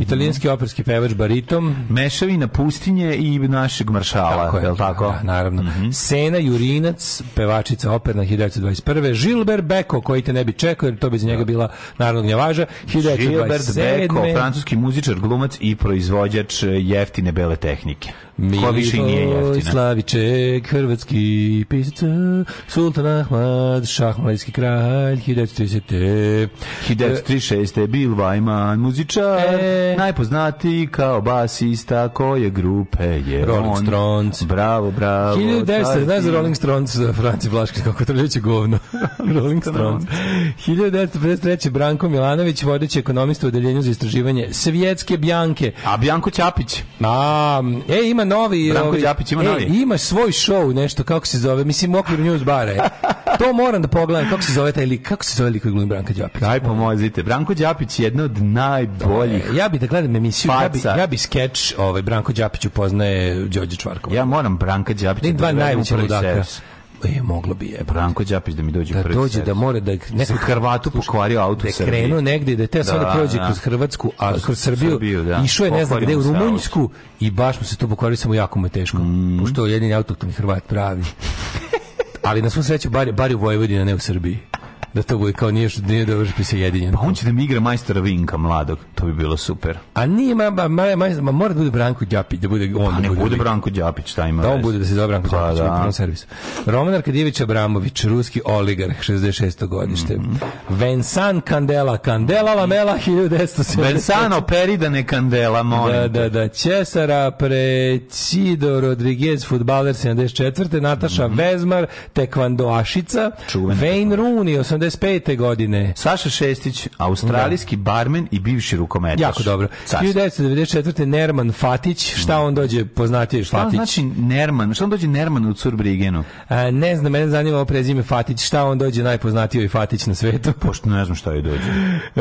italijanski operski pevač baritom, Mešavina pustinje i našeg maršala, Tako je, je li tako? Da, naravno. Sena Jurinac, pevačica operna 1921. Žilber Beko, koji te ne bi čekao, jer to bi za njega bila narodna gnjavaža, Gilbert 1927. Beko, francuski muzičar, glumac i proizvođač jeftine bele tehnike. Ko više i nije jeftina. Slaviček, hrvatski pisac, Sultan Ahmad, šahmalijski kralj, 1930. 1936. je Bill Wyman, muzičar, E. najpoznatiji kao basista koje grupe je Rolling on. Stones. Bravo, bravo. 1900, carski. znaš za Rolling Stones, Franci Blaški, kako trljuće govno. <laughs> Rolling Stones. 1953. Branko Milanović, vodeći ekonomista u odeljenju za istraživanje svjetske bjanke. A Bjanko Ćapić? A, e, ima novi... Branko ovi- Đapić ima e, novi. Ima svoj show, nešto, kako se zove, mislim, u okviru news bara je. To moram da pogledam, kako se zove taj lik, kako se zove lik koji glumi Branka Đapić? Aj pomozite. Branko Đapić je jedna od najboljih. Ja bi da gledam emisiju, ja bi, ja bi skeč ovaj, Branko Đapić upoznaje Đorđe Čvarkova. Ja moram Branka Đapića da dva najveća ludaka. servis. E, moglo bi je. Branko Đapić da mi dođe Da prvi dođe, servis. da mora da... Za Hrvatu pokvario auto da krenuo negde, da teo samo da Da, prođe da. kroz Hrvatsku, a Kroz kroz Srbiju, Srbiju, da. išao je ne znam gde, u. Rumunjsku i baš mu se to pokvario, samo jako mu je teško. Mm. Pošto je jedini autoktoni Hrvat pravi. <laughs> Ali na svu sreću, bar, bar u Vojvodini, a ne u Srbiji. Da to bude kao nije, nije dobro što jedinjen. Pa on će da mi igra majstora Vinka mladog. To bi bilo super. A nije, ma, ma, ma, ma, ma mora da bude Branko Đapić, da bude on. Pa da ne bude lik. Branko Đapić, šta ima Da on bude da se zove Branko Pa Đapić da. prvom servisu. Roman Arkadijević Abramović, ruski oligarh, 66. godište. Mhm. Vensan Kandela, Kandela Lamela, 1970. Bensano Peridane Kandela, molim. Da, da, da. Cesara Precido Rodriguez, futbaler 74. Nataša Vezmar, tekvandoašica. Mhm. Čuveni Wayne Rooney, 85. godine. Saša Šestić, australijski barmen i bivši rukometaš. Jako dobro. Car. 1994. Nerman Fatić, šta on dođe poznatiji Šta Fatić? znači Nerman? Šta on dođe Nerman u Curbrigenu? A, ne znam, mene zanima ovo prezime Fatić, šta on dođe najpoznatiji Fatić na svetu. <laughs> Pošto ne znam šta je dođe. E,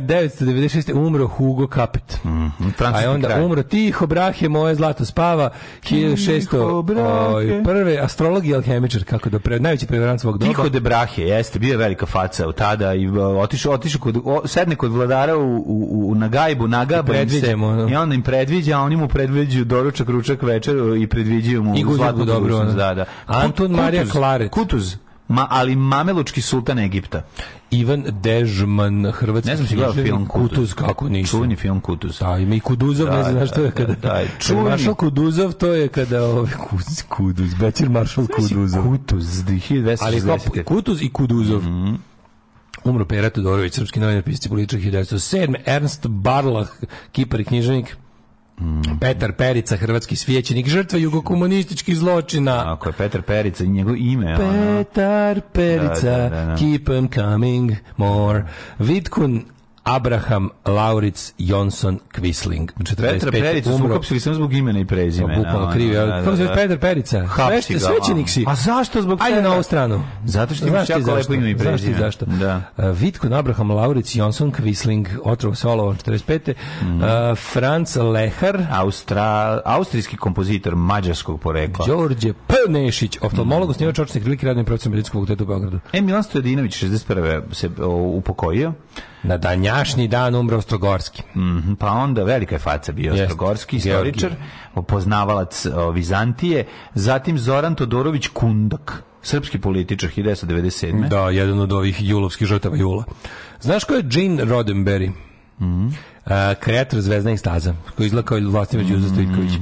996. umro Hugo Capet. A francuski je onda kralj. umro Tiho Brahe, moje zlato spava, 1600. Tiho Brahe. oj, prve astrolog i alhemičar, kako da pre, najveći prevarant svog doba. Tiho de Brahe, jeste, bio velika faca tada i uh, otišao, otišao kod, o, sedne kod vladara u, u, u, na gajbu, nagaba I se, ono. i onda im predviđa, a oni mu predviđaju doručak, ručak, večer i predviđaju mu I zlatnu dobro, da, da. Anton Marija Klaret. Kutuz, Ma, ali mamelučki sultan Egipta. Ivan Dežman, hrvatski Ne znam si gledao film Kutuz. Kutuz, kako nisam. Čuveni film Kutuz. Da, ima i Kuduzov, ne Da, znam znaš što je da, kada... da, da, Čuveni. čuveni. Maršal Kuduzov, to je kada... Ove, Kuz- Kuduz, Bećir Maršal Kuduzov. Kutuz, 1260. Ali kao Kutuz i Kuduzov. Umro Pera Todorović, srpski novinar, pisac i političar 1907. Ernst Barlah, kipar i književnik. Petar Perica, hrvatski svjećenik, žrtva jugokomunističkih zločina. Ako je Petar Perica i njegovo ime, ono... Petar Perica, Da, da, da, da. keep 'em coming more. Vidkun Abraham Lauric Jonsson Quisling. Petar Perica su uhapsili samo zbog imena i prezimena. Pa, Bukvalno krivi. da, da, Kako se da. zove Petar Perica? Hapsi ga, Svećenik si. A zašto zbog Ajde na ovu stranu. Zato što imaš jako lepo ime i Znaš prezime. zašto? Da. Uh, Vidkun Abraham Lauric Jonsson Quisling, otrov Solovan 45. Mhm. Uh, Franz Lehar, Austra, austrijski kompozitor mađarskog porekla. Đorđe P. Nešić, oftalmolog, osnivač očnih krilike, radni profesor medicinskog fakulteta u Beogradu. E, Milan Stojadinović 61. se upokojio, Na danjašnji dan umro Strogorski. Mhm, pa onda velika je faca bio Jeste. Strogorski Georgij. istoričar, poznavalac Vizantije, zatim Zoran Todorović Kundak, srpski političar 1997. Da, jedan od ovih julovskih žrtava jula. Znaš ko je Gene Roddenberry? A, kreator zvezdanih staza, koji izgleda kao Vlastimir Đuza Stojković.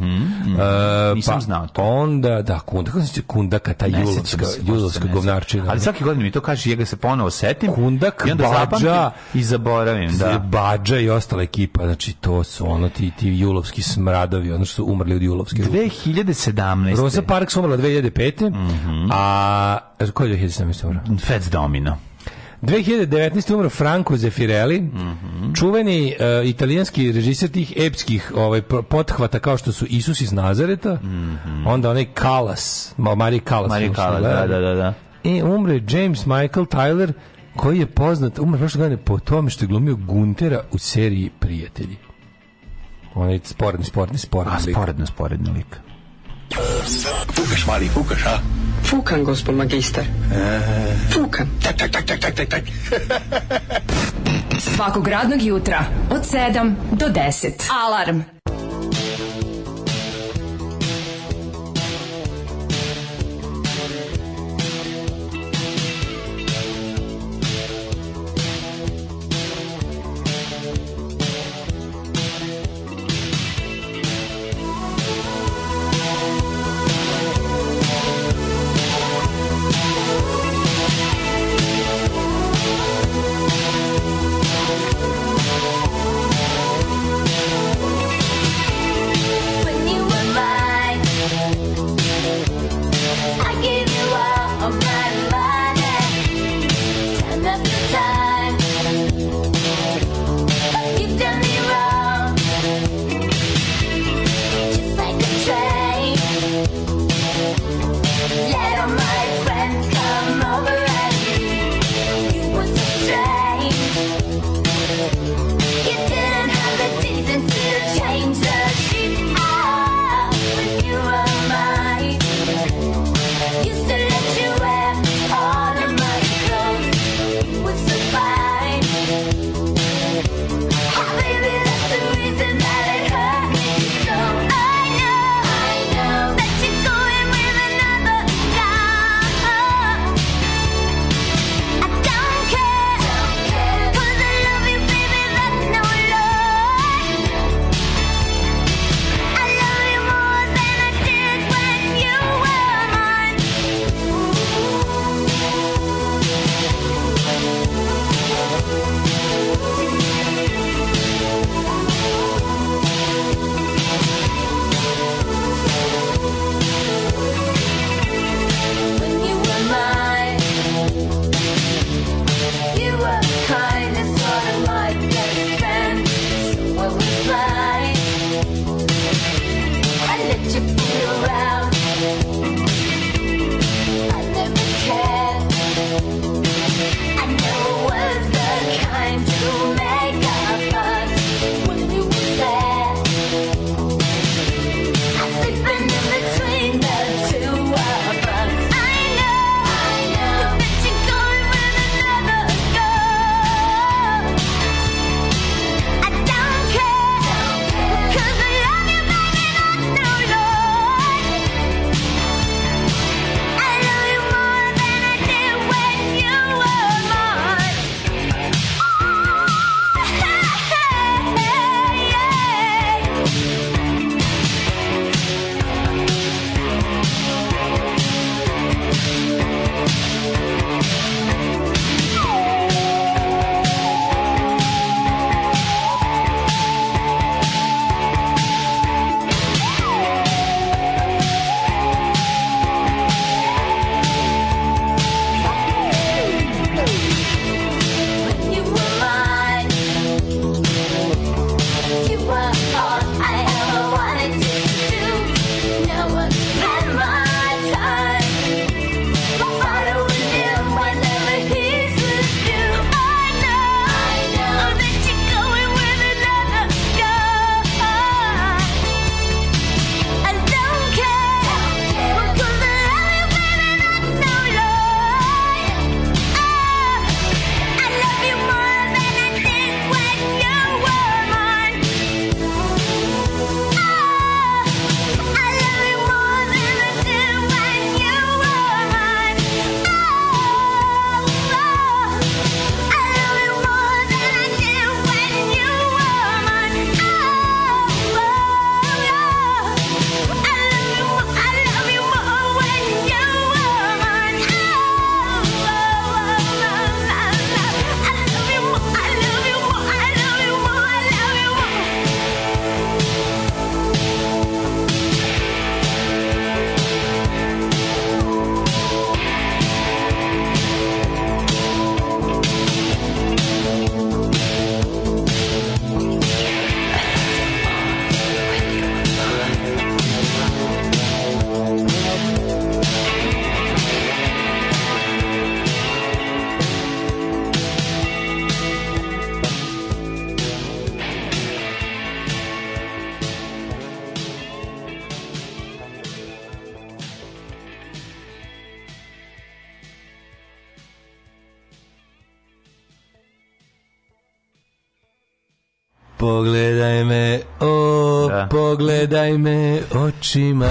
A, Nisam pa znao to. Onda, da, Kunda, kako se Kundaka, ta julovska, julovska govnarčina. Ali svaki godin mi to kaže, ja ga se ponovo setim. Kundak, i onda zapamtim i zaboravim. Da. Badža i ostala ekipa, znači to su ono ti, ti julovski smradovi, ono što su umrli od julovske ruke. 2017. Rosa Parks umrla 2005. Mhm. A, ko je 2017. umrla? Fats Domino. 2019. umro Franco Zeffirelli, Mhm. čuveni e, italijanski režiser tih epskih ovaj, pothvata kao što su Isus iz Nazareta, onda onaj Kalas, Ma- Mari Kalas. Mari film smo Kala, Mhm. da, da, da, da. I umre James Michael Tyler, koji je poznat, umre prošle godine po tome što je glumio Guntera u seriji Prijatelji. Onaj sporedni, sporedni, sporedni. A, lik. sporedno, sporedno lik. Fukaš, mali, fukaš, a? Fukan, gospod magister. Fukan. Tak, tak, tak, tak, tak, tak, tak. Svakog radnog jutra od 7 do 10. Alarm.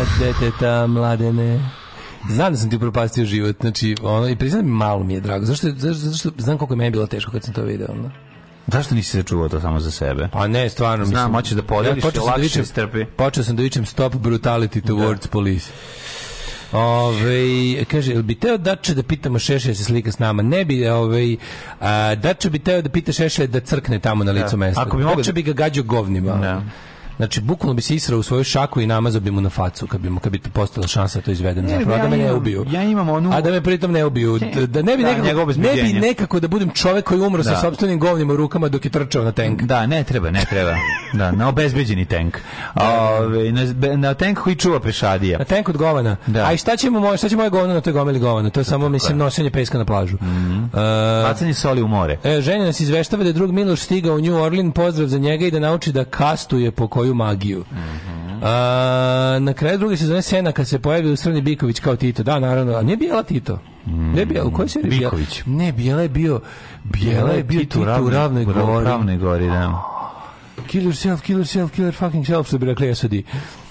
Očima deteta mladene. Znam da sam ti upropastio život, znači, ono, i priznam malo mi je drago. Zašto, zašto, zašto znam koliko je meni bilo teško kad sam to video, ono. Zašto nisi se čuvao to samo za sebe? Pa ne, stvarno. Znam, mislim, hoćeš da podeliš, počeo sam lakše vičem- istrpi. Počeo sam da vičem stop brutality towards police. Ove, kaže, jel bi teo Dače da pitamo Šešelja da se slika s nama? Ne bi, ove, a, Dače bi teo da pita Šešelja da crkne tamo na licu mesta. Ako bi mogao Dače da- bi ga gađao govnima. Da. Znači, bukvalno bi se israo u svoju šaku i namazao bi mu na facu kad bi, mu, kad bi postala šansa da to izvedem. Zapravo, a da me ne ubiju. Ja imam onu... A da me pritom ne ubiju. Da, da ne bi Da, nekako, ne bi nekako da budem čovek koji umro sa Da. sopstvenim govnima u rukama dok je trčao na tank. Da, ne treba, ne treba. Da, na obezbeđeni tank. Ove, na, na tank koji čuva pešadija. Na tank od govana. Da. A i šta ćemo moje, šta će moje govno na toj gomili govana? To je samo mislim nošenje peska na plažu. Mhm. E, Bacanje soli u more. E, ženja nas izveštava da je drug Miloš stigao u New Orleans, pozdrav za njega i da nauči da kastuje po koju magiju. Mhm. A, na kraju druge sezone Sena kad se pojavio Srni Biković kao Tito, da naravno, a nije bijela Tito. Ne bijela, u kojoj seriji? Bijela- Biković. Ne, bijela je bio bijela je bio Tito u Ravnoj u gori. Ravnoj gori, da. Kill yourself, kill yourself, kill your fucking self, što bi rekli SOD.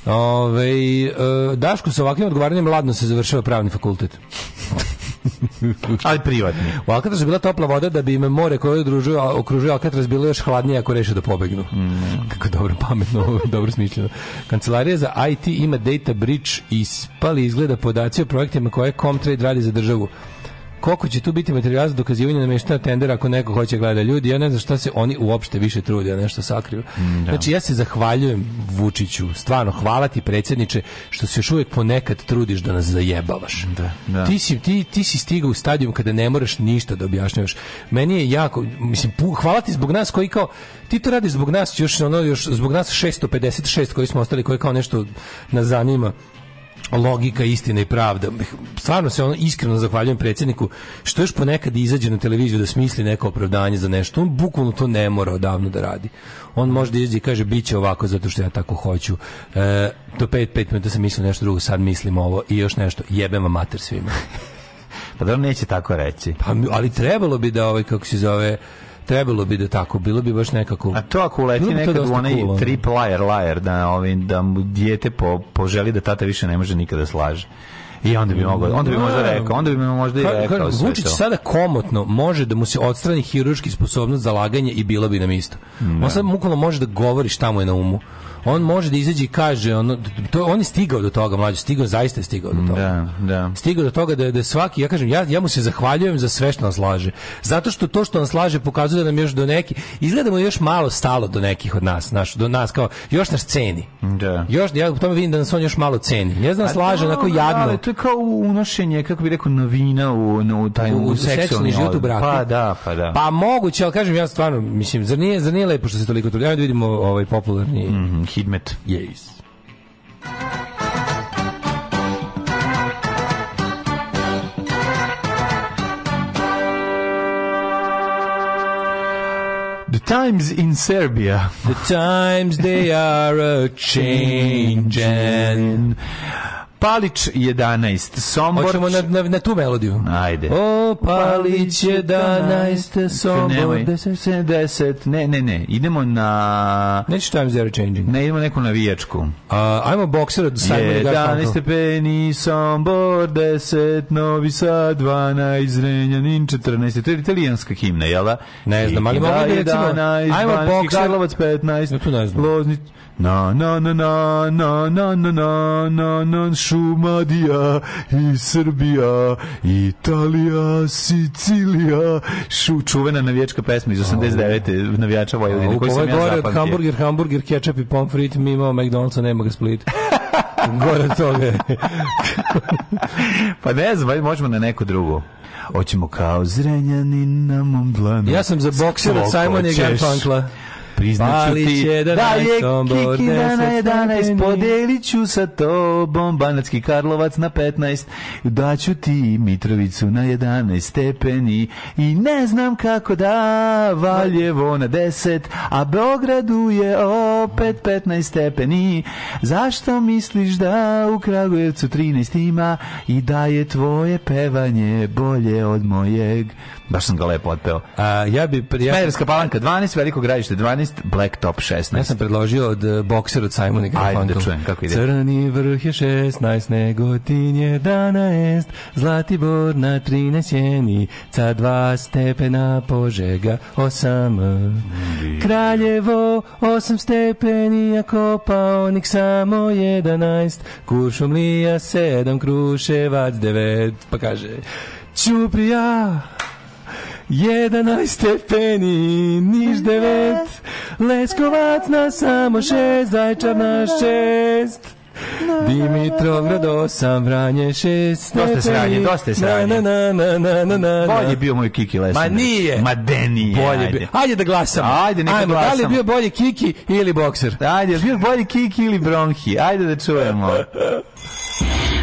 Ove, e, Daško sa ovakvim odgovaranjem ladno se završava pravni fakultet. <laughs> <laughs> Ali privatni. U Alcatraz je bila topla voda da bi im more koje odružuje, okružuje Alcatraz bilo još hladnije ako reše da pobegnu. Kako dobro, pametno, <laughs> dobro smišljeno. Kancelarija za IT ima data breach i spali izgleda podaci o projektima koje Comtrade radi za državu. Koliko će tu biti materijala za dokazivanje nameštena tendera ako neko hoće gleda ljudi, ja ne znam šta se oni uopšte više trude da nešto sakriju. Znači ja se zahvaljujem Vučiću, stvarno hvala ti predsjedniče što se još uvijek ponekad trudiš da nas zajebavaš. da. Ti si, ti, ti si stigao u stadijum kada ne moraš ništa da objašnjavaš. Meni je jako, mislim, pu- hvala ti zbog nas koji kao, ti to radiš zbog nas, još ono, još zbog nas 656 koji smo ostali, koji kao nešto nas zanima logika, istina i pravda. Stvarno se ono iskreno zahvaljujem predsjedniku što još ponekad izađe na televiziju da smisli neko opravdanje za nešto. On bukvalno to ne mora odavno da radi. On možda izađe i kaže bit će ovako zato što ja tako hoću. E, do pet, pet minuta sam mislio nešto drugo, sad mislim ovo i još nešto. Jebem vam mater svima. <laughs> Pa da on neće tako reći. Pa, ali trebalo bi da ovaj, kako se zove, trebalo bi da tako, bilo bi baš nekako... A to ako uleti nekad u onaj cool, trip liar liar da, ovim, da mu dijete po, poželi da tata više ne može nikada slaže. I onda bi mogao, onda bi možda rekao, onda bi mu možda i Ka- rekao kažem, sve Vučić to. sada komotno može da mu se odstrani hiruški sposobnost za laganje i bilo bi nam isto. On sad bukvalno može da govori šta mu je na umu. On može da izađe i kaže, ono, to, on je stigao do toga, mlađe, stigao, zaista je stigao do toga. Da, da. Stigao do toga da, da svaki, ja kažem, ja, ja mu se zahvaljujem za sve što nas laže. Zato što to što nas laže pokazuje da nam još do neki, izgledamo još malo stalo do nekih od nas, naš, do nas kao, još nas ceni. Da. Još, ja u tome vidim da nas on još malo ceni. Ne znam, nas laže onako Dobro, jadno. ali to je kao unošenje, kako bi rekao, novina u, u, taj, u, u, u seksualni život u braku. Pa da, pa da. Pa moguće, ali kažem ja stvarno, mislim, zar nije, zar nije lepo što se toliko trudi? Ajde da vidimo ovaj popularni Mhm, Hidmet. Yes. The Times in Serbia. The times they are a <laughs> changing. Palić 11, Sombor... Hoćemo na, na, na tu melodiju. Ajde. O, Palić 11, Sombor Nemoj. 10. 70, ne, ne, ne, idemo na... Neću times they are changing. Ne, idemo neku navijačku. A, ajmo bokser od Simon 11 Garfunkel. stepeni, Sombor 10, Novi Sad 12, Zrenjanin 14. To je italijanska himna, jel da? Ne znam, ali mogu da recimo, 11, ajmo bokser- Karlovac 15, Ja to ne znam. Loznic, na, na, na, na, na, na, na, na, na, na, Šumadija i Srbija, Italija, Sicilija, šu, čuvena navijačka pesma iz 89. navijača Vojvodine, ovo sam je ja gore od hamburger, hamburger, ketchup i pomfrit, mi imamo McDonald'sa, nema ga Split. <laughs> gore od toga. Pa ne znam, možemo na neku drugu. Hoćemo kao zrenjanin na mom dlanu. Ja sam za bokser od Simon i. Garfunkla. Priznaću ti 11, da je Kikina na 10 11, stepeni. podelit ću sa tobom, Banatski Karlovac na 15, daću ti Mitrovicu na 11 stepeni i ne znam kako da, Valjevo na 10, a Beogradu je opet 15 stepeni. Zašto misliš da u Kragujevcu 13 ima i da je tvoje pevanje bolje od mojeg? Baš sam ga lepo otpeo. A, ja bi... Ja, Smederska palanka 12, Veliko gradište 12, Blacktop 16. Ja sam predložio od uh, bokser od Simona i Ajde da Garfunkel. čujem kako ide. Crni vrh je 16, Negotin je 11, Zlatibor na 13 Jenica, 2 stepena Požega 8. Kraljevo 8 stepeni, a Kopaonik samo 11, Kuršumlija 7, Kruševac 9, pa kaže Ćuprija 11 stepeni, Niš 9, Leskovac na samo 6, Zajčar na 6, Dimitrovgrad 8, Vranje 6 stepeni. Dosta je sranje, dosta je sranje. Na, na, na, na, na, na, na. Bolje je bio moj Kiki Lesnar. Ma nije. Ma de nije. Bolje ajde. bio. Ajde da glasamo. Ajde, neka Ajmo, Da li je glasamo. bio bolje Kiki ili bokser? Ajde, je bio bolji Kiki ili Bronhi? Ajde da čujemo. <laughs>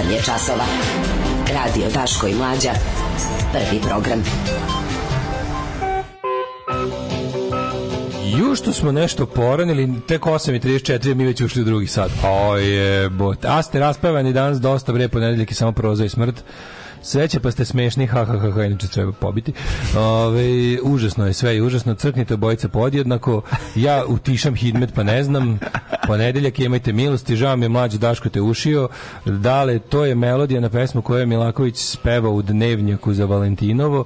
8 je časova. Radio Daško i Mlađa. Prvi program. Ju što smo nešto poranili, tek 8.34, mi već ušli u drugi sat. Oje, bot. A ste raspevani danas dosta, bre, ponedeljak je samo proza i smrt. Sveće pa ste smešni, ha, ha, ha, ha, inače treba pobiti. Ove, užasno je sve i užasno. Crknite obojice podjednako. Ja utišam hidmet, pa ne znam. Ponedeljak imajte milosti, žao mi je mlađi Daško te ušio. Dale, to je melodija na pesmu koju je Milaković speva u dnevnjaku za Valentinovo.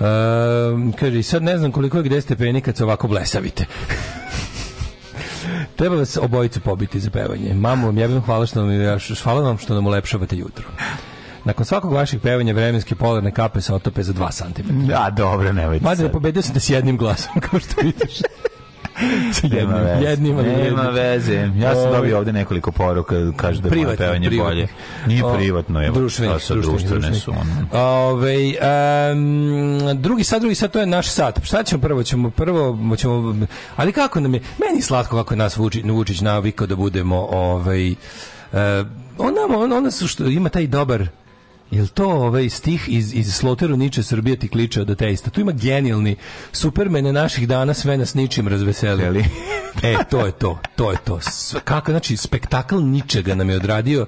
Um, kaže, sad ne znam koliko je gde stepeni kad se ovako blesavite. <laughs> Treba vas obojicu pobiti za pevanje. Mamu vam jebim, hvala, što nam, hvala vam što nam ulepšavate jutro. Nakon svakog vašeg pevanja vremenske polarne kape se otope za 2 cm. Da, dobro, nemojte Mada pobedio sam te s jednim glasom, <laughs> kao što vidiš. <laughs> Jednim, veze. jednim, ali Nema veze. Ja sam dobio ovde nekoliko poruka, kaže da je Privatno, pevanje privatno. bolje. Nije O, privatno, evo. društveni, šta sa društvene su. Ove, em, drugi sad, drugi sad, to je naš sat. Šta ćemo prvo? Ćemo prvo, ćemo, ali kako nam je, meni je slatko kako je nas Vučić, Vučić navikao da budemo, ovaj, e, on on, ona su što, ima taj dobar, Jel to ovaj stih iz, iz Sloteru Niče Srbije ti kliče od ateista? Tu ima genijalni Supermene naših dana sve nas ničim razveseli. e, to je to, to je to. Sve- Kako, znači, spektakl ničega nam je odradio,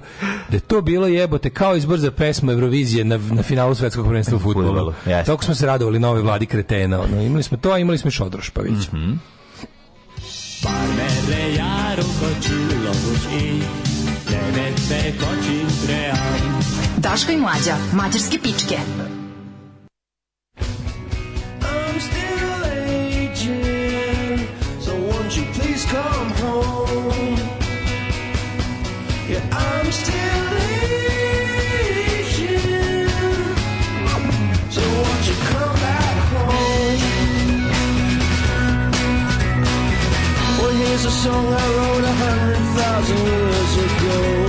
da je to bilo jebote kao izbor za pesmu Eurovizije na, na finalu svetskog prvenstva u jeste. Tako smo se radovali novoj vladi kretena. Ono. Imali smo to, a imali smo i Šodroš, pa vidjet ćemo. Merre járok a csillagos ég, nevetve kacsint Daško i Mlađa, mađarske pičke. Song I wrote a hundred thousand years ago.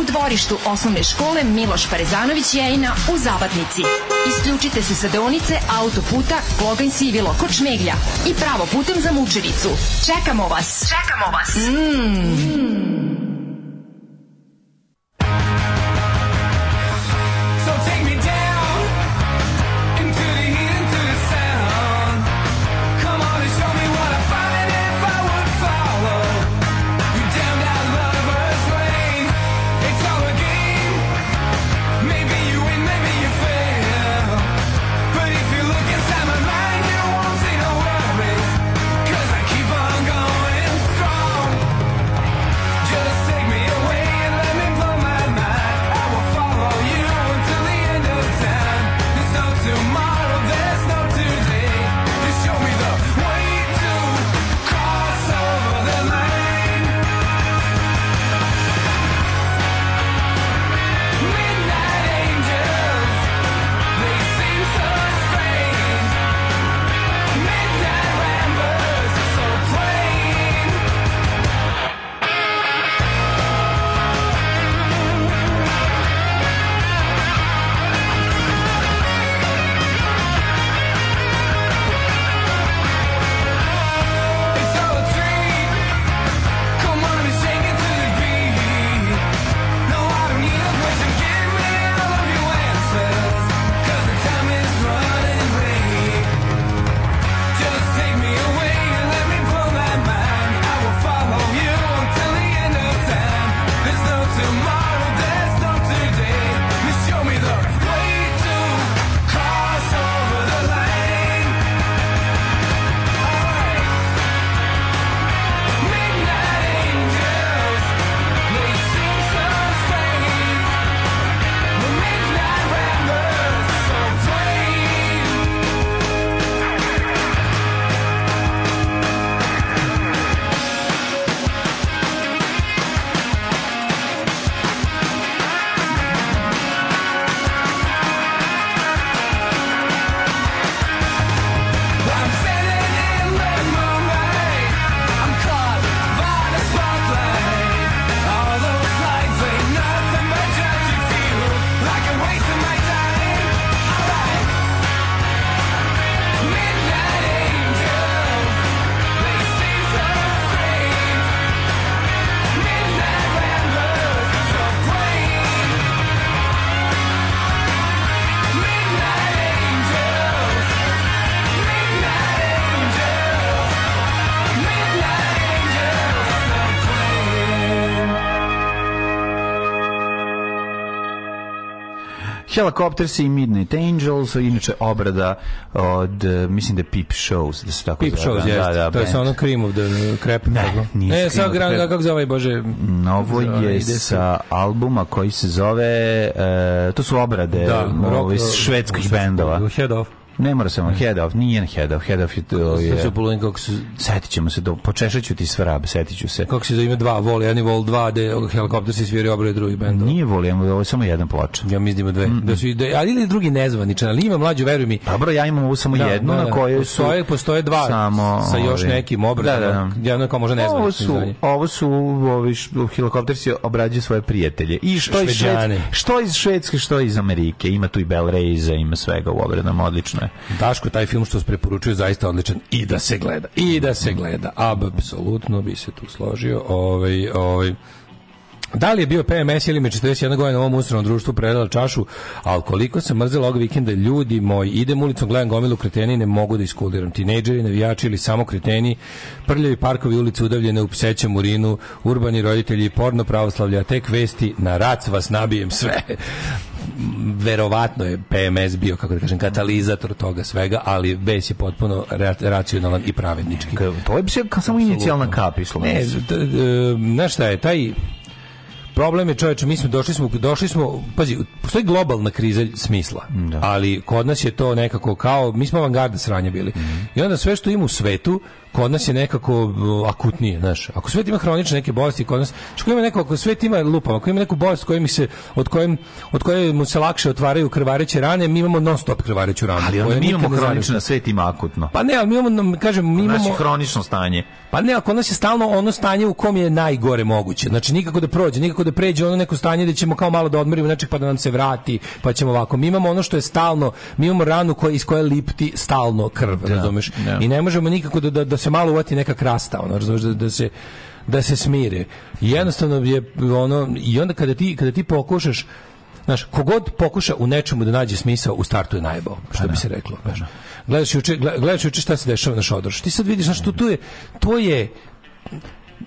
U dvorištu osnovne škole Miloš Parezanović Jejina u Zabatnici. Isključite se sa deonice autoputa Kloganj Sivilo kod Šmeglja i pravo putem za Mučericu. Čekamo vas! Čekamo vas! Mm. Helicopters i Midnight Angels, inače obrada od, mislim da je Peep Shows, da se tako Peep zove. Shows, jeste. to je sa ono Cream of the Crap. Ne, tako? nije Cream sa Crap. kako zove, bože... Ovo Zove, je sa albuma koji se zove, e, to su obrade Da, ovaj, rock- švedskih bendova. Head Off. Ne mora samo Head Off, nije Head Off, Head Off je... to je su polujem kako su... setit ćemo se, do, počešat ću ti sve rabe, setit ću se. Kako se zove, dva vol, jedan je vol dva, gde helikopter se sviri obrade drugih bendova. Nije volim, ovo je samo jedan ploča. Ja mislim da dve. Da su, da, ali ili drugi nezvaničan, ali ima mlađu, veruj mi. Dobro, ja imam ovu samo Da, jednu da, na da. kojoj su... Postoje, postoje dva samo, sa još ovi- nekim obradama. Da, da, da. Jedno je kao možda nezvanično Ovo su, izdanje. ovo su ovi š- helikopterci obrađuju svoje prijatelje. I što iz. Švedske, što iz Švedske, što iz Amerike. Ima tu i Bell Reyza, ima svega u obradama, odlično je. Daško, taj film što se preporučuje zaista odličan i da se gleda. I da se gleda. Apsolutno bi se tu složio. Ovaj, ovaj, Da li je bio PMS ili me 41 godina u ovom usranom društvu predala čašu, ali koliko sam mrzela ovog vikenda, ljudi moji, idem ulicom, gledam gomilu kreteni i ne mogu da iskuliram. Tinejdžeri, navijači ili samo kreteni, prljavi parkovi ulice udavljene u psećem urinu, urbani roditelji, porno pravoslavlja, tek vesti, na rac vas nabijem sve. verovatno je PMS bio, kako da kažem, katalizator toga svega, ali bes je potpuno ra- racionalan i pravednički. To je kao samo inicijalna kap, Ne, d- znaš šta je, taj problem je čoveče, mi smo došli smo došli smo, pazi, postoji globalna kriza smisla. Ali kod nas je to nekako kao mi smo avangarda sranja bili. I onda sve što ima u svetu kod nas je nekako uh, akutnije, znaš. Ako svet ima hronične neke bolesti, kod nas, ako ima neko, ako svet ima lupam, ako ima neku bolest koja mi se, od koje, od koje mu se lakše otvaraju krvareće rane, mi imamo non stop krvareću ranu. Ali mi imamo hronično, svet ima akutno. Pa ne, ali mi imamo, kažem, mi imamo... hronično stanje. Pa ne, ako nas je stalno ono stanje u kom je najgore moguće. Znači nikako da prođe, nikako da pređe ono neko stanje gde ćemo kao malo da odmorimo nečeg pa da nam se vrati, pa ćemo ovako. Mi imamo ono što je stalno, mi imamo ranu koja iz koje lipti stalno krv, razumeš? da. I ne možemo nikako da, da, da se malo uvati neka krasta, ono, razumeš, da, da se da se smire. I jednostavno je ono i onda kada ti kada ti pokušaš Znaš, kogod pokuša u nečemu da nađe smisao, u startu je najbao, što bi se reklo. Znaš. Gledaš juče, gle- gledaš juče šta se dešava na Šodroš. Ti sad vidiš, znaš, to, to je, to je,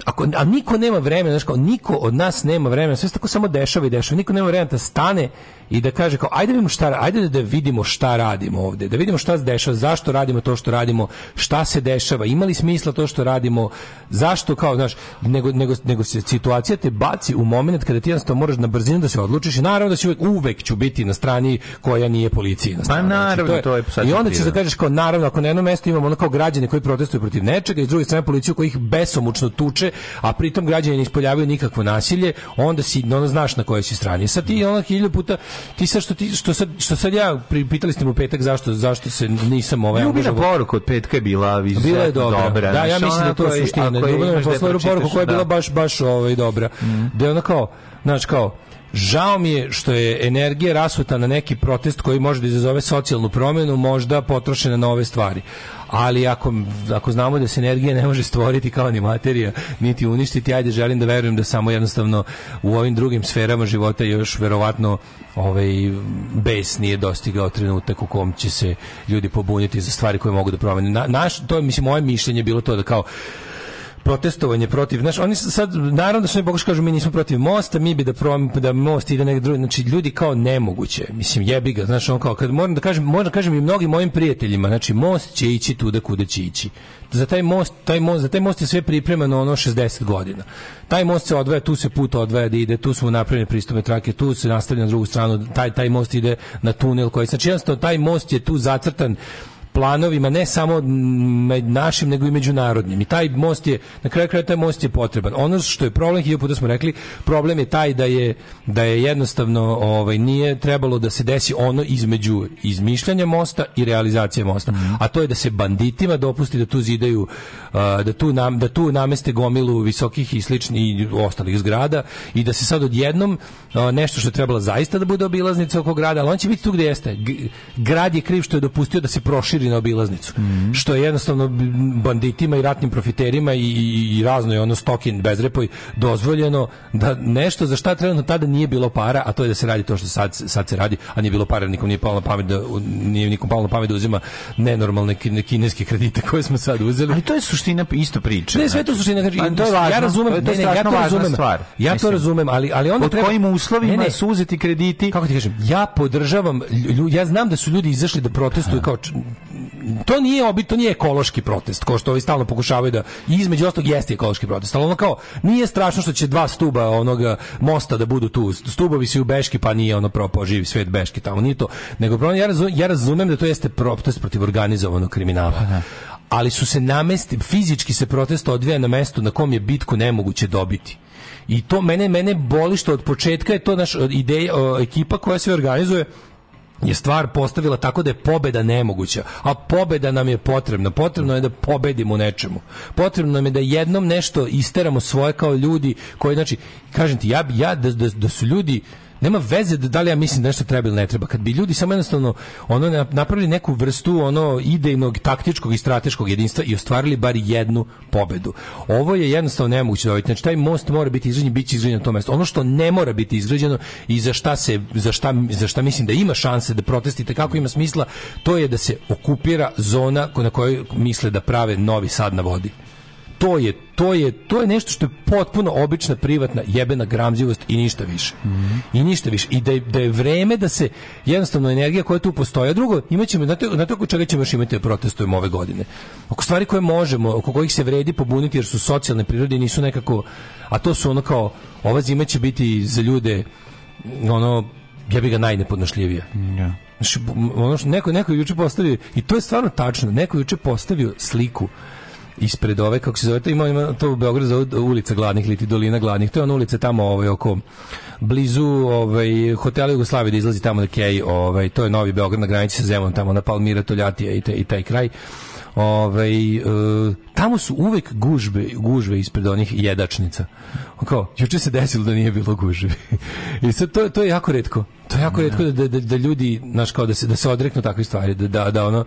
ako, a niko nema vremena, kao, niko od nas nema vremena, sve se tako samo dešava i dešava, niko nema vremena da stane i da kaže kao, ajde da vidimo šta, ajde da, vidimo šta radimo ovde, da vidimo šta se dešava, zašto radimo to što radimo, šta se dešava, ima li smisla to što radimo, zašto kao, znaš, nego, nego, nego se situacija te baci u moment kada ti jednostavno moraš na brzinu da se odlučiš i naravno da će uvek, uvek ću biti na strani koja nije policija. Na strani. Znači, naravno, to je sad I onda ćeš da kažeš kao naravno ako na jednom mestu imamo ono kao građane koji protestuju protiv nečega i s druge strane policiju koji ih besomučno tuče, a pritom građani ne ispoljavaju nikakvo nasilje, onda si ono znaš na kojoj si strani. Sad ti ono hiljadu puta ti sad što ti što sad što sad ja pitali ste me u petak zašto zašto se nisam ovaj Ljubina poruka od petka je bila Bila je dobra. dobra. Da, ja mislim da to suština. je je poslao jednu poruku koja je bila da. Mm. baš baš ovaj dobra. Da je ona kao, znaš kao Žao mi je što je energija rasuta na neki protest koji može da izazove socijalnu promjenu, možda potrošena na ove stvari. Ali ako, ako znamo da se energija ne može stvoriti kao ni materija, niti uništiti, ajde želim da verujem da samo jednostavno u ovim drugim sferama života još verovatno ovaj bes nije dostigao trenutak u kom će se ljudi pobuniti za stvari koje mogu da promene. Na, naš, to je, mislim, moje mišljenje bilo to da kao protestovanje protiv, znaš, oni sad, naravno da su mi pokušali kažu mi nismo protiv mosta, mi bi da, prom, da most ide negdje drugi, znači ljudi kao nemoguće, mislim jebi ga, znaš, on kao, kad moram da kažem, moram da kažem i mnogim mojim prijateljima, znači most će ići tuda kuda će ići. Za taj most, taj most, za taj most je sve pripremano ono 60 godina. Taj most se odvaja, tu se put odvaja da ide, tu su napravljene pristupne trake, tu se nastavlja na drugu stranu, taj, taj most ide na tunel koji, znači jednostavno taj most je tu zacrtan planovima ne samo našim nego i međunarodnim. I taj most je na kraju kraja taj most je potreban. Ono što je problem, hiljadu puta smo rekli, problem je taj da je da je jednostavno ovaj nije trebalo da se desi ono između izmišljanja mosta i realizacije mosta. A to je da se banditima dopusti da tu zidaju da tu nam da tu nameste gomilu visokih i sličnih i ostalih zgrada i da se sad odjednom nešto što je trebalo zaista da bude obilaznica oko grada, ali on će biti tu gdje jeste. Grad je kriv što je dopustio da se proširi na obilaznicu. Što je jednostavno banditima i ratnim profiterima i, i, i raznoj ono stokin bezrepoj dozvoljeno da nešto za šta trenutno tada nije bilo para, a to je da se radi to što sad, sad se radi, a nije bilo para, nikom nije palo na pamet da nije nikom palo na pamet da uzima nenormalne kine- kineske kredite koje smo sad uzeli. Ali to je suština isto priče. Ne, sve to suština, znači, to je važno, ja razumem, to je ne, ne, ja to razumem, stvar. ja to Mislim, razumem, ali, ali onda pod treba... kojim uslovima Ne, ne. su uzeti krediti? Kako ti kažem, ja podržavam, ja znam da su ljudi izašli da protestuju kao to nije obi, to nije ekološki protest, kao što ovi stalno pokušavaju da i između ostalog jeste ekološki protest, ali ono kao nije strašno što će dva stuba onoga mosta da budu tu. Stubovi su u Beški, pa nije ono propao živi svet Beški tamo, nije to. Nego problem, ja razumem, ja razumem da to jeste protest protiv organizovanog kriminala. Ali su se namesti, fizički se protest odvija na mestu na kom je bitku nemoguće dobiti. I to mene mene boli što od početka je to naš ideja ekipa koja se organizuje je stvar postavila tako da je pobeda nemoguća, a pobeda nam je potrebna. Potrebno je da pobedimo nečemu. Potrebno nam je da jednom nešto isteramo svoje kao ljudi koji, znači, kažem ti, ja, ja da, da, da su ljudi nema veze da, da li ja mislim da nešto treba ili ne treba. Kad bi ljudi samo jednostavno ono na- napravili neku vrstu ono idejnog, taktičkog i strateškog jedinstva i ostvarili bar jednu pobedu. Ovo je jednostavno nemoguće dobiti. Znači taj most mora biti izgrađen, biće izgrađen na tom mestu. Ono što ne mora biti izgrađeno i za šta se za šta, za šta mislim da ima šanse da protestite kako ima smisla, to je da se okupira zona na kojoj misle da prave novi sad na vodi to je to je to je nešto što je potpuno obična privatna jebena gramzivost i ništa više. I ništa više. I da je, da je vreme da se jednostavno energija koja tu postoji, a drugo imaćemo na to na to čega ćemo još imati da protestujemo ove godine. Oko stvari koje možemo, oko kojih se vredi pobuniti jer su socijalne prirode i nisu nekako a to su ono kao ova zima će biti za ljude ono ja bi ga najnepodnošljivija. Znači, ono što neko, neko juče postavio, i to je stvarno tačno, neko juče postavio sliku ispred ove kako se zove to ima, ima to u Beogradu zove ulica gladnih ili ti dolina gladnih to je ona ulica tamo ovaj oko blizu ovaj hotela Jugoslavije da izlazi tamo na Kej ovaj to je Novi Beograd na granici sa Zemunom tamo na Palmira Toljatija i, te, i taj kraj Ovaj e, tamo su uvek gužbe, gužve ispred onih jedačnica. Kao, juče se desilo da nije bilo gužve. <laughs> I sad to, to je jako retko. To je jako retko da, da, da, da ljudi, znaš, kao da se, da se odreknu takve stvari, da, da, da ono,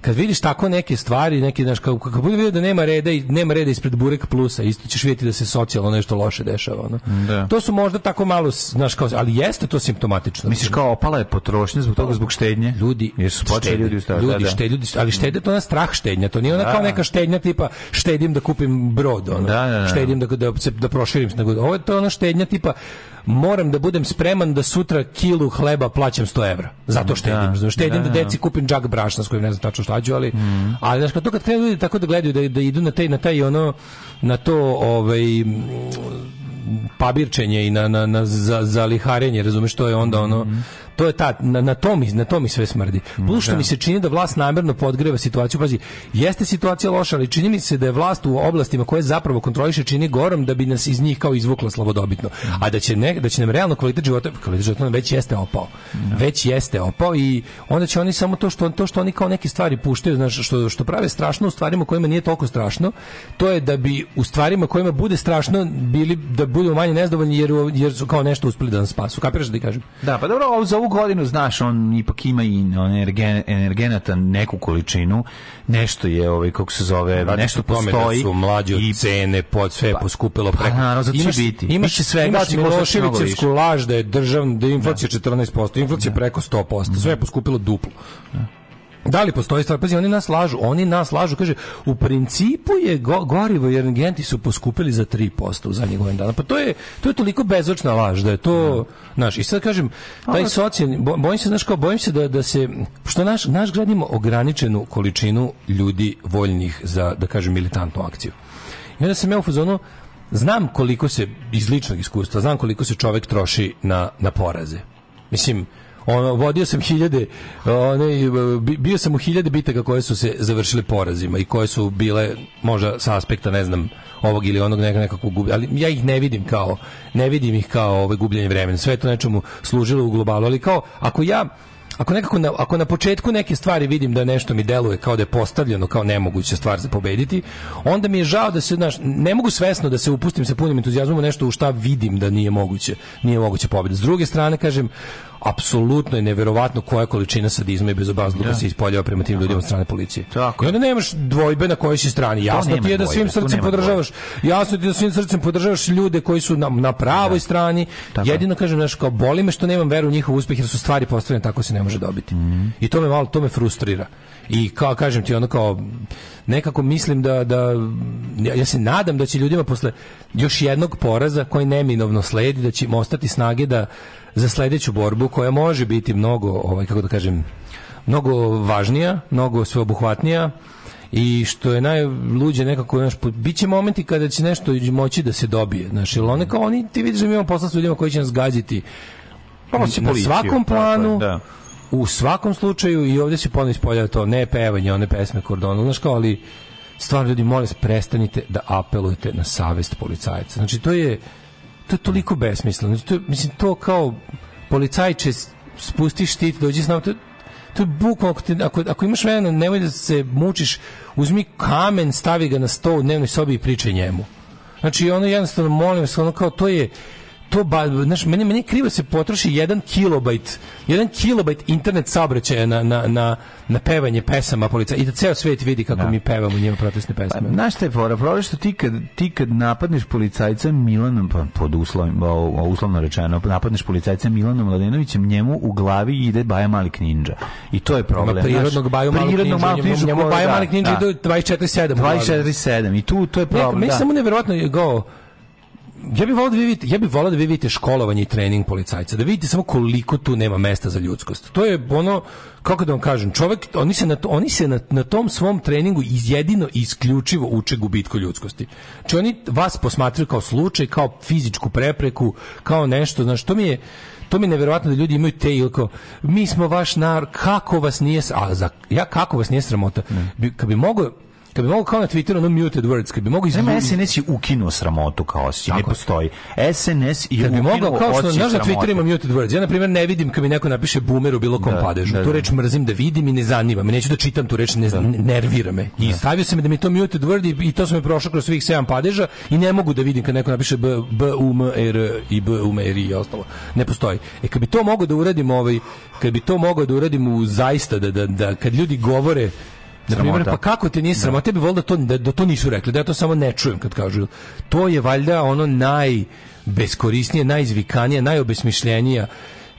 kad vidiš tako neke stvari, neki znaš kao kako bude vidio da nema reda i nema reda ispred Burek plusa, isto ćeš vidjeti da se socijalno nešto loše dešava, ono. Da. To su možda tako malo, znaš kao, ali jeste to simptomatično. Misliš kao opala je potrošnja zbog toga zbog štednje? Ljudi, Jer su počeli ljudi ustaviti. ljudi, da, da. šte- ljudi, ali štede to na strah štednja, to nije ona Da. kao neka štednja tipa štedim da kupim brod, ono. Da, da, da. štedim da, da, da proširim se, nego ovo je to ona štednja tipa moram da budem spreman da sutra kilu hleba plaćam 100 evra. Zato štedim. Da, štedim da, da, da. deci kupim džak brašna s kojim ne znam tačno šta ću, ali, ali znaš, kad to kad krenu ljudi tako da gledaju, da, da idu na taj, na taj ono, na to, ovaj, pabirčenje i na, na, na za, za liharenje, razumeš, to je onda ono, to je ta, na, na, to mi, na to mi sve smrdi. Plus što da. mi se čini da vlast namjerno podgreva situaciju, pazi, jeste situacija loša, ali čini mi se da je vlast u oblastima koje zapravo kontroliše čini gorom da bi nas iz njih kao izvukla slavodobitno. A da će, ne, da će nam realno kvalitet života, kvalitet života već jeste opao. Već jeste opao i onda će oni samo to što, to što oni kao neke stvari puštaju, znaš, što, što prave strašno u stvarima kojima nije toliko strašno, to je da bi u stvarima kojima bude strašno bili da budu manje nezadovoljni jer, jer su kao nešto uspeli da nas spasu. Kapiraš da ti kažem? Da, pa dobro, za ovu godinu, znaš, on ipak ima i energen, energenata neku količinu, nešto je, ovaj, kako se zove, Radi nešto tome postoji. Da su mlađe i cene, pod sve je poskupilo pa preko. naravno, zato će biti. Imaš, Biće svega, imaš Miloševićevsku laž da je državna, da je inflacija 14%, inflacija preko 100%, sve je poskupilo duplo. Da li postoji stvar? Pazi, oni nas lažu, oni nas lažu, kaže, u principu je go, gorivo i energenti su poskupili za 3% u zadnjih godina dana. Pa to je, to je toliko bezočna laž da je to, znaš, i sad kažem, taj socijalni, bo- bojim se, znaš kao, bojim se da, da se, što naš, naš grad ima ograničenu količinu ljudi voljnih za, da kažem, militantnu akciju. I onda sam ja u fazonu, znam koliko se, iz ličnog iskustva, znam koliko se čovek troši na, na poraze. Mislim, ono, vodio sam hiljade, one, bi- bio sam u hiljade bitaka koje su se završile porazima i koje su bile možda sa aspekta, ne znam, ovog ili onog nekog nekakvog gublja, ali ja ih ne vidim kao, ne vidim ih kao ove gubljenje vremena. Sve to nečemu služilo u globalu, ali kao, ako ja ako nekako na, ako na početku neke stvari vidim da nešto mi deluje kao da je postavljeno kao nemoguća stvar za pobediti, onda mi je žao da se znaš, ne mogu svesno da se upustim sa punim entuzijazmom u nešto u šta vidim da nije moguće, nije moguće pobeda. S druge strane kažem apsolutno je neverovatno koja količina sadizma i bezobrazluka se ispoljava prema tim ljudima od strane policije. Tako I onda nemaš dvojbe na kojoj si strani. Jasno ti je da svim srcem podržavaš, jasno ti je da svim srcem podržavaš ljude koji su na, na pravoj strani. Tako je. Jedino kažem znaš, kao boli me što nemam veru u njihov uspeh jer su stvari postavljene tako se ne može dobiti. Mhm. I to me malo to me frustrira. I kao kažem ti ono kao nekako mislim da da ja, ja se nadam da će ljudima posle još jednog poraza koji neminovno sledi da će im ostati snage da za sledeću borbu koja može biti mnogo ovaj kako da kažem mnogo važnija, mnogo sveobuhvatnija i što je najluđe nekako znaš, po- bit će momenti kada će nešto moći da se dobije znaš, jer one kao oni ti vidiš da mi imamo posla s ljudima koji će nas gaziti Pomoći na policiju, svakom tako planu da. u svakom slučaju i ovdje se ponovno ispoljava to ne pevanje one pesme kordona znaš kao ali stvarno ljudi molim prestanite da apelujete na savest policajaca znači to je to je toliko besmisleno. To mislim to kao policajče spusti štit dođi s nama to, to je bukvalno ako, ako, ako imaš vremena nemoj da se mučiš uzmi kamen stavi ga na sto u dnevnoj sobi i pričaj njemu. Znači ono jednostavno molim vas ono kao to je to ba, znaš, meni, meni krivo da se potroši jedan kilobajt, jedan kilobajt internet saobraćaja na, na, na, na pevanje pesama polica i da ceo svet vidi kako mi pevamo njima protestne pesme. Pa, Znaš šta je fora? Problem što ti kad, ti kad napadneš policajca Milanom, pa pod uslovim, uslovno rečeno, napadneš policajca Milanom Mladenovićem, njemu u glavi ide Baja Mali Knindža. I to je problem. Ima prirodnog znaš, Baju Malog prirodnog Malog njemu- njemu Baja da, Mali Knindža da. ide 24/7 u glavi. 24/7 i tu to je Ne, problem. meni da. samo neverovatno je go Ja bih volao da vi vidite, ja bih volao da vi vidite školovanje i trening policajca, da vidite samo koliko tu nema mesta za ljudskost. To je ono kako da vam kažem, čovjek oni se na to, oni se na, na tom svom treningu iz jedino i isključivo uče gubitku ljudskosti. Znači oni vas posmatraju kao slučaj, kao fizičku prepreku, kao nešto, znači to mi je to mi je neverovatno da ljudi imaju te ili kao, mi smo vaš narod, kako vas nije, a za, ja kako vas nije sramota, bi, kad bi mogao kad bi mogo kao na Twitteru ono muted words, kad bi mogo Nema izbuditi SNS je ukinuo sramotu kao osjećaj, ne postoji. SNS je Kad bi mogao, kao što znaš na sramote. Twitteru ima muted words, ja na primjer ne vidim kad mi neko napiše boomer u bilo kom Da, padežu. da, tu da. reč mrzim da vidim i ne zanima me, neću da čitam tu reč, ne, ne- nervira me. I stavio sam da mi to muted word i, i to sam je prošao kroz svih sedam padeža i ne mogu da vidim kad neko napiše b, b u m r i b u m r i ostalo. Ne postoji. E kad bi to mogao da uradim ovaj kad bi to mogao da uradim u zaista da da, da kad ljudi govore na primjer, Sramota. pa kako te nije sramota, ja bih volio da to, da, da to nisu rekli, da ja to samo ne čujem kad kažu. To je valjda ono najbeskorisnije, najizvikanije, najobesmišljenija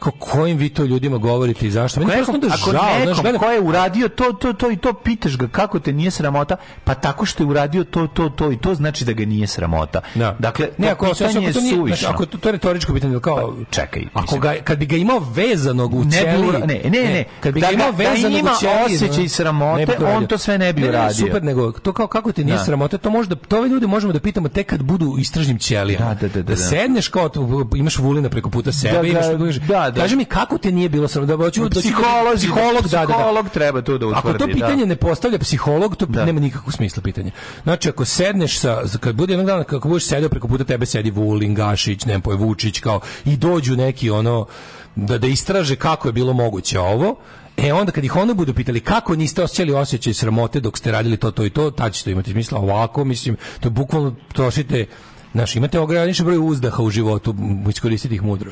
Ko, kojim vi to ljudima govorite i zašto? Ako Meni nekom, onda ako znaš, nekom gledam- ko je uradio to, to, to i to, pitaš ga kako te nije sramota, pa tako što je uradio to, to, to i to znači da ga nije sramota. Da. Dakle, ne, ako, ako, pitanje je to nije, suvišno. znači, ako to, to je retoričko pitanje, kao, Pa, čekaj, ako mislim. ga, kad bi ga imao vezanog u Ne ćeliji, ura- ne, ne, ne, kad bi da ga imao da vezanog ima u ćeliji, osjećaj ne, sramote, ne to on to sve ne bi Ne, uradio. super, nego to kao kako ti nije Da. sramota, to možda to ove ljude možemo da pitamo tek kad budu u istražnim ćelijama. Da, da, da, da, da. sedneš kao imaš vulina preko puta sebe, Da, da, imaš da, da. Kaži mi kako te nije bilo sramota, da hoću da Psiholog, psiholog, da, da, da. psiholog treba to da utvrdi. Ako to da. pitanje ne postavlja psiholog, to Da. nema nikakvog smisla pitanje. Znači, ako sedneš sa, kad bude jednog dana, kako budeš sedeo preko puta tebe sedi Vulin, Gašić, ne poj, Vučić, kao, i dođu neki, ono, da, da istraže kako je bilo moguće ovo, E onda kad ih ono budu pitali kako niste osjećali osjećaj sramote dok ste radili to, to i to, tad će to imati smisla. Ovako, mislim, to bukvalno trošite, znaš, imate ograničen broj uzdaha u životu, iskoristite ih mudro.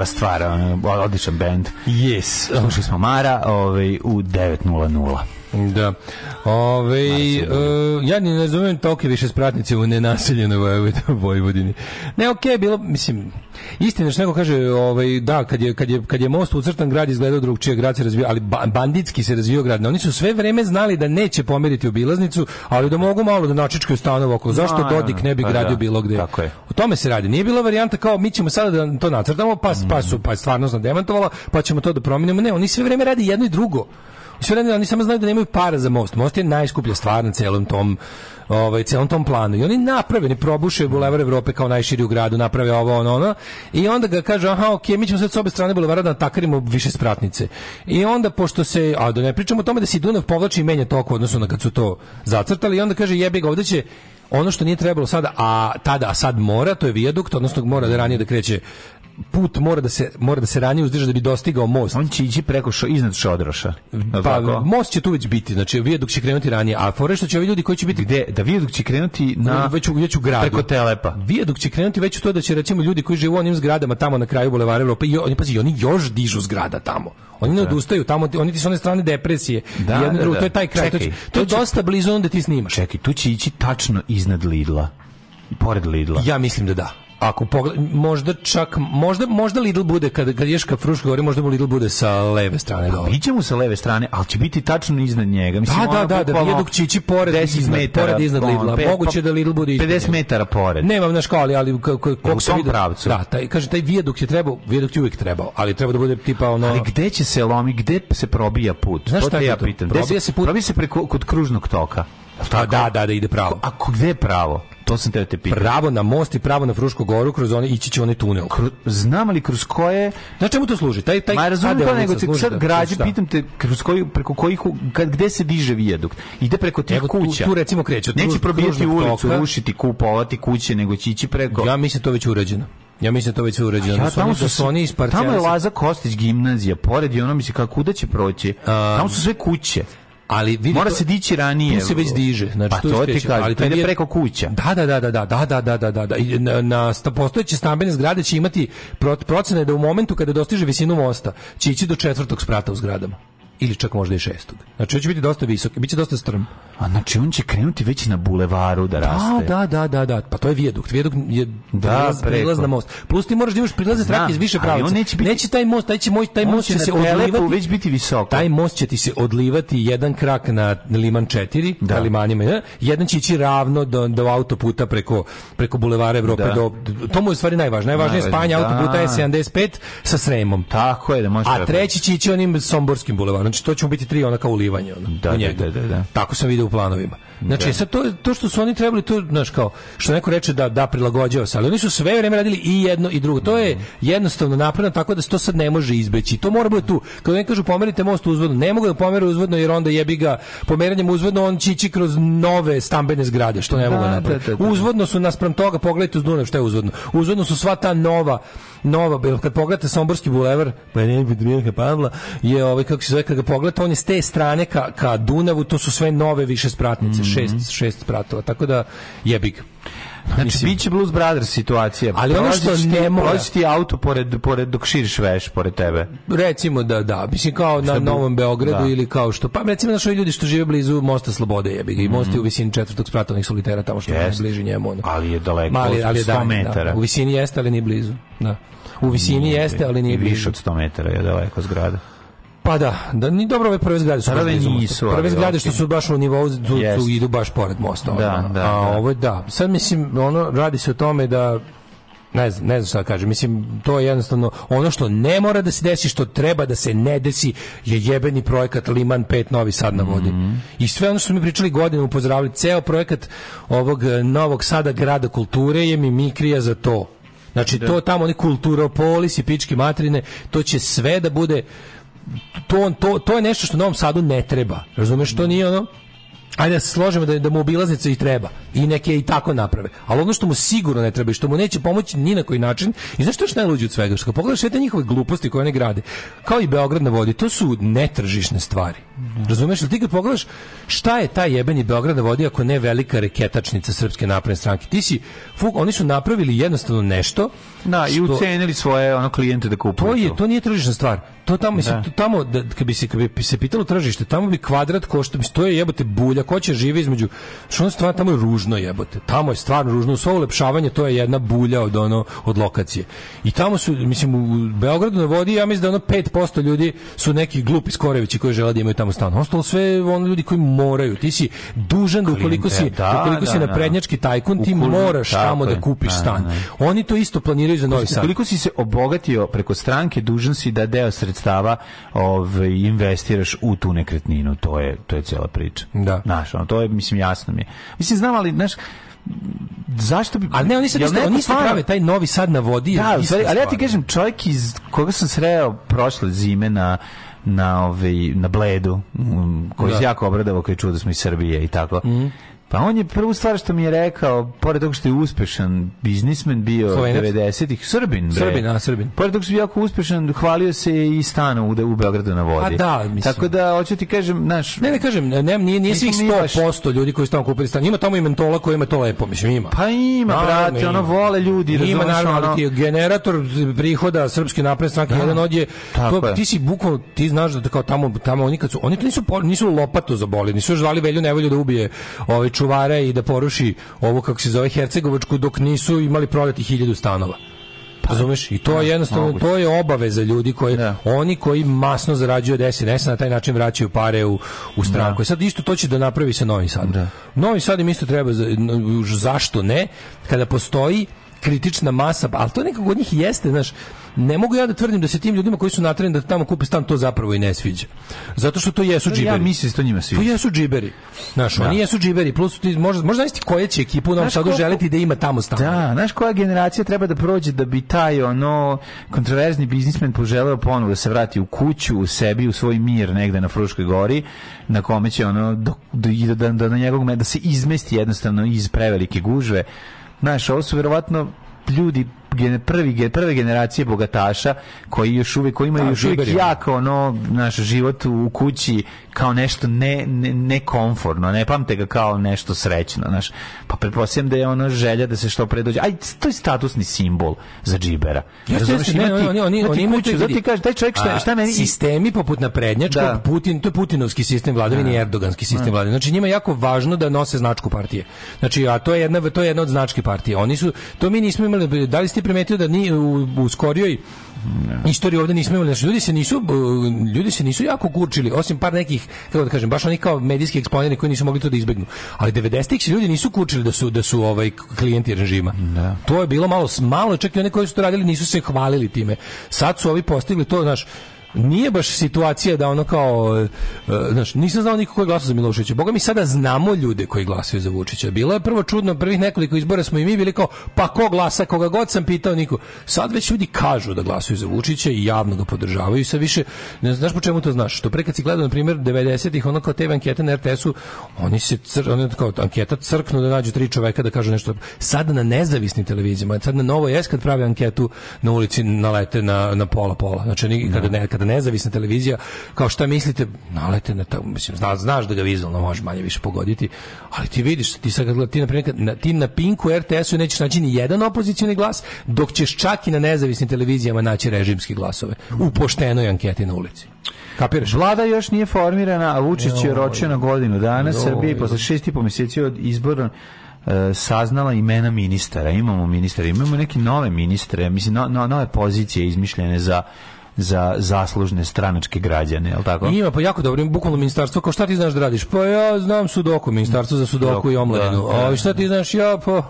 Dobra stvar, odličan bend. Yes. Slušali smo Mara ovaj, u 9.00. Da. Ove, e, ja ni ne razumijem tolike više spratnice u nenaseljenoj Vojvod- Vojvodini. Ne, okej, bilo, mislim, istina što neko kaže, ovaj, da, kad je, kad, je, kad je most ucrtan, grad izgledao drugčije, grad se razvio, ali ba- banditski se razvio grad. Oni su sve vreme znali da neće pomeriti obilaznicu, ali da mogu malo da načičkaju stanova oko. Zašto Naravno, Dodik ne bi pa gradio da, bilo gde? tako je. Tome se radi. Nije bila varijanta kao mi ćemo sada da to nacrtamo, pa, pa su pa je stvarnost demantovala, pa ćemo to da promenimo. Ne, oni sve vreme radi jedno i drugo. Sve vreme oni samo znaju da nemaju para za most. Most je najskuplja stvar na celom tom ovaj celom tom planu. I oni naprave, ne probuše bulevar Evrope kao najširi u gradu, naprave ovo ono ono i onda ga kaže aha, okej, mi ćemo sad s obe strane bulevara da natakarimo više spratnice. I onda pošto se, a da ne pričamo o tome da se Dunav povlači i menja u odnosu na kad su to zacrtali i onda kaže jebi ga, ovde će ono što nije trebalo sada, a tada, a sad mora, to je vijadukt, odnosno mora da ranije da kreće put mora da se mora da se ranije uzdrži da bi dostigao most. On će ići preko šo, iznad Šodroša. Pa Tako? most će tu već biti, znači vijadukt će krenuti ranije, a fore što će ovi ljudi koji će biti Gde, da vijadukt će krenuti na, već u, već u gradu. preko Telepa. Vijadukt će krenuti već u to da će recimo ljudi koji žive u onim zgradama tamo na kraju bulevara Evrope, i oni pazi, oni još dižu zgrada tamo. Oni ne odustaju tamo, oni ti s one strane depresije. Da, Jedno da, drugo, da. to je taj kraj, to, Čekaj, će- to je to će- dosta blizu onda ti snimaš. Čekaj, tu će ići tačno iznad Lidla. Pored Lidla. Ja mislim da da. Ako pogled, možda čak možda možda Lidl bude kad kad ješ ka Fruškoj gori možda mu Lidl bude sa leve strane dole. Biće mu sa leve strane, ali će biti tačno iznad njega. Mislim, Da, da, ono da, da, bukvalno vijadukt će ići pored 10 iznad- metara, pored iznad ono, Lidla. pet- Moguće da Lidl bude ispod 50 njega. metara pored. Nemam na školi, ali kako se vidi. pravcu. Da, taj kaže taj vijadukt je trebao, vijadukt je uvijek trebao, ali treba da bude tipa ono Ali gde će se lomi, gde se probija put? Znaš šta ja pitam. Probija se put- Probija se preko, kod kružnog toka. Pa da, da, da ide pravo. Ako gde je pravo? To sam te da te pitam. Pravo na most i pravo na Frušku goru kroz one ići će onaj tunel. Kru- Znam li kroz koje... Znaš čemu to služi? Taj taj Ma razumijem ta to, nego služi sad da- građe, šta? pitam te kroz koju, preko kojih, kad, gde se diže vijadukt? Ide preko tih Evo, tu- kuća. tu recimo kreće Neće probijati ulicu, toka. rušiti, kupovati kuće, nego će ići preko... Ja mislim da to već urađeno. Ja mislim da to već sve urađeno. Ja, da su tamo oni, su, da su oni tamo je Laza Kostić gimnazija, pored je ono, misli, kako kuda će proći? tamo su sve kuće. Ali vidi Mora to- se dići ranije. Tu se već diže, znači pa to ti ali to ide preko kuća. Da, da, da, da, da, da, da, da, da, da, na, na sta- postojeće stambene zgrade će imati pro- procene da u momentu kada dostiže visinu mosta će ići do četvrtog sprata u zgradama. Ili čak možda i šestog. Znači, ovo će biti dosta visok, bit će dosta strm. A znači on će krenuti već na bulevaru da raste. Da, da, da, da, da. Pa to je vijadukt. Vijadukt je Da, prilaz, na most. Plus ti moraš da imaš prilazne Znam, trake iz više ali pravaca. on neće biti- taj most, taj će moj, taj On most će će se odlivati. već biti visoko. Taj most će ti se odlivati jedan krak na Liman 4, Da. na limanima, ne? jedan će ići ravno do, do autoputa preko, preko bulevara Evrope. Da. Do, to mu je stvari najvažnije. Najvažnije je spajanje autoputa da. je 75 sa Sremom. Tako je da može. A treći će ići onim somborskim bulevarom. Znači to će mu biti tri ona kao ulivanje. Ono, Da, u da, njega. da, da, da. Tako sam vidio u planovima. Znači, Da. sad to, to što su oni trebali, to, znaš, kao, što neko reče da, da prilagođava se, ali oni su sve vreme radili i jedno i drugo. To je jednostavno napravljeno tako da se to sad ne može izbeći. To mora bude tu. Kad oni kažu pomerite most uzvodno, ne mogu da pomeru uzvodno jer onda jebi ga pomeranjem uzvodno on će ići kroz nove stambene zgrade, što ne Da, mogu da, napraviti. da, da, da. Uzvodno su naspram toga, pogledajte uz Dunav šta je uzvodno. Uzvodno su sva ta nova nova, kad pogledate Somborski bulevar, pa ne bi Pavla, je ovaj, kako se zove, kad ga pogledate, on je s te strane ka, ka Dunavu, to su sve nove više spratnice, šest, šest spratova, tako da jebi ga. Znači, Mislim- bit će Blues Brothers situacija. Ali ono što ne mora- ti auto pored, pored dok širiš veš pored tebe. Recimo da da, mislim kao na Novom Beogradu da. ili kao što, pa recimo naši ljudi što žive blizu Mosta Slobode, jebi ga, i most je u visini četvrtog sprata onih solitera tamo što je bliže njemu. Ono. Ali je daleko, Mali, ali je 100 dalje, metara. Da. U visini jeste, ali nije blizu. Da. U visini jeste, ali nije blizu. više od 100 metara je daleko zgrada. Pa da, da ni dobro ove prve zgrade su Prve nisu, Prve zgrade što su baš u nivou tu, tu idu baš pored mosta. Da, ono. da, A da. ovo je da. Sad mislim ono radi se o tome da ne znam, ne znam šta da kažem. Mislim, to je jednostavno ono što ne mora da se desi, što treba da se ne desi, je jebeni projekat Liman 5 Novi Sad na vodi. Mhm. I sve ono što mi pričali godinu upozoravali, ceo projekat ovog eh, Novog Sada grada kulture je mimikrija za to. Znači, to tamo oni kulturopolis i pički materine, to će sve da bude to, to, to je nešto što Novom Sadu ne treba. Razumeš, to nije ono Ajde da se složimo da, da mu obilaznica i treba. I neke i tako naprave. Ali ono što mu sigurno ne treba i što mu neće pomoći ni na koji način. I znaš što najluđe od svega? Što pogledaš sve te njihove gluposti koje oni grade, kao i Beograd na vodi, to su netržišne stvari. Razumeš, ali ti kad pogledaš šta je taj jebeni Beograd vodi ako ne velika reketačnica Srpske napredne stranke. Ti si, fuk, oni su napravili jednostavno nešto Da, i ucenili svoje ono klijente da kupuju. to je to nije tržišna stvar. To tamo mislim Da. to tamo da kad bi se kad bi se pitalo tržište, tamo bi kvadrat košta, mislim to je jebote bulja, ko će živi između što ono stvar tamo je ružno jebote. Tamo je stvarno ružno, svo ulepšavanje to je jedna bulja od ono od lokacije. I tamo su mislim u Beogradu na vodi ja mislim da ono 5% ljudi su neki glupi skorevići koji žele da imaju tamo stan. Ostalo sve ono ljudi koji moraju. Ti si dužan da ukoliko si Klijente, da, ukoliko si da, da. naprednjački tajkun ti Ukoliko- moraš tamo da kupiš Da, stan. da, da. Oni to isto planiraju za Novi Sad. Koliko si se obogatio preko stranke, dužan si da deo sredstava ovaj, investiraš u tu nekretninu. To je, to je cijela priča. Da. Znaš, ono, to je, mislim, jasno mi je. Mislim, znam, ali, znaš, zašto bi... Ali ne, oni neko oni stvarno- prave taj novi sad na vodi. Da, ali ja ti kažem, čovjek iz koga sam sreo prošle zime na na ovaj na Bledu, koji Da. se jako obradovao koji čuo da smo iz Srbije i tako. Pa on je prvu stvar što mi je rekao, pored toga što je uspešan biznismen bio Slovenac? 90-ih, Srbin. bre. Srbin, a, Srbin. Pored toga što je jako uspešan, hvalio se i stanu u, u Beogradu na vodi. A da, mislim. Tako da, hoću ti kažem, znaš, Ne, ne kažem, ne, nije, nije svih mi baš- 100% ljudi koji su tamo kupili stan. Ima tamo i mentola koji ima to lepo, mislim, ima. pa ima, Naravno, brate, ono, vole ljudi, Ima naravno, ono- generator prihoda srpske napredne stranke jedan od je, to, je. ti si bukvalno, ti znaš da kao tamo, tamo oni kad su, oni to nisu, nisu lopatu zaboli, nisu još zvali velju nevolju da ubije ove čuvare i da poruši ovo kako se zove Hercegovačku dok nisu imali prodati hiljadu stanova. Razumeš? I to je jednostavno, moguće. to je obaveza ljudi koji, Da. oni koji masno zarađuju od SNS-a na taj način vraćaju pare u, u stranku. I sad isto to će da napravi sa Novi Sad. Novi Sad im isto treba, za- zašto ne, kada postoji kritična masa, ali to nekako od njih jeste, znaš, ne mogu ja da tvrdim da se tim ljudima koji su natreni da tamo kupe stan to zapravo i ne sviđa. Zato što to jesu džiberi. ja mislim da to njima To sviđa. jesu džiberi. Znaš, oni jesu džiberi, plus ti možda, možda znaš ti koja će ekipa u Novom Sadu želiti da ima tamo stan. Da, znaš koja generacija treba da prođe da bi taj ono kontroverzni biznismen poželeo ponovo da se vrati u kuću, u sebi, u svoj mir negde na Fruškoj gori, na kome će ono do, do, i da, da, na njegovog da se izmesti jednostavno iz prevelike gužve. Znaš, ovo su verovatno ljudi prvi prve generacije bogataša koji još uvijek koji imaju Da, još uvijek džiberi. jako ono naš život u, kući kao nešto ne ne, ne komforno, ne pamte ga kao nešto srećno, znaš. Pa pretpostavljam da je ono želja da se što pre dođe. Aj, to je statusni simbol za džibera. Razumeš, ne, oni, oni, oni imaju kuću, ti kažeš, taj čovjek šta, šta meni... Sistemi poput naprednjačkog, Da. Putin, to je Putinovski sistem vladavine i Erdoganski sistem vladavine. Znači njima je jako važno da nose značku partije. Znači, a to je jedna, to je jedna od znački partije. Oni su, to mi nismo imali, da li ste primetili da ni u, u skorijoj istoriji ovdje nismo imali, znači ljudi se nisu ljudi se nisu jako kurčili, osim par nekih, kako da kažem, baš oni kao medijski eksponenti koji nisu mogli to da izbegnu. Ali 90-ih se ljudi nisu kurčili da su da su ovaj klijenti režima. To je bilo malo malo, čak i oni koji su to radili nisu se hvalili time. Sad su ovi postigli to, znaš, nije baš situacija da ono kao e, znaš, nisam znao niko ko je glasao za Miloševića. Boga mi sada znamo ljude koji glasaju za Vučića. Bilo je prvo čudno, prvih nekoliko izbora smo i mi bili kao, pa ko glasa, koga god sam pitao niko. Sad već ljudi kažu da glasaju za Vučića i javno ga podržavaju i sad više, ne znaš po čemu to znaš. Što pre kad si gledao, na primjer, 90-ih, ono kao TV ankete na RTS-u, oni se, cr, ono kao anketa crknu da nađu tri čoveka da kažu nešto. Sad na nezavisnim televizijama, sad na Novo S kad pravi anketu na ulici nalete na, na pola pola. Znači, oni, kada, ne, kada nezavisna televizija, kao šta mislite, nalete na to, mislim, zna, znaš da ga vizualno može manje više pogoditi, ali ti vidiš, ti sad ti na primjer, na, ti na Pinku RTS-u nećeš naći ni jedan opozicioni glas, dok ćeš čak i na nezavisnim televizijama naći režimski glasove u poštenoj anketi na ulici. Kapiraš? Vlada još nije formirana, a Vučić je Joj. ročio na godinu dana. Je posle šest i po mjeseci od izbora e, saznala imena ministara. Imamo ministara, imamo neke nove ministre, mislim, no, no- nove pozicije izmišljene za za zaslužne stranačke građane, li tako? Ima pa jako dobro, bukvalno ministarstvo, kao šta ti znaš da radiš? Pa ja znam sudoku, ministarstvo za sudoku i omladinu. Da, da. A šta ti znaš? Ja pa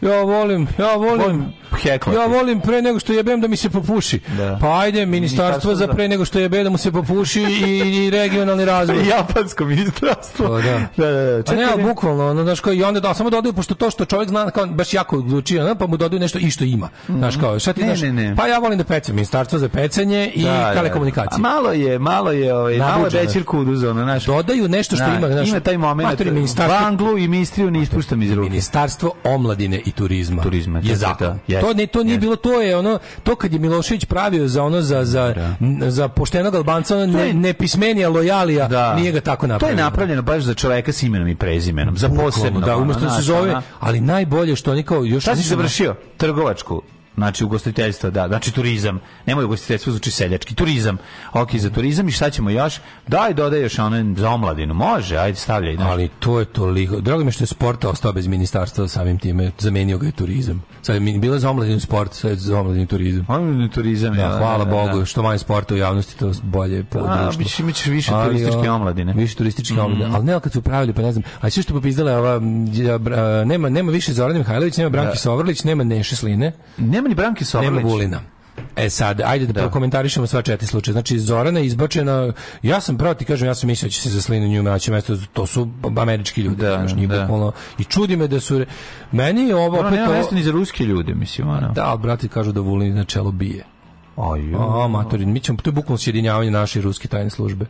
ja volim, ja volim, Volim heklati. ja volim pre nego što jebem da mi se popuši. Da. Pa ajde, ministarstvo Ministarstvo za pre nego što jebe da mu se popuši i, i regionalni razvoj. <laughs> Japansko ministarstvo. Pa da. da, da, da. A Čekaj, ne, ali bukvalno, ono, znaš, kao, i onda da, samo dodaju, pošto to što čovjek zna, kao, baš jako odlučio, ono, pa mu dodaju nešto i što ima. Znaš, kao, šta ti Ne, znaš? ne, ne. Pa ja volim da pecam, ministarstvo za pecanje i Da, da, da. telekomunikacije. A malo je, malo je, ovaj, malo je bećir kuduz, ono, znaš. Dodaju nešto što Da, ima, znaš, ima taj moment, Banglu i mistriju ne ispuštam iz ruke. Ministarstvo omladine i turizma, Turizma, je zakon. to, jest, to ne to nije bilo to je ono to kad je Milošević pravio za ono za za n- za poštenog Albanca ono ne, nepismenija lojalija nije ga tako To je napravio. napravljeno baš za čoveka s imenom i prezimenom, za posebno. da umesto da se zove ali najbolje što oni kao još Šta si završio? Trgovačku. Znači ugostiteljstvo, da, znači turizam. Nemoj ugostiteljstvo zvuči seljački. Turizam. Ok, za turizam i šta ćemo još? Daj, dodaj još ono za omladinu. Može, ajde stavljaj. znaš. Ali to je toliko. Drago mi je što je sport ostao bez ministarstva samim time. Zamenio ga je turizam. Sad je bilo za omladinu sport, sad je za omladinu turizam. Omladinu turizam, da, ja, hvala da, Bogu. da. Što manje sporta u javnosti, to bolje po A, društvu. imaćeš više Ali, turističke omladine. Više turističke Mhm. omladine. Ali ne, ali kad su pravili, pa ne znam. A sve što popizdala ova, m, ja, bra- nema, nema više Zorana Mihajlović, nema Branki Da. Sovrlić, nema Neše Sline. Nema ni Branke Sovrlić. Nema Vulina. E sad, ajde da, prokomentarišemo sva četiri slučaja. Znači, Zorana je izbačena, ja sam pravo ti kažem, ja sam mislio da će se za Slinu nju naći mesto, to su američki ljudi, da, njih da. bukvalno. I čudi me da su, meni je ovo Ono nema ovo- mesta ni za ruske ljude, mislim, ono. da, ali brati kažu da Vulin na čelo bije. Aj, A, matorin, mi ćemo, to je bukvalno sjedinjavanje naše i ruske tajne službe.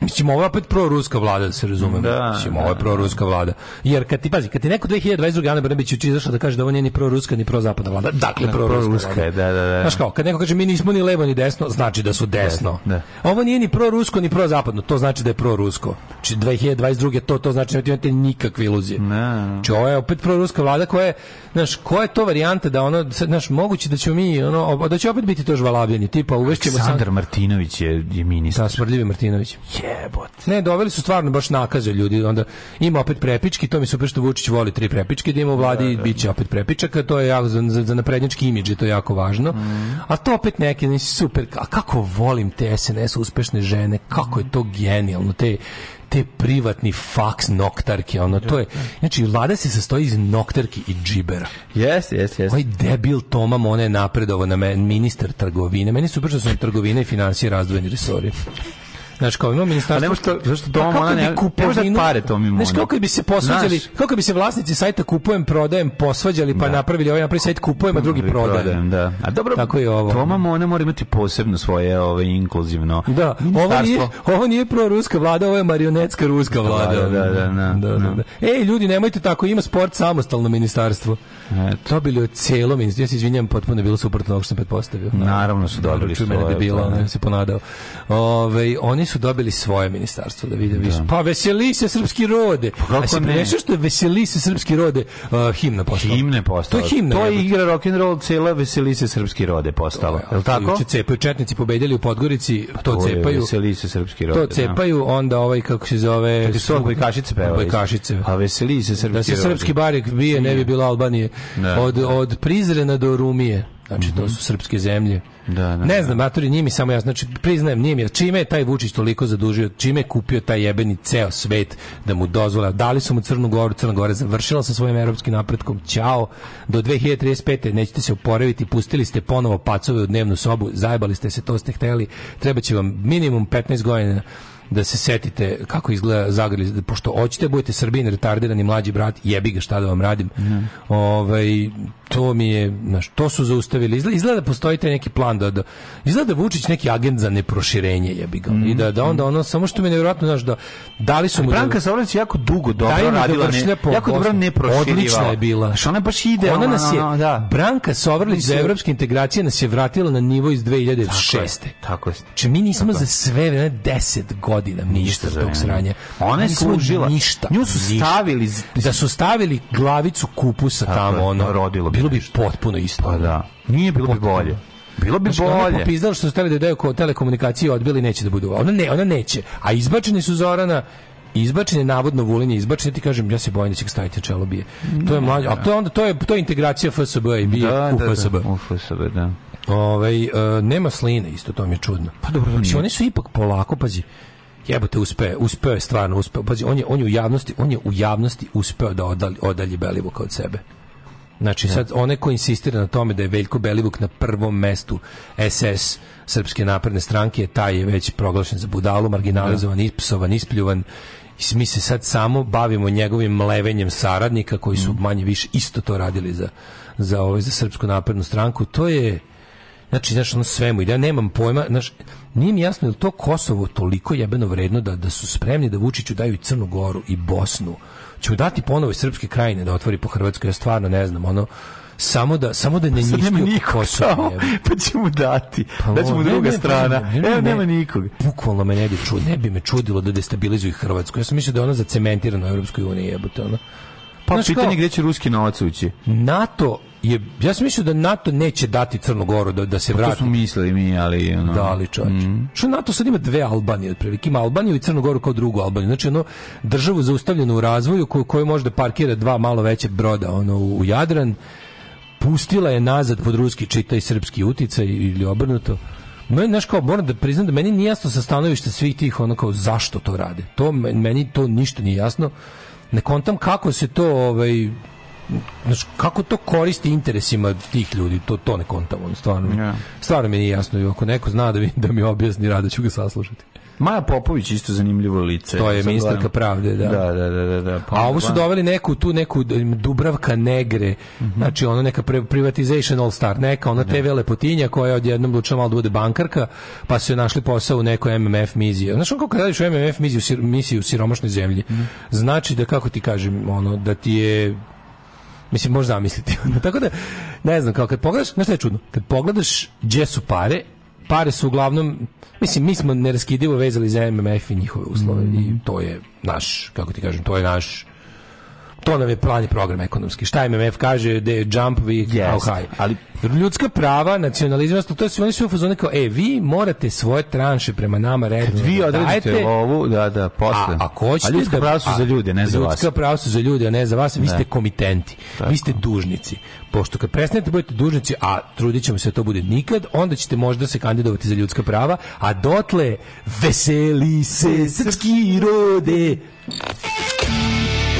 Mislim, ovo je opet proruska vlada, da se razumemo. Da, Mislim, ovo je proruska vlada. Jer kad ti, pazi, kad ti neko 2022. Ana Brnabić juče izašla da kaže da ovo nije ni proruska ni prozapadna vlada, dakle Da, proruska, proruska vlada. je, da, da, da. Znaš kao, kad neko kaže mi nismo ni levo ni desno, znači da su desno. Da. Ovo nije ni prorusko ni prozapadno, to znači da je prorusko. Znači 2022. to to znači da nemate nikakve iluzije. Znači ovo je opet proruska vlada koja je, znaš, koja je to varijanta da ono, znaš, moguće da ćemo mi, ono, da će opet biti to žvalavljenje, tipa uvešćemo Aleksandar Martinović je, je ministar. Da, smrdljivi Martinović. Jebot. Ne, doveli su stvarno baš nakaze ljudi, onda ima opet prepički, to mi super što Vučić voli tri prepičke, da ima u vladi i bit će opet prepičaka, to je jako, za, za, za naprednjački imidž je to jako važno. Mm. A to opet neki, neki super, a kako volim te SNS uspešne žene, kako je to genijalno, te te privatni faks noktarke, ono, to je, znači, vlada se sastoji iz noktarki i džibera. Jeste, jeste, jeste. Ovaj debil Toma Mone je napredovo na men, ministar trgovine. Meni su što su trgovine i financije razdvojeni resori. Znaš, kao ima ministarstvo... A ne može to- zašto Toma Pa bi ne- kupovinu- dati pare Tomi Moni? Znaš, kako bi se posvađali, Znaš. kako bi se vlasnici sajta kupujem, prodajem, posvađali, pa napravili ovaj napravi sajt kupujem, a drugi prodajem. da. A dobro, Tako je ovo. Toma Mona mora imati posebno svoje ovaj, inkluzivno Da, ovo nije, ovo nije proruska vlada, ovo je marionetska ruska vlada. Da, da, da, da, da. Ej, ljudi, nemojte tako, ima sport samostalno ministarstvo. Dobili od celo ministarstvo. Ja se izvinjam, potpuno je bilo suprotno što sam pretpostavio. Naravno su dobili mene svoje, debila, pa, ono, ne. se ponadao. Ove, oni su dobili svoje ministarstvo, da vide više. Pa veseli se srpski rode. kako A se ne? što je veseli se srpski rode uh, himna postala. Himne postala. To je himna. To je igra rock and roll, cela veseli se srpski rode postala. Je li tako? Juče cepaju četnici pobedili u Podgorici, to, To je cepaju. veseli se srpski rode. To da. cepaju, onda ovaj kako se zove Kad su odbojkašice pevali. Odbojkašice. A veseli se srpski Da se srpski barik bije, ne bi bilo Albanije. Da, od, da. od Prizrena do Rumije. Znači, to su srpske zemlje. Da, da, ne znam, matori, nije mi samo ja, znači, priznajem, nije mi ja, čime je taj Vučić toliko zadužio, čime je kupio taj jebeni ceo svet da mu dozvole, dali su mu Crnu Goru, Crna Gora završila sa svojim evropskim napretkom, ćao, do 2035. nećete se oporaviti, pustili ste ponovo pacove u dnevnu sobu, zajebali ste se, to ste hteli, treba će vam minimum 15 godina da se setite kako izgleda Zagreb, pošto hoćete da budete Srbin, retardirani mlađi brat, jebi ga šta da vam radim. Ovaj, to mi je, znaš, to su zaustavili. Izgleda, izgleda da postoji taj neki plan da, da izgleda da Vučić neki agent za neproširenje, jebi ga. I da, da onda ono, samo što mi je nevjerojatno, znaš, da dali su mu... Branka da, Savlec jako dugo dobro da radila, ne, po jako dobro ne proširivala. Odlična je bila. Znaš, ona baš ide, Ona nas je, ono, da. Branka Sovrlić za evropske integracije nas je vratila na nivo iz 2006. Tako je. Znači mi nismo za sve vreme 10 godina za tog sranja. Ona je služila. Ništa. Nju su ništa. stavili Da su stavili glavicu kupusa Tako tamo, ono, rodilo bilo bi potpuno isto. Pa da. Nije bilo bi bolje. Bilo bi Znači, ona bolje. popizdala što su stavili da ko telekomunikacije odbili neće da budu. Ona ne, ona neće. A izbačeni su Zorana izbačen je navodno Vulin izbačen, ti kažem, ja se bojim da će ga staviti čelo bije. To je mlađe, a to je onda to je to je integracija FSB i bije Da, u da, FSB. da, u FSB, da. Ovaj e, nema sline isto, to mi je čudno. Pa dobro, znači, oni su ipak polako, pazi, jebote uspe, uspeo je stvarno, uspeo. Pazi, on je, on je u javnosti, on je u javnosti uspeo da odalji, odalji Belivuka od sebe. Znači, sad, onaj ko insistira na tome da je Veljko Belivuk na prvom mestu SS Srpske napredne stranke, taj je već proglašen za budalu, marginalizovan, ispsovan, ispljuvan. I mi se sad samo bavimo njegovim mlevenjem saradnika koji su manje više isto to radili za, za, ovaj, za Srpsku naprednu stranku. To je Znači, znaš, ono sve mu ide, ja nemam pojma, znaš, nije mi jasno je li to Kosovo toliko jebeno vredno da, da su spremni da Vučiću daju i Crnu Goru i Bosnu. Će mu dati ponovo i srpske krajine da otvori po Hrvatskoj, ja stvarno ne znam, ono, samo da samo da ne nikog Kosovo. pa će mu dati. Pa da će mu ovo, druga ne, strana. ne, ne, Evo, ne. nema nikog. Bukvalno me ne bi čudo, ne bi me čudilo da destabilizuju Hrvatsku. Ja sam mislio da je ona zacementirana u Europskoj uniji, jebote, ono. Pa Znaš pitanje kao- gde će ruski novac ući. NATO je, ja sam mislio da NATO neće dati Crnu Goru da, da se Pa to vrati. smo mislili mi, ali... Ono, Da, ali čovječe. Što NATO sad ima dve Albanije otprilike. Ima Albaniju i Crnu Goru kao drugu Albaniju. Znači ono državu zaustavljenu u razvoju koju, koju može da parkira dva malo veće broda ono, u, Jadran. Pustila je nazad pod ruski čita i srpski uticaj ili obrnuto. Meni, znaš kao, moram da priznam da meni nije jasno sa stanovišta svih tih, ono kao, zašto to rade. To, me- meni to ništa nije jasno. Ne kontam kako se to, ovaj, znaš, kako to koristi interesima tih ljudi, to, to ne kontam, ono, stvarno. Ja. Stvarno mi nije jasno i ako neko zna da mi, da mi objasni, rado ću ga saslušati. Maja Popović isto zanimljivo lice. To je ministarka pravde, da. Da, da, da, da. da. Pa A ovo su doveli neku tu neku Dubravka Negre, Mhm. znači ono neka privatization all star, neka ona TV lepotinja koja je odjednom odlučila malo da bude bankarka, pa su joj našli posao u nekoj MMF miziji. Znaš on kako radiš u MMF miziju, sir- misiju u siromašnoj zemlji, Mhm. znači da kako ti kažem, ono da ti je Mislim, možeš zamisliti. <laughs> Tako da, ne znam, kao kad pogledaš, znaš šta je čudno? Kad pogledaš gdje su pare, pare su uglavnom, mislim, mi smo neraskidivo vezali za MMF i njihove uslove i to je naš, kako ti kažem, to je naš to nam je plan i program ekonomski. Šta MMF kaže, da je jump we how Jest, high. ali- ljudska prava, nacionalizam, to su oni su u fazonu kao, e, vi morate svoje tranše prema nama redno Vi da odredite dajete, ovu, da, da, posle. a ako hoćete A ljudska da- prava su za ljude, ne za vas. Ljudska prava su za ljude, a ne za vas. Vi Da. ste komitenti. Vi ste dužnici. Pošto kad prestanete budete dužnici, a trudit ćemo se da to bude nikad, onda ćete možda se kandidovati za ljudska prava, a dotle veseli se srpski rode.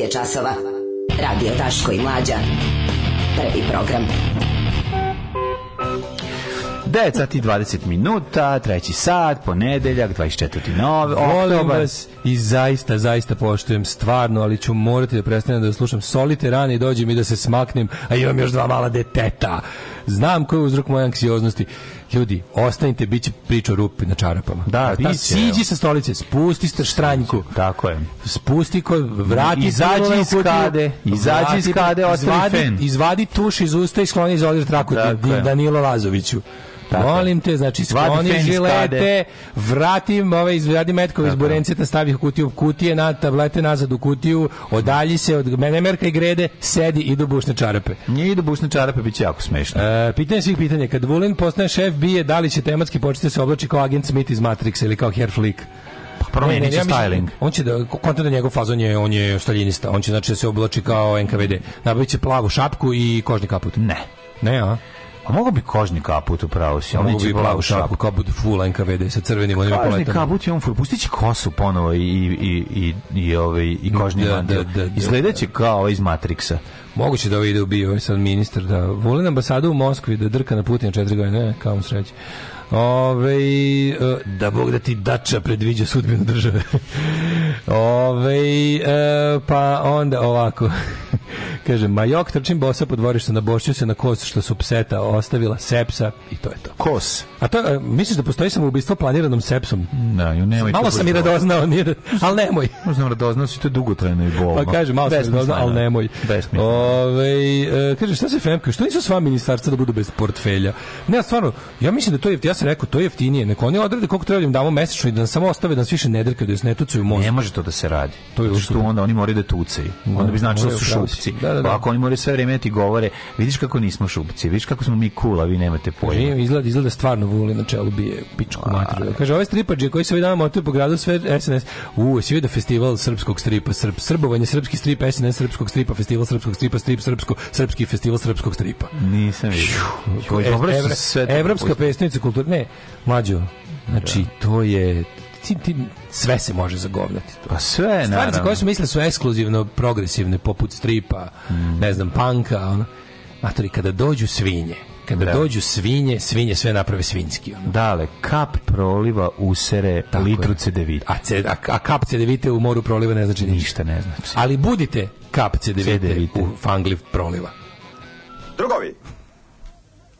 9 je časova. Radio Daško i Mlađa. Prvi program. 9 sati i 20 minuta, treći sat, ponedeljak, 24. nove, Volim vas i zaista, zaista poštujem stvarno, ali ću morati da prestanem da slušam solite rane i dođem i da se smaknem, a imam još dva mala deteta. Znam koji je uzrok moje anksioznosti. Ljudi, ostanite, bit će priča o rupi na čarapama. Da, biće, siđi sa stolice, spusti sta štranjku. Tako je. Spusti kod, vrati Izađi iz kade, izađi iz kade, izvadi, fen. Izvadi tuš iz usta i skloni izolir traku je. Danilo Lazoviću. Tako. Molim te, znači skloni žilete, vratim ove izvadi metkove iz Tako je. burenceta, stavi ih u kutiju, kutije na tablete nazad u kutiju, odalji se od mene merka i grede, sedi i do bušne čarape. Nije idu bušne čarape, bit će jako smešno. E, pitanje svih pitanja, kad Vulin postane šef bije, da li će tematski početi da se oblači kao agent Smith iz Matrixa ili kao Herr Flick? promenit Ne, ne, će ja mislim- styling. On će da konta da njegov fazon je on je staljinista. On će znači da se oblači kao NKVD. Nabavit će plavu šapku i kožni kaput. Ne. Ne, a? A mogu bi kožni kaput upravo si, Mogu bi plavu šapku, kaput full NKVD sa crvenim onim Kožni poletama. kaput je on ful, pustit će kosu ponovo i, i, i, i, i, ovaj, i kožni Da, mantil. da, da, da. Izgledat će kao ovaj iz Matrixa. Moguće da ovo ide u bio, ovaj sad ministar, da Vulin ambasadu u Moskvi, da drka na Putina četiri godine, ne, kao mu sreće. Ove, e, da Bog da ti dača predviđa sudbinu države. <laughs> Ove, e, pa onda ovako. <laughs> Kaže, Majok trčim bosa po dvorištu, nabošću se na kost što su pseta ostavila sepsa i to je to. Kos. A to, e, misliš da postoji samoubistvo planiranom sepsom? Da, ju nemoj. Malo sam i radoznao, nije, da- ali nemoj. Možda radoznao si to je dugotrajno i bolno. Pa kaže, malo sam radoznao, ali nemoj. Ove, e, kaže, šta se Femka, što nisu sva ministarstva da budu bez portfelja? Ne, stvarno, ja mislim da to je, ja sam rekao, to je jeftinije. Neko oni odrede koliko treba da im damo mesečno i da nas samo ostave da nas više ne drkaju, da nas ne tucaju mozak. Ne može to da se radi. To je što onda oni moraju da tucaju. Onda bi značilo da su šupci. Da, da, da. Pa ako oni moraju sve vreme da ti govore, vidiš kako nismo šupci, vidiš kako smo mi cool, a vi nemate pojma. Izgleda, izgleda stvarno vuli na čelu bije pičku materiju. Kaže, ovaj stripađe koji se ovaj dan po gradu sve SNS. U, si vidio festival srpskog stripa, srp, srbovanje srpski strip, SNS srpskog stripa, festival srpskog stripa, strip srpsko, srpski festival srpskog stripa. Nisam vidio. Evropska pesnica kulture. Ne, mlađo. Znači, to je ti, ti, sve se može zagovnati. Pa sve, Stvari za naravno. koje su mislili su ekskluzivno progresivne, poput stripa, ne znam, panka, ono. Matori, kada dođu svinje, kada Da. dođu svinje, svinje sve naprave svinski. Ono. Dale, kap proliva usere Tako litru je. cedevita. A, ce, a, a kap cedevite u moru proliva ne znači ništa. Ništa ne znači. Ali budite kap cedevite, Cedevite. u fangli proliva. Drugovi,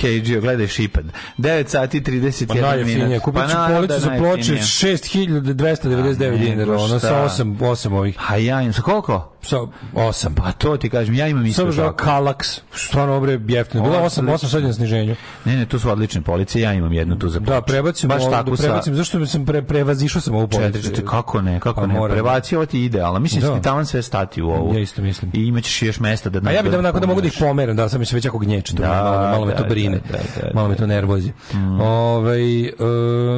KG, gledaj šipad. 9 sati 31 Pa najjeftinije. minut. Kupit ću naravno policu da za ploče najjeftinije. 6299 dinara, ono sa 8, 8 ovih. A ja imam, sa koliko? Sa 8. Pa to ti kažem, ja imam isto za tako. Kalax, stvarno obre jeftino. Bilo 8, 8 sad na sniženju. Ne, ne, to su odlične police, ja imam jednu tu za Da, prebacim Baš ovo, tako da sa prebacim, zašto sam pre, prevazišao sam ovu policu. kako ne, kako Pa ne, moram. prebaci ovo ti je idealno. Mislim da Da. ti tamo sve stati u ovu. Ja isto mislim. I imaćeš još mesta da... A ja bih da onako da mogu da ih pomeram, da sam mi se već ako gnječe, Da, malo, malo me to da, brine, da, da, da, malo me to nervozi. Ovaj,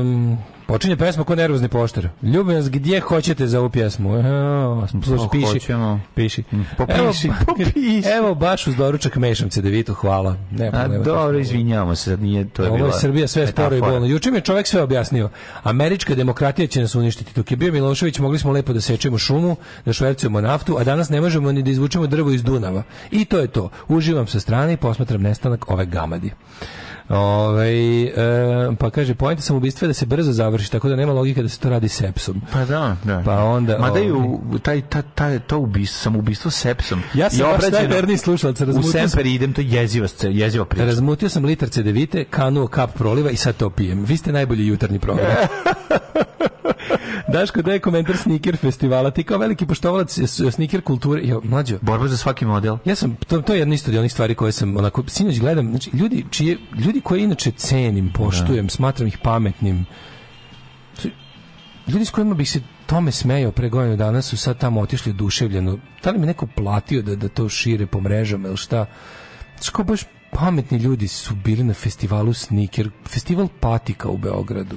um, Počinje pesma ko nervozni poštar. Ljubim vas gdje hoćete za ovu pjesmu. Evo, slušaj, Pa, piši. hoćemo. Piši. Popiši, Evo, <laughs> popiši. Evo baš uz doručak mešam cedevitu, hvala. Ne, A, dobro, izvinjavamo se, nije, to je Ovo je Srbija sve sporo i bolno. Juče mi je čovjek sve objasnio. Američka demokratija će nas uništiti. Dok je bio Milošević, mogli smo lepo da sečemo šumu, da švercujemo naftu, a danas ne možemo ni da izvučemo drvo iz Dunava. I to je to. Uživam sa strane i posmatram nestanak ove gamadi. Ove, e, pa kaže, pojenta sam ubistva je da se brzo završi, tako da nema logike da se to radi sepsom. Pa da, da. Pa onda... Mada i ovaj, taj, ta, ta, to ubistvo, samoubistvo sepsom. Ja sam je obrađeno najverniji slušalac, U sam- semper idem, to je jeziva, jeziva priča. Razmutio sam litar cedevite, kanuo kap proliva i sad to pijem. Vi ste najbolji jutarnji program. <laughs> Daško, daj komentar Sneaker festivala. Ti kao veliki poštovalac Sneaker kulture. Jo, mlađo, Borba za svaki model. ja sam, to, to je jedna isto od onih stvari koje sam, onako, sinoć gledam, znači, ljudi, čije, ljudi koje inače cenim, poštujem, smatram ih pametnim, ljudi s kojima bih se tome smejao pre godinu dana su sad tamo otišli oduševljeno. Da li mi neko platio da, da to šire po mrežama ili šta? Znači, kao baš pametni ljudi su bili na festivalu Sneaker, festival patika u Beogradu.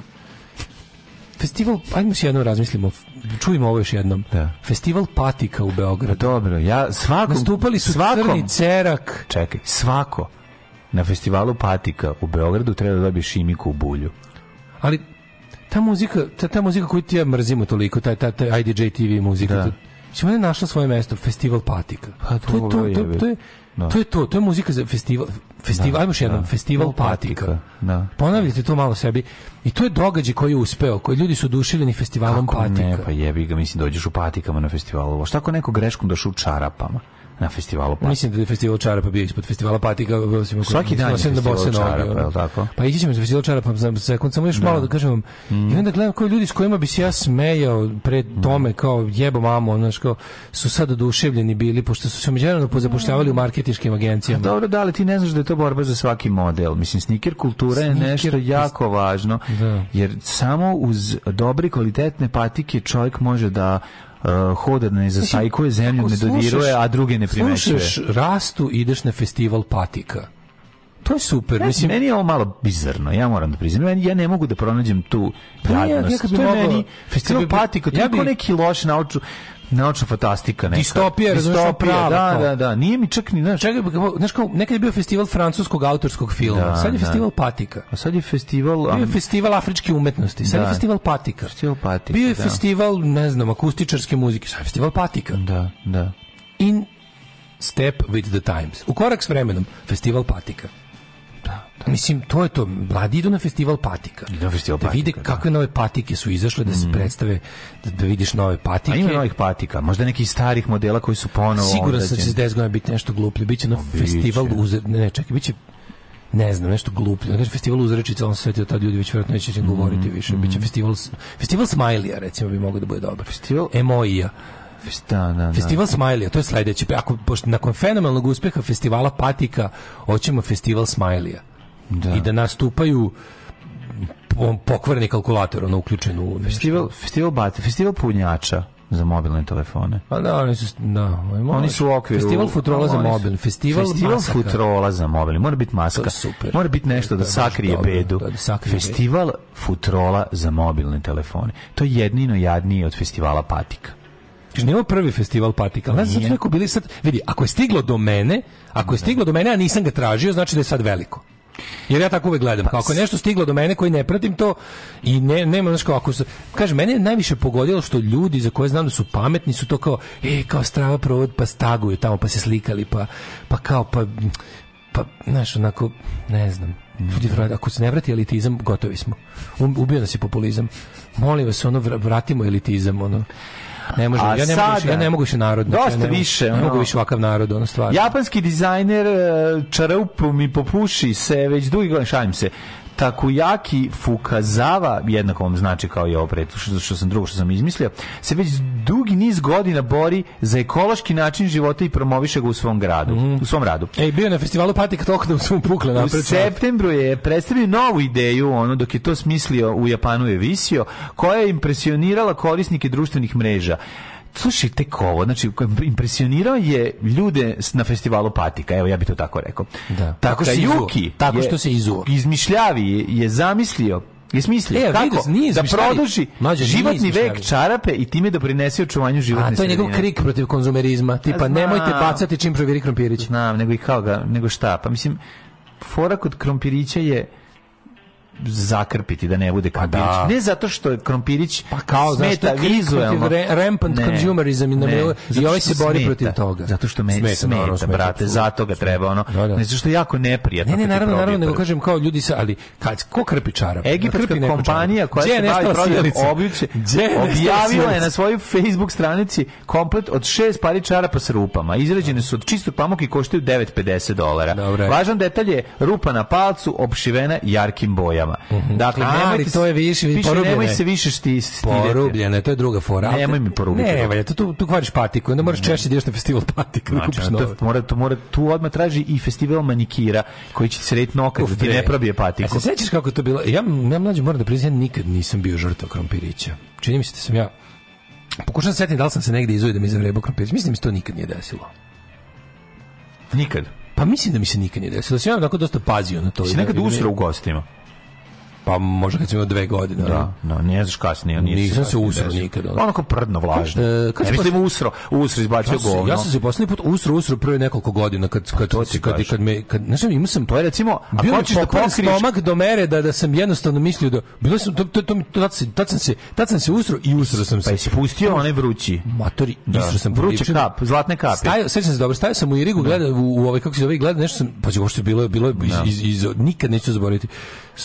Festival, ajmo se jednom razmislimo, čujemo ovo još jednom. Da. Festival patika u Beogradu. Dobro, ja svakom... Nastupali su svakom, Crni Cerak. Čekaj, svako na festivalu Patika u Beogradu treba da dobije šimiku u bulju. Ali ta muzika, ta, ta muzika koju ti ja mrzimo toliko, taj, taj, taj IDJ TV muzika, Da. to, Mislim, ona je našla svoje mesto, festival patika. Pa to, je to, dobro, to, jebi. to, je, Da. to je to, to je muzika za festival, festival, Da, ajmo još jednom, da. festival Patika, patika. da. Ponavljate to malo sebi. I to je događaj koji je uspeo, koji ljudi su oduševljeni festivalom Kako patika. ne, pa jebi ga, mislim, dođeš u patikama na festivalu. Šta ako neko greškom došao u čarapama na festivalu patika? Mislim da je festival čarapa bio ispod festivala patika. Svaki dan je na festival čarapa, je li tako? Pa ići ćemo za festival čarapa za sekund, samo još malo da kažem vam. I onda gledam kao ljudi s kojima bi se ja smejao pre tome, kao jebo mamo, znaš, kao su sad oduševljeni bili, pošto su se međunarodno pozapošljavali u marketičkim agencijama. Dobro, da, ali ti ne znaš da je to borba za svaki model. Mislim, sneaker kultura je nešto jako važno, Da. jer samo uz dobre kvalitetne patike čovjek može da uh, hoda ne zasajkuje zemlju, ne dodiruje, a druge ne primećuje. Slušaš rastu, ideš na festival patika. To je super. Ne, Mislim, meni je ovo malo bizarno, ja moram da priznam. Ja ne mogu da pronađem tu Pa ja- ja bi to je meni festival patika, to ja je neki loš nauču, naučna fantastika neka. Distopija, Distopija, prava, da, da, da. Nije mi čak ni, znaš, Čekaj, kako- znaš kao, nekad je bio festival francuskog autorskog filma, Da, sad je da. festival patika. a sad je festival... Bio je festival afričke umetnosti, sad je Da. festival patika. Festival patika, Bio je da. festival, ne znam, akustičarske muzike, sad je festival patika. Da, da. In step with the times. U korak s vremenom, festival patika. Mislim, to je to. Mladi idu na festival patika. Idu na festival da vide patika, da. kakve nove patike su izašle, da se predstave, da, da vidiš nove patike. A ima novih patika, možda nekih starih modela koji su ponovo... Siguran sam da će odrađeni. s 10 godina biti nešto gluplje. Biće na biće. festival uzer... Ne, čekaj, biće ne znam, nešto gluplje. Da kažem, festival uzrečica, on se svetio, tad ljudi već vjerojatno neće će govoriti više. Biće festival, festival Smilija, recimo, bi mogao da bude dobar. Festival- Emoija. Da, da, da. Festival Smilija, to je sledeće. Ako, pošto nakon fenomenalnog uspeha festivala Patika, hoćemo festival Smilija. Da. I da nastupaju po- pokvareni kalkulator, ono uključen u. Festival, festival, bat, festival punjača za mobilne telefone. Pa da, oni su, da, Oni su u okviru... Festival futrola za mobil, festival, festival masaka. futrola za mobil. Mora biti maska. super. Mora biti nešto To da baš sakrije dobro, bedu. da, da sakrije festival futrola za mobilne telefone. To je jednino jadnije od festivala patika. Kaže, nije ovo prvi festival patika, ali ne znam, su neko bili sad, vidi, ako je stiglo do mene, ako je stiglo do mene, a nisam ga tražio, znači da je sad veliko. Jer ja tako uvek gledam, kako je nešto stiglo do mene koji ne pratim to i ne, nema, znaš kao, ako se, kaže, mene je najviše pogodilo što ljudi za koje znam da su pametni su to kao, e, kao strava provod, pa staguju tamo, pa se slikali, pa, pa kao, pa, pa, znaš, onako, ne znam, ljudi, ako se ne vrati elitizam, gotovi smo. Um, ubio nas je populizam. Molim vas, ono, vra- vratimo elitizam, ono. Ne može, ja ne mogu više, sada- ja ne mogu više narod. znači, Dosta ja ne više, Ne mogu više ovakav narod, ono stvarno. Japanski dizajner e, Čarup mi popuši se već dugi godin, šalim se, Takuyaki Fukazawa, jednako vam znači kao i ovo pred, što, što sam drugo što sam izmislio, se već dugi niz godina bori za ekološki način života i promoviše ga u svom gradu, u svom radu. Ej, bio na festivalu Patika toliko da mu pukle U napred. septembru je predstavio novu ideju, ono dok je to smislio u Japanu je visio, koja je impresionirala korisnike društvenih mreža. Slušaj, tek ovo, znači impresionirao je ljude na festivalu Patika, evo ja bih to tako rekao. Da. Tako se Takayuki izuo. Tako što se izuo. Izmišljavi je, je zamislio Je smislio E, kako da produži životni vek čarape i time doprinese očuvanju životne A to je njegov sredine. krik protiv konzumerizma. Tipa, znam. nemojte bacati čim proviri krompirić. Znam, nego i kao ga, nego šta? Pa mislim, fora kod krompirića je zakrpiti da ne bude krompirić. da. Ne zato što je krompirić Pa kao, smeta krik vizuelno. re- rampant consumerism i namjelo- i ovaj se bori smeta. protiv toga. Zato što meni Smeta, smeta, naravno, smeta, brate, zato ga treba ono. Da, da. Ne zato što je jako neprijatno. Ne, ne, naravno, naravno, nego kažem kao ljudi sa, ali kad, ko krpi čarape? Egipatska neko kompanija koja se bavi prodajom obuće objavila je na svojoj Facebook stranici komplet od šest pari čarapa s rupama. Izrađene su od čistog pamuka i koštaju 9,50 dolara. Važan detalj je rupa na palcu obšivena jarkim bojama. Dakle, Ali nemojte to je više, piše, porubljene. nemoj se više šti, stideti. Porubljene, to je druga fora. Ali Nemoj mi porubiti. Ne, valja, to tu, tu kvariš patiku, onda moraš češće da ideš na festival patika da kupiš Znači, nove. to, mora, to mora, tu odmah traži i festival manikira koji će ti srediti nokat da ti ne probije A patiku. se sećaš kako to bilo? Ja, ja mlađe moram da priznam, nikad nisam bio žrtva krompirića. Čini mi se da sam ja Pokušam se setiti da li sam se negde izvodio da mi zavrebo krompirić. Mislim da mi se to nikad nije desilo. Nikad. Pa mislim da mi se nikad nije desilo. Da sam ja onako dosta pazio na to. Si da- nekad da usro u gostima? Pa možda kad sam imao dve godine. Da, no, ne znaš kasnije. nije Nisam se usro desilo. nikad, ono. Onako prdno vlažno. E, kad ne si mislim posle- usro, usro izbacio Ja sam, govno. ja sam se poslednji put usro usro prve nekoliko godina kad kad ti kad, kad, kad me kad znači imao sam To je recimo, ako bio hoćeš da pokriješ stomak do mere da da sam jednostavno mislio da bilo sam to to, to, to tad, tad sam se tad sam se usro i usro sam se. Pa jesi pustio onaj vrući? Matori, Da. isro sam Vruće kap, zlatne kape. Stajao, sećam se dobro, stajao sam u Irigu, gledao u, u ovaj kako se zove, gledao nešto sam, pa bilo je bilo je iz, iz, iz, nikad neću zaboraviti.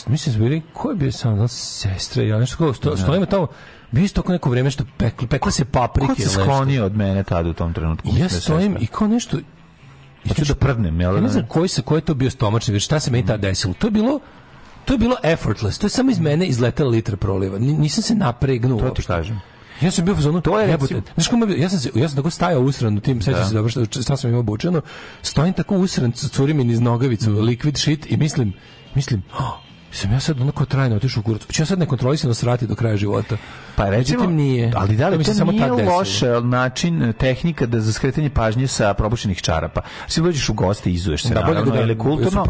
Mislim smo bili, ko je bio sam, da sestra, ja nešto kao, sto, stojimo tamo, bio je toko neko vreme što pekli, pekla se paprike. Ko se sklonio od mene tada u tom trenutku? Ja da stojim i kao nešto, Hoću da prdnem, jel? ja da ne znam koji se koji je to bio stomačni šta se meni tada desilo. To je bilo to je bilo effortless. To je samo iz mene izletela litra proliva. Ni- Nisam se napregnuo. To ti kažem. Ja sam bio u fazonu, To je, recimo- Znaš kako ja sam se ja sam tako stajao usran u tim, sećam Da. se dobro što šta sam imao obučeno. Stojim tako usran, curi mi niz nogavicu, liquid shit i mislim, mislim, oh, sam ja sad onako trajno otišao u kurac. Ću ja sad nekontrolisano srati do kraja života. Pa recimo, nije. ali da li mi se samo tad desilo. loš e, način, tehnika da za skretanje pažnje sa probušenih čarapa. Sve dođeš u goste i izuješ se, Da, naravno, da- ili su kulturno.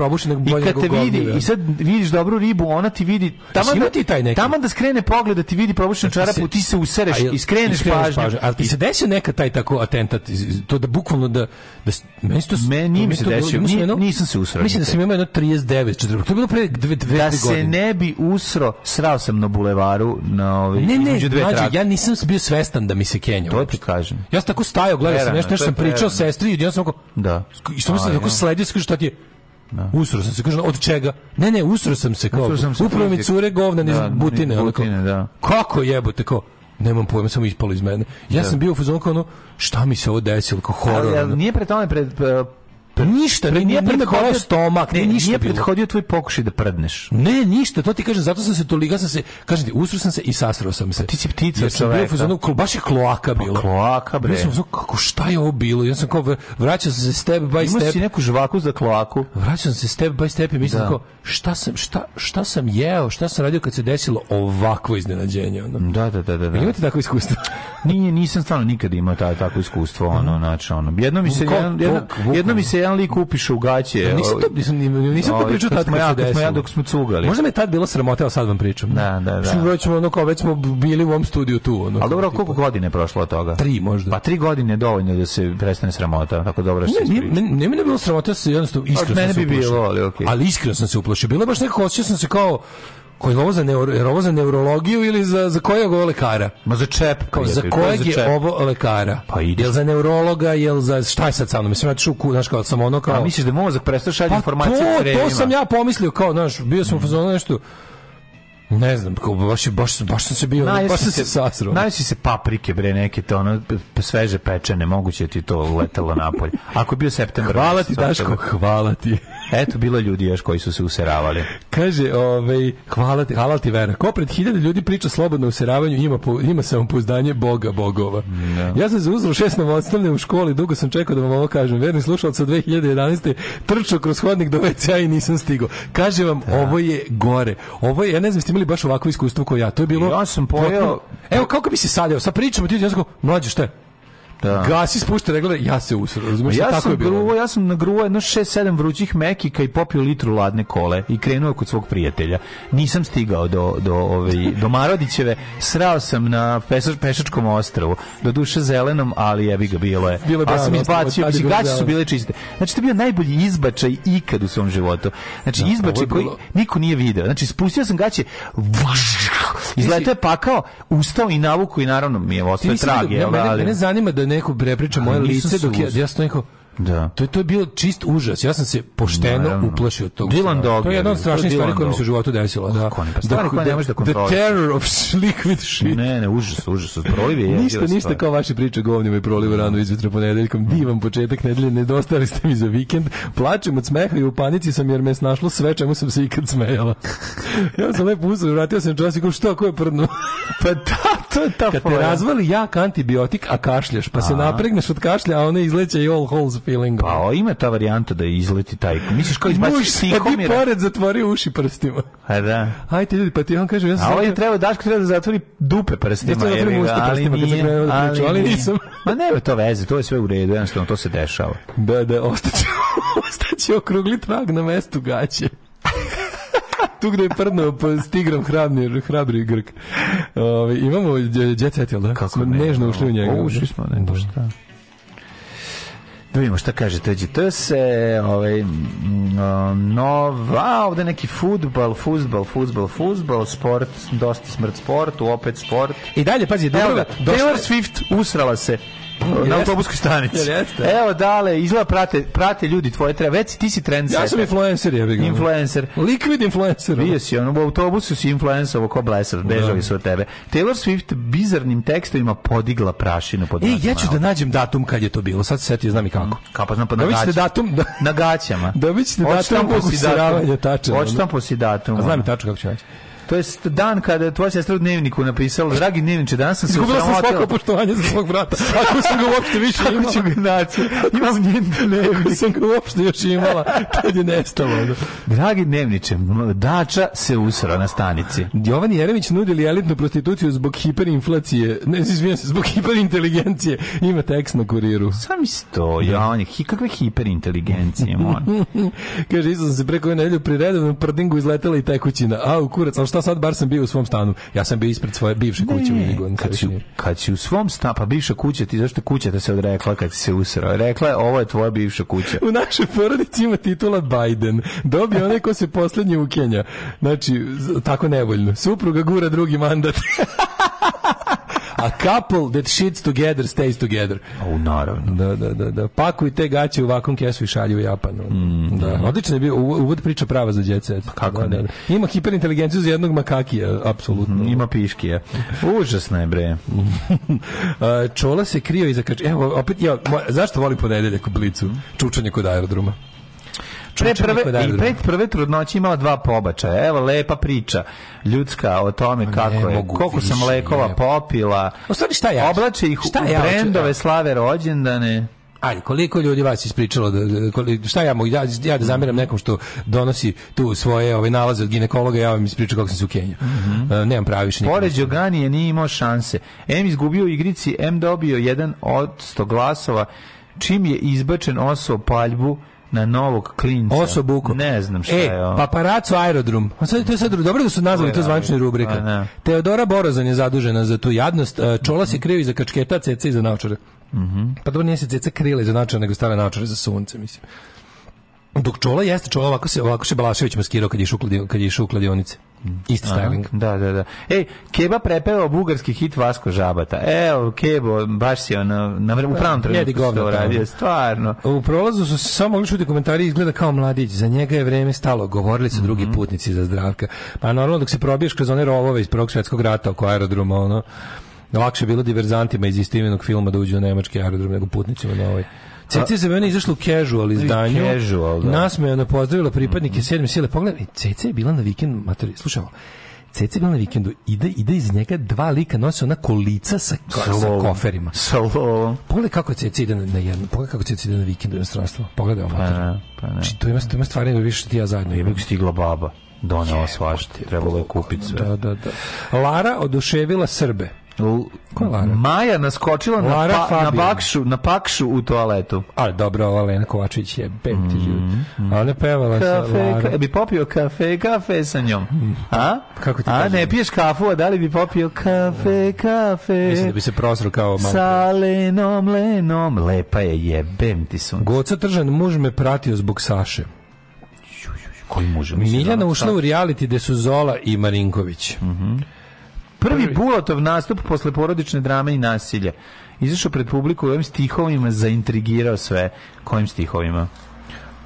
I kad te vidi, i sad vidiš dobru ribu, ona ti vidi, tamo da, ti taj neki? tamo da skrene pogled, da ti vidi probušenu čarapu, ti se usereš i skreneš pažnju. Ali ti se desio nekad taj tako atentat, to da bukvalno da... da meni se to, Meni mi se desio, nisam se usrao Mislim da sam imao jedno 39, 40, to je bilo pre dve, dve, Da tri se godine. ne bi usro, srao sam na bulevaru, na ovaj, Ne, ne, dve mlađe, ja nisam bio svestan da mi se kenja. To ti kažem. Ja sam tako stajao, gledao sam nešto, nešto sam pričao sestri i ja sam ako Da. i što A, tako ja. sledio, kaže šta ti je? Usro sam se, kaže od čega? Ne, ne, usro sam se kao. Sam se Upravo mi cure govna niz Da, butine, kao, butine, da. Kako jebote kao? Nemam pojma, samo ispalo iz mene. Ja Da. sam bio u fazonu kao ono, šta mi se ovo desilo, kao horor. Ali, ali ono. nije pred tome pred e, Pa ništa, nije, nije, nije boleo stomak, ne, ništa nije prethodio tvoj pokušaj da prdneš. Ne, ništa, to ti kažem, zato sam se toliko, ja sam se, kažem ti, usro sam se i sasrao sam se. ti si ptica ja sam bio u baš je kloaka bilo. kloaka, bre. Ja sam kako, šta je ovo bilo? Ja sam kao, vr- vraćao sam se step by Imao step. si neku žvaku za kloaku. Vraćam se step by step i mislim Da. kao, šta sam, šta, šta sam jeo, šta sam radio kad se desilo ovakvo iznenađenje, ono. Da, da, da, da. da. Imate takvo iskustvo? Nije, nisam stvarno nikad imao taj tako iskustvo, ono, znači, ono. Jedno mi se, jedno, jedno mi se jedan lik upiše u gaće. nisam to, nisam, nisam to ovaj, pričao tad smo kad ja, smo ja desilo. dok smo cugali. Možda me tad bilo sramota, evo sad vam pričam. Da, da, da. Što već smo, ono, kao, već smo bili u ovom studiju tu, ono. Ali dobro, koliko godine je prošlo od toga? Tri možda. Pa tri godine je dovoljno da se prestane sramota, tako dobro što se Ne, ispriča. ne, ne mi je bilo sramota, ja sam se jednostavno iskreno sam se uplašio. bilo, ali. Ali iskreno sam se uplašio. Bilo je baš nekako, osjećao sam se kao, koji ovo za, neuro, ovo za neurologiju ili za, za kojeg ovo lekara? Ma za čep. Kao, za kojeg je ovo lekara? Pa ide. Jel za neurologa, jel za, šta je sad sa mnom? Mislim, ja ću, znaš, kao, sam ono kao... A misliš da mozak prestaje šalje Pa informacije to, to sam ja pomislio, kao, znaš, bio sam u fazonu nešto, ne znam, kao, baš, baš, baš sam se bio, Najesi baš sam se sasrao. Najesi se paprike, bre, neke to, ono, sveže pečene, moguće ti to letelo napolje. Ako je bio septembar. Hvala ti. Daško, hvala ti. Eto, bilo ljudi još koji su se useravali. Kaže, ovaj, hvala ti, hvala ti Vera. Ko pred hiljade ljudi priča slobodno o useravanju, ima, po, ima samopouzdanje Boga Bogova. Ja sam se uzeo šest novostavne u školi, dugo sam čekao da vam ovo kažem. Verni slušalac od 2011. trčao kroz hodnik do WC-a i nisam stigao. Kaže vam, ovo je gore. Ovo je, ja ne znam, ste imali baš ovako iskustvo kao ja. To je bilo... Ja sam pojeo- Evo, kako bi se sad, evo, sad pričamo, ti ja sam kao, mlađe, šta je? Da. Gasi spušta regler, ja se usro. Razumeš, ja tako sam je bilo. gruo, ja sam nagruo jedno 6-7 vrućih mekika i popio litru ladne kole i krenuo kod svog prijatelja. Nisam stigao do, do, ovaj, do Marodićeve, srao sam na pešač, pešačkom ostrvu, do duše zelenom, ali jebi ga bilo je. Bilo je ali sam izbacio, bilo gaće su bile čiste. Znači, to je bio najbolji izbačaj ikad u svom životu. Znači, Da, ovo izbačaj koji bilo- niko nije video. Znači, spustio sam gaće, izletao je pakao, ustao i navuku i naravno mi je nisi trag. mene, ali- mene zanima da neko prepriča moje lice dok ja, ja stojim kao, Da. To je, to je bilo čist užas. Ja sam se pošteno Naravno. uplašio tog. Dylan. Dog To je jedna je, od strašnih stvari koja mi se u životu desila. Da. Kako ne, pa stvari The- koje ne možeš da The kontroliš. terror of <laughs> liquid shit. Ne, ne, užas, užas. Proliv je Ništa, ništa stvar. kao vaše priče govnima i proliva rano izvetra ponedeljkom. Divan početak nedelje, nedostali ste mi za vikend. Plačem od smeha i u panici sam jer me snašlo sve čemu sam se ikad smejala. ja sam lepo uzeo, vratio sam čas i kao što, ko je prdno? <laughs> pa da, to je ta Kad te razvali jak antibiotik, a kašljaš, pa se napregneš od kašlja, a ona izleće i all holes feeling. Pa o, ima ta varijanta da izleti taj. Misliš kao Muž izbaciš sedi psihomira? pored, zatvorio uši prstima. A da. Ajde ljudi, pa ti on kaže, ja sam A ovaj sad- treba, Daško treba da zatvori dupe prstima. Ja sam jebi ga, usta prstima kad sam krenuo da pričam, ali nisam. <laughs> Ma nema to veze, to je sve u redu, jednostavno to se dešava. Da, da, ostaće, <laughs> ostaće okrugli trag na mestu gaće. <laughs> tu gde je prdno po s tigrom hrabri, hrabri grk. Ove, imamo jet set, jel da? Kako smo nežno ušli u njega. Ušli smo, ne, da šta. Da vidimo šta kaže TGT se, ovaj, nova, ovde neki futbal, futbal, futbal, futbal, sport, dosta smrt sportu, opet sport. I dalje, pazi, Taylor Swift usrala se na autobuskoj stanici. Evo dale, izgleda prate, prate ljudi tvoje treba, već ti si trend Ja sam influencer, jebi ga. Influencer. Liquid influencer. Bio si on u autobusu si influencerovo ko blesav, bežali su od tebe. Taylor Swift bizarnim tekstovima podigla prašinu pod E, ja ću da nađem datum kad je to bilo. Sad se setio, znam i kako. Kao pa znam pa na ćete gaćama. datum, da, Na gaćama. Hoćeš datum useravanja, datum. ono. tamo posi datum. Znam i ono. tačno kako ću naći. To je dan kada je tvoja sestra u dnevniku napisala, dragi dnevniče, danas sam se Izgubila sam usramotila." svako poštovanje za svog brata. Ako sam ga uopšte više imala. Kako ću ga naći? Imam njen Ako dnevnik. sam ga uopšte još imala, kad je nestalo. ono. Dragi dnevniče, Dača se usra na stanici. Jovan Jeremić nudili elitnu prostituciju zbog hiperinflacije, ne, izvijem se, zbog hiperinteligencije. Ima tekst na kuriru. Sam to, ja, on je, hi, kakve hiperinteligencije, mon. <laughs> Kaže, isto sam se preko nedelju pri redovnom prdingu izletela i tekućina. A, u kurac, ali šta sad, bar sam bio u svom stanu. Ja sam bio ispred svoje bivše kuće u Ne, Iligu. kad si, kad si u svom stanu, pa bivša kuća, ti zašto kuća da se odrekla kad si se usrao? Rekla je, ovo je tvoja bivša kuća. U našoj porodici ima titula Biden. Dobio onaj ko se poslednji ukenja. Znači, tako nevoljno. Supruga gura drugi mandat. <laughs> A couple that shits together stays together. O, naravno. Da, da, da, da. Pakuj te gaće u vakum kesu i šalju u Japan. da. Odlično je bio, uvo- uvod priča prava za set. Mm, Kako da, ne? da, da. Ima hiperinteligenciju za jednog makakija, apsolutno. Ima piškije. Užasno je, bre. <laughs> Čola se krio iza kač... Evo, opet, ja, zašto voli ponedeljak u blicu? Čučanje kod aerodroma. Pre prve, I pred prve trudnoće imala dva pobačaja. Evo, lepa priča ljudska o tome kako je, koliko sam više, lekova je. popila. U stvari, šta ja? Oblače ih Šta u ja brendove slave rođendane. Ajde, koliko ljudi vas ispričalo da, da koli- šta ja mogu ja, ja da zamiram nekom što donosi tu svoje ove nalaze od ginekologa, ja vam ispričam kako sam se u Keniju. E, nemam pravi više nikada. Pored Đoganije nije imao šanse. M izgubio u igrici, M dobio jedan od sto glasova, čim je izbačen oso paljbu na novog klinca. Oso buko. Ne znam šta e, je ovo. paparaco aerodrom. A sad to je sad dobro da su nazvali to zvanična rubrika. Pa, da. Teodora Borozan je zadužena za tu jadnost. Čola se krije iza kačketa, ceca iza naočare. Mhm. Pa dobro nije se ceca krila iza naočare, nego stale naočare za sunce, mislim. Dok Čola jeste, Čola ovako se, ovako se Balašević maskirao kad je išao u kladi- kad je išao kladionice. Isti styling. Da, da, da. Ej, Keba prepevao bugarski hit Vasko Žabata. Evo, Kebo, baš si ono, na u pravom Jedi trenutku tamo. uradio, stvarno. U prolazu su se samo mogli čuti komentari izgleda kao mladić. Za njega je vreme stalo. Govorili su drugi putnici za zdravka. Pa normalno dok se probiješ kroz one rovove iz Prvog svjetskog rata oko aerodroma, ono, lakše bilo diverzantima iz istoimenog filma da uđu na nemački aerodrom nego putnicima na ovaj. Cece za mene izašla u casual izdanju. Casual, da. Nasmejano pozdravila pripadnike sedme sile. Pogledaj, Cece je bila na vikend, matori, slušaj ovo. Cece je bila na vikendu, ide, ide iz njega dva lika, nose ona kolica sa, sa koferima. Sa lovom. Pogledaj kako Cece ide na, na jedno, pogledaj kako Cece ide na vikend u inostranstvo. Pogledaj ovo. Pa ne, pa ne. Znači, to ima, to ima stvari nego više što ti ja zajedno Je bi stigla baba. Donela svašta. Trebalo je kupiti sve. Da, da, da. Lara oduševila Srbe. Lara? Maja naskočila na, Lara pa, na, bakšu, na pakšu u toaletu. Ali dobro, ova Lena Kovačević je pem ti život. A ona pevala sa Kafe, Lara. ka, bi popio kafe, kafe sa njom. A? Kako ti A, kažem? ne piješ kafu, a da li bi popio kafe, kafe? Mislim da bi se prosro kao malo. Sa Lenom, Lenom. Lepa je, jebem ti sunce. Goca Tržan, muž me pratio zbog Saše. Koji muž? Miljana ono, ušla u reality gde su Zola i Marinković. Prvi Bulatov nastup posle porodične drame i nasilja. Izašao pred publiku ovim stihovima, zaintrigirao sve. Kojim stihovima?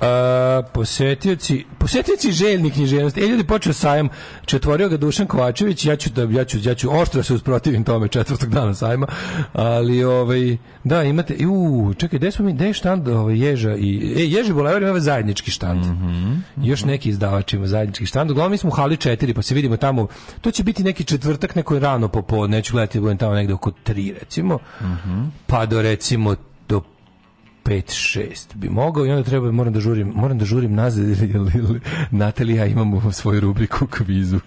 A, posetioci, posetioci željni književnosti. E, ljudi, počeo sajam, četvorio ga Dušan Kovačević, ja ću, da, ja ću, ja ću oštro se usprotivim tome četvrtog dana sajma, ali, ovaj, da, imate, u, čekaj, gde smo mi, gde je štand ovaj, Ježa i, e, Ježi Bulevar ima zajednički štand. Još neki izdavač ima zajednički štand. Uglavnom mi smo u hali 4, pa se vidimo tamo, to će biti neki četvrtak, neko rano popodne, neću gledati, da budem tamo negde oko 3, recimo, pa do, recimo, 5 6 bi mogao i onda treba moram da žurim moram da žurim nazad <laughs> jer, Natalija ja imamo svoju rubriku kvizu.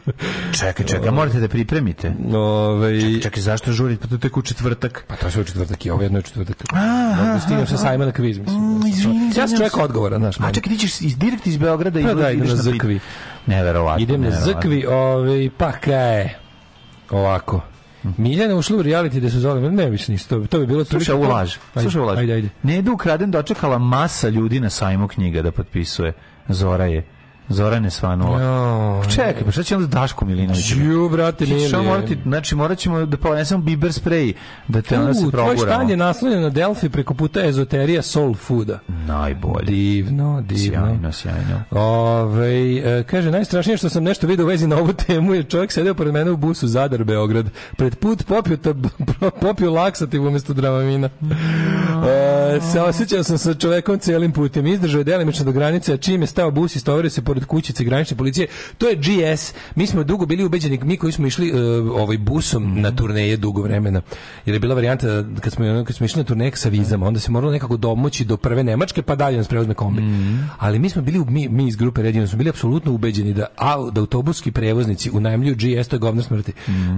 Čekaj, čekaj, morate da pripremite. Ovaj Čekaj, čekaj, zašto žurite? Pa to tek u četvrtak. pa to je u četvrtak i ovo jedno je u četvrtak. Da stignem sa sajma na kviz, mislim. izvini, ja sam čovjek odgovora, znaš. A čekaj, ti ćeš iz, direkt iz Beograda i Pa da, ideš na Zrkvi. Neverovatno. Idem na zrkvi, ovaj, pa kaj, ovako. Miljana ušla u reality gde su zove, ne više ništa, to, bi- to bi bilo... Slušaj, ovo laž. Ajde, Slušaj, ovo laž. Ajde, ajde. Nedu ukraden dočekala masa ljudi na sajmu knjiga da potpisuje. Zora je. Zora ne svanula. Jo, Čekaj, pa šta će onda Daško Milinović? Ju, brate, mili. samo morati, znači morat ćemo da ponesemo biber sprej, da te onda se U, tvoj proguramo. štan je naslonjen na Delfi preko puta ezoterija soul fooda. Najbolje. Divno, divno. Sjajno, sjajno. Ove, e, kaže, najstrašnije što sam nešto vidio u vezi na ovu temu je čovjek sedeo pored mene u busu Zadar Beograd. Pred put popio, tab, <laughs> popio laksativ umjesto dramamina. E, se osjećao sam sa čovekom cijelim putem. Izdržao je delimično do granice, a čim je stao bus i stovario se pored kućice granične policije. To je GS. Mi smo dugo bili ubeđeni, mi koji smo išli e, ovaj busom na turneje dugo vremena. Jer je bila varijanta kad smo, kad smo išli na turneje sa vizama, onda se moralo nekako domoći do prve Nemačke, pa dalje nas preuzme kombi. Ali mi smo bili, mi, mi iz grupe Redino smo bili apsolutno ubeđeni da, au, da autobuski prevoznici unajmljuju GS, to je govnar smrti,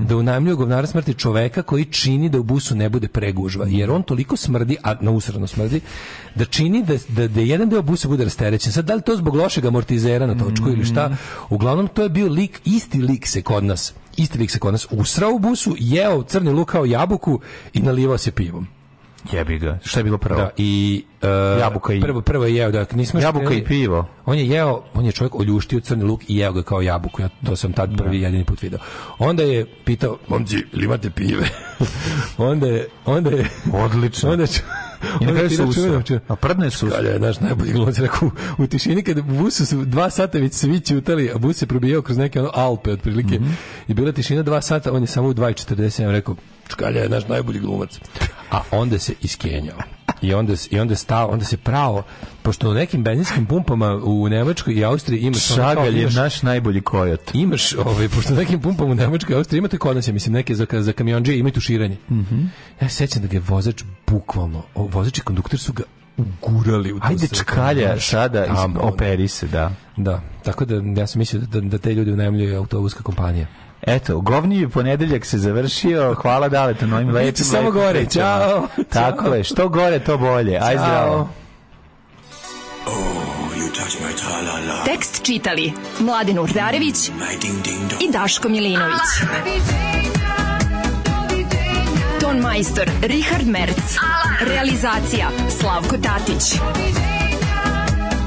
da unajmljuju govnara smrti čoveka koji čini da u busu ne bude pregužva. Jer on toliko smrdi, a na usrano smrdi, da čini da, da, da jedan deo busa bude rasterećen. Sad, da li to zbog lošeg amortizera na točku ili šta? Uglavnom, to je bio lik, isti lik se kod nas, isti lik se kod nas usrao u busu, jeo crni luk kao jabuku i nalivao se pivom. Jebi ga. Šta je bilo prvo? Da, i e, Jabuka i- prvo prvo je jeo da nismo Jabuka i pivo. On je jeo, on je čovjek oljuštio crni luk i jeo ga kao jabuku. Ja to sam tad prvi i jedini put video. Onda je pitao, "Momci, ili imate pive?" <laughs> onda je onda je Odlično. onda je I na kraju čuvenog čovjeka, A prdne su Kalja je naš najbolji glumac, rekao, u tišini kada busu su dva sata već svi ćutali, a bus se probijao kroz neke ono Alpe otprilike i bila tišina dva sata, on je samo u 2.47 rekao, Čkalja je naš najbolji glumac. A onda se iskenjao. I onda, I onda stao, onda se pravo, pošto u nekim benzinskim pumpama u Nemačkoj i Austriji imaš... Šagalj je naš najbolji kojot. Imaš, ovaj, pošto u nekim pumpama u Nemačkoj i Austriji imate kod ja mislim, neke za, za kamionđe imaju tuširanje. Ja se sećam da ga je vozač bukvalno, o, vozač i konduktor su ga ugurali u to Ajde čkalja sada, tamo, operi se, da. Da, tako da ja sam mislio da, da te ljudi unajmljuju autobuska kompanija. Eto, govniji ponedeljak se završio. Hvala Daletu na ovim lepim. Samo lepim gore. Ćao. Tako je, što gore, to bolje. Aj zdravo. Tekst čitali Mladin Urdarević i Daško Milinović. Ton majstor Richard Merc. Realizacija Slavko Tatić.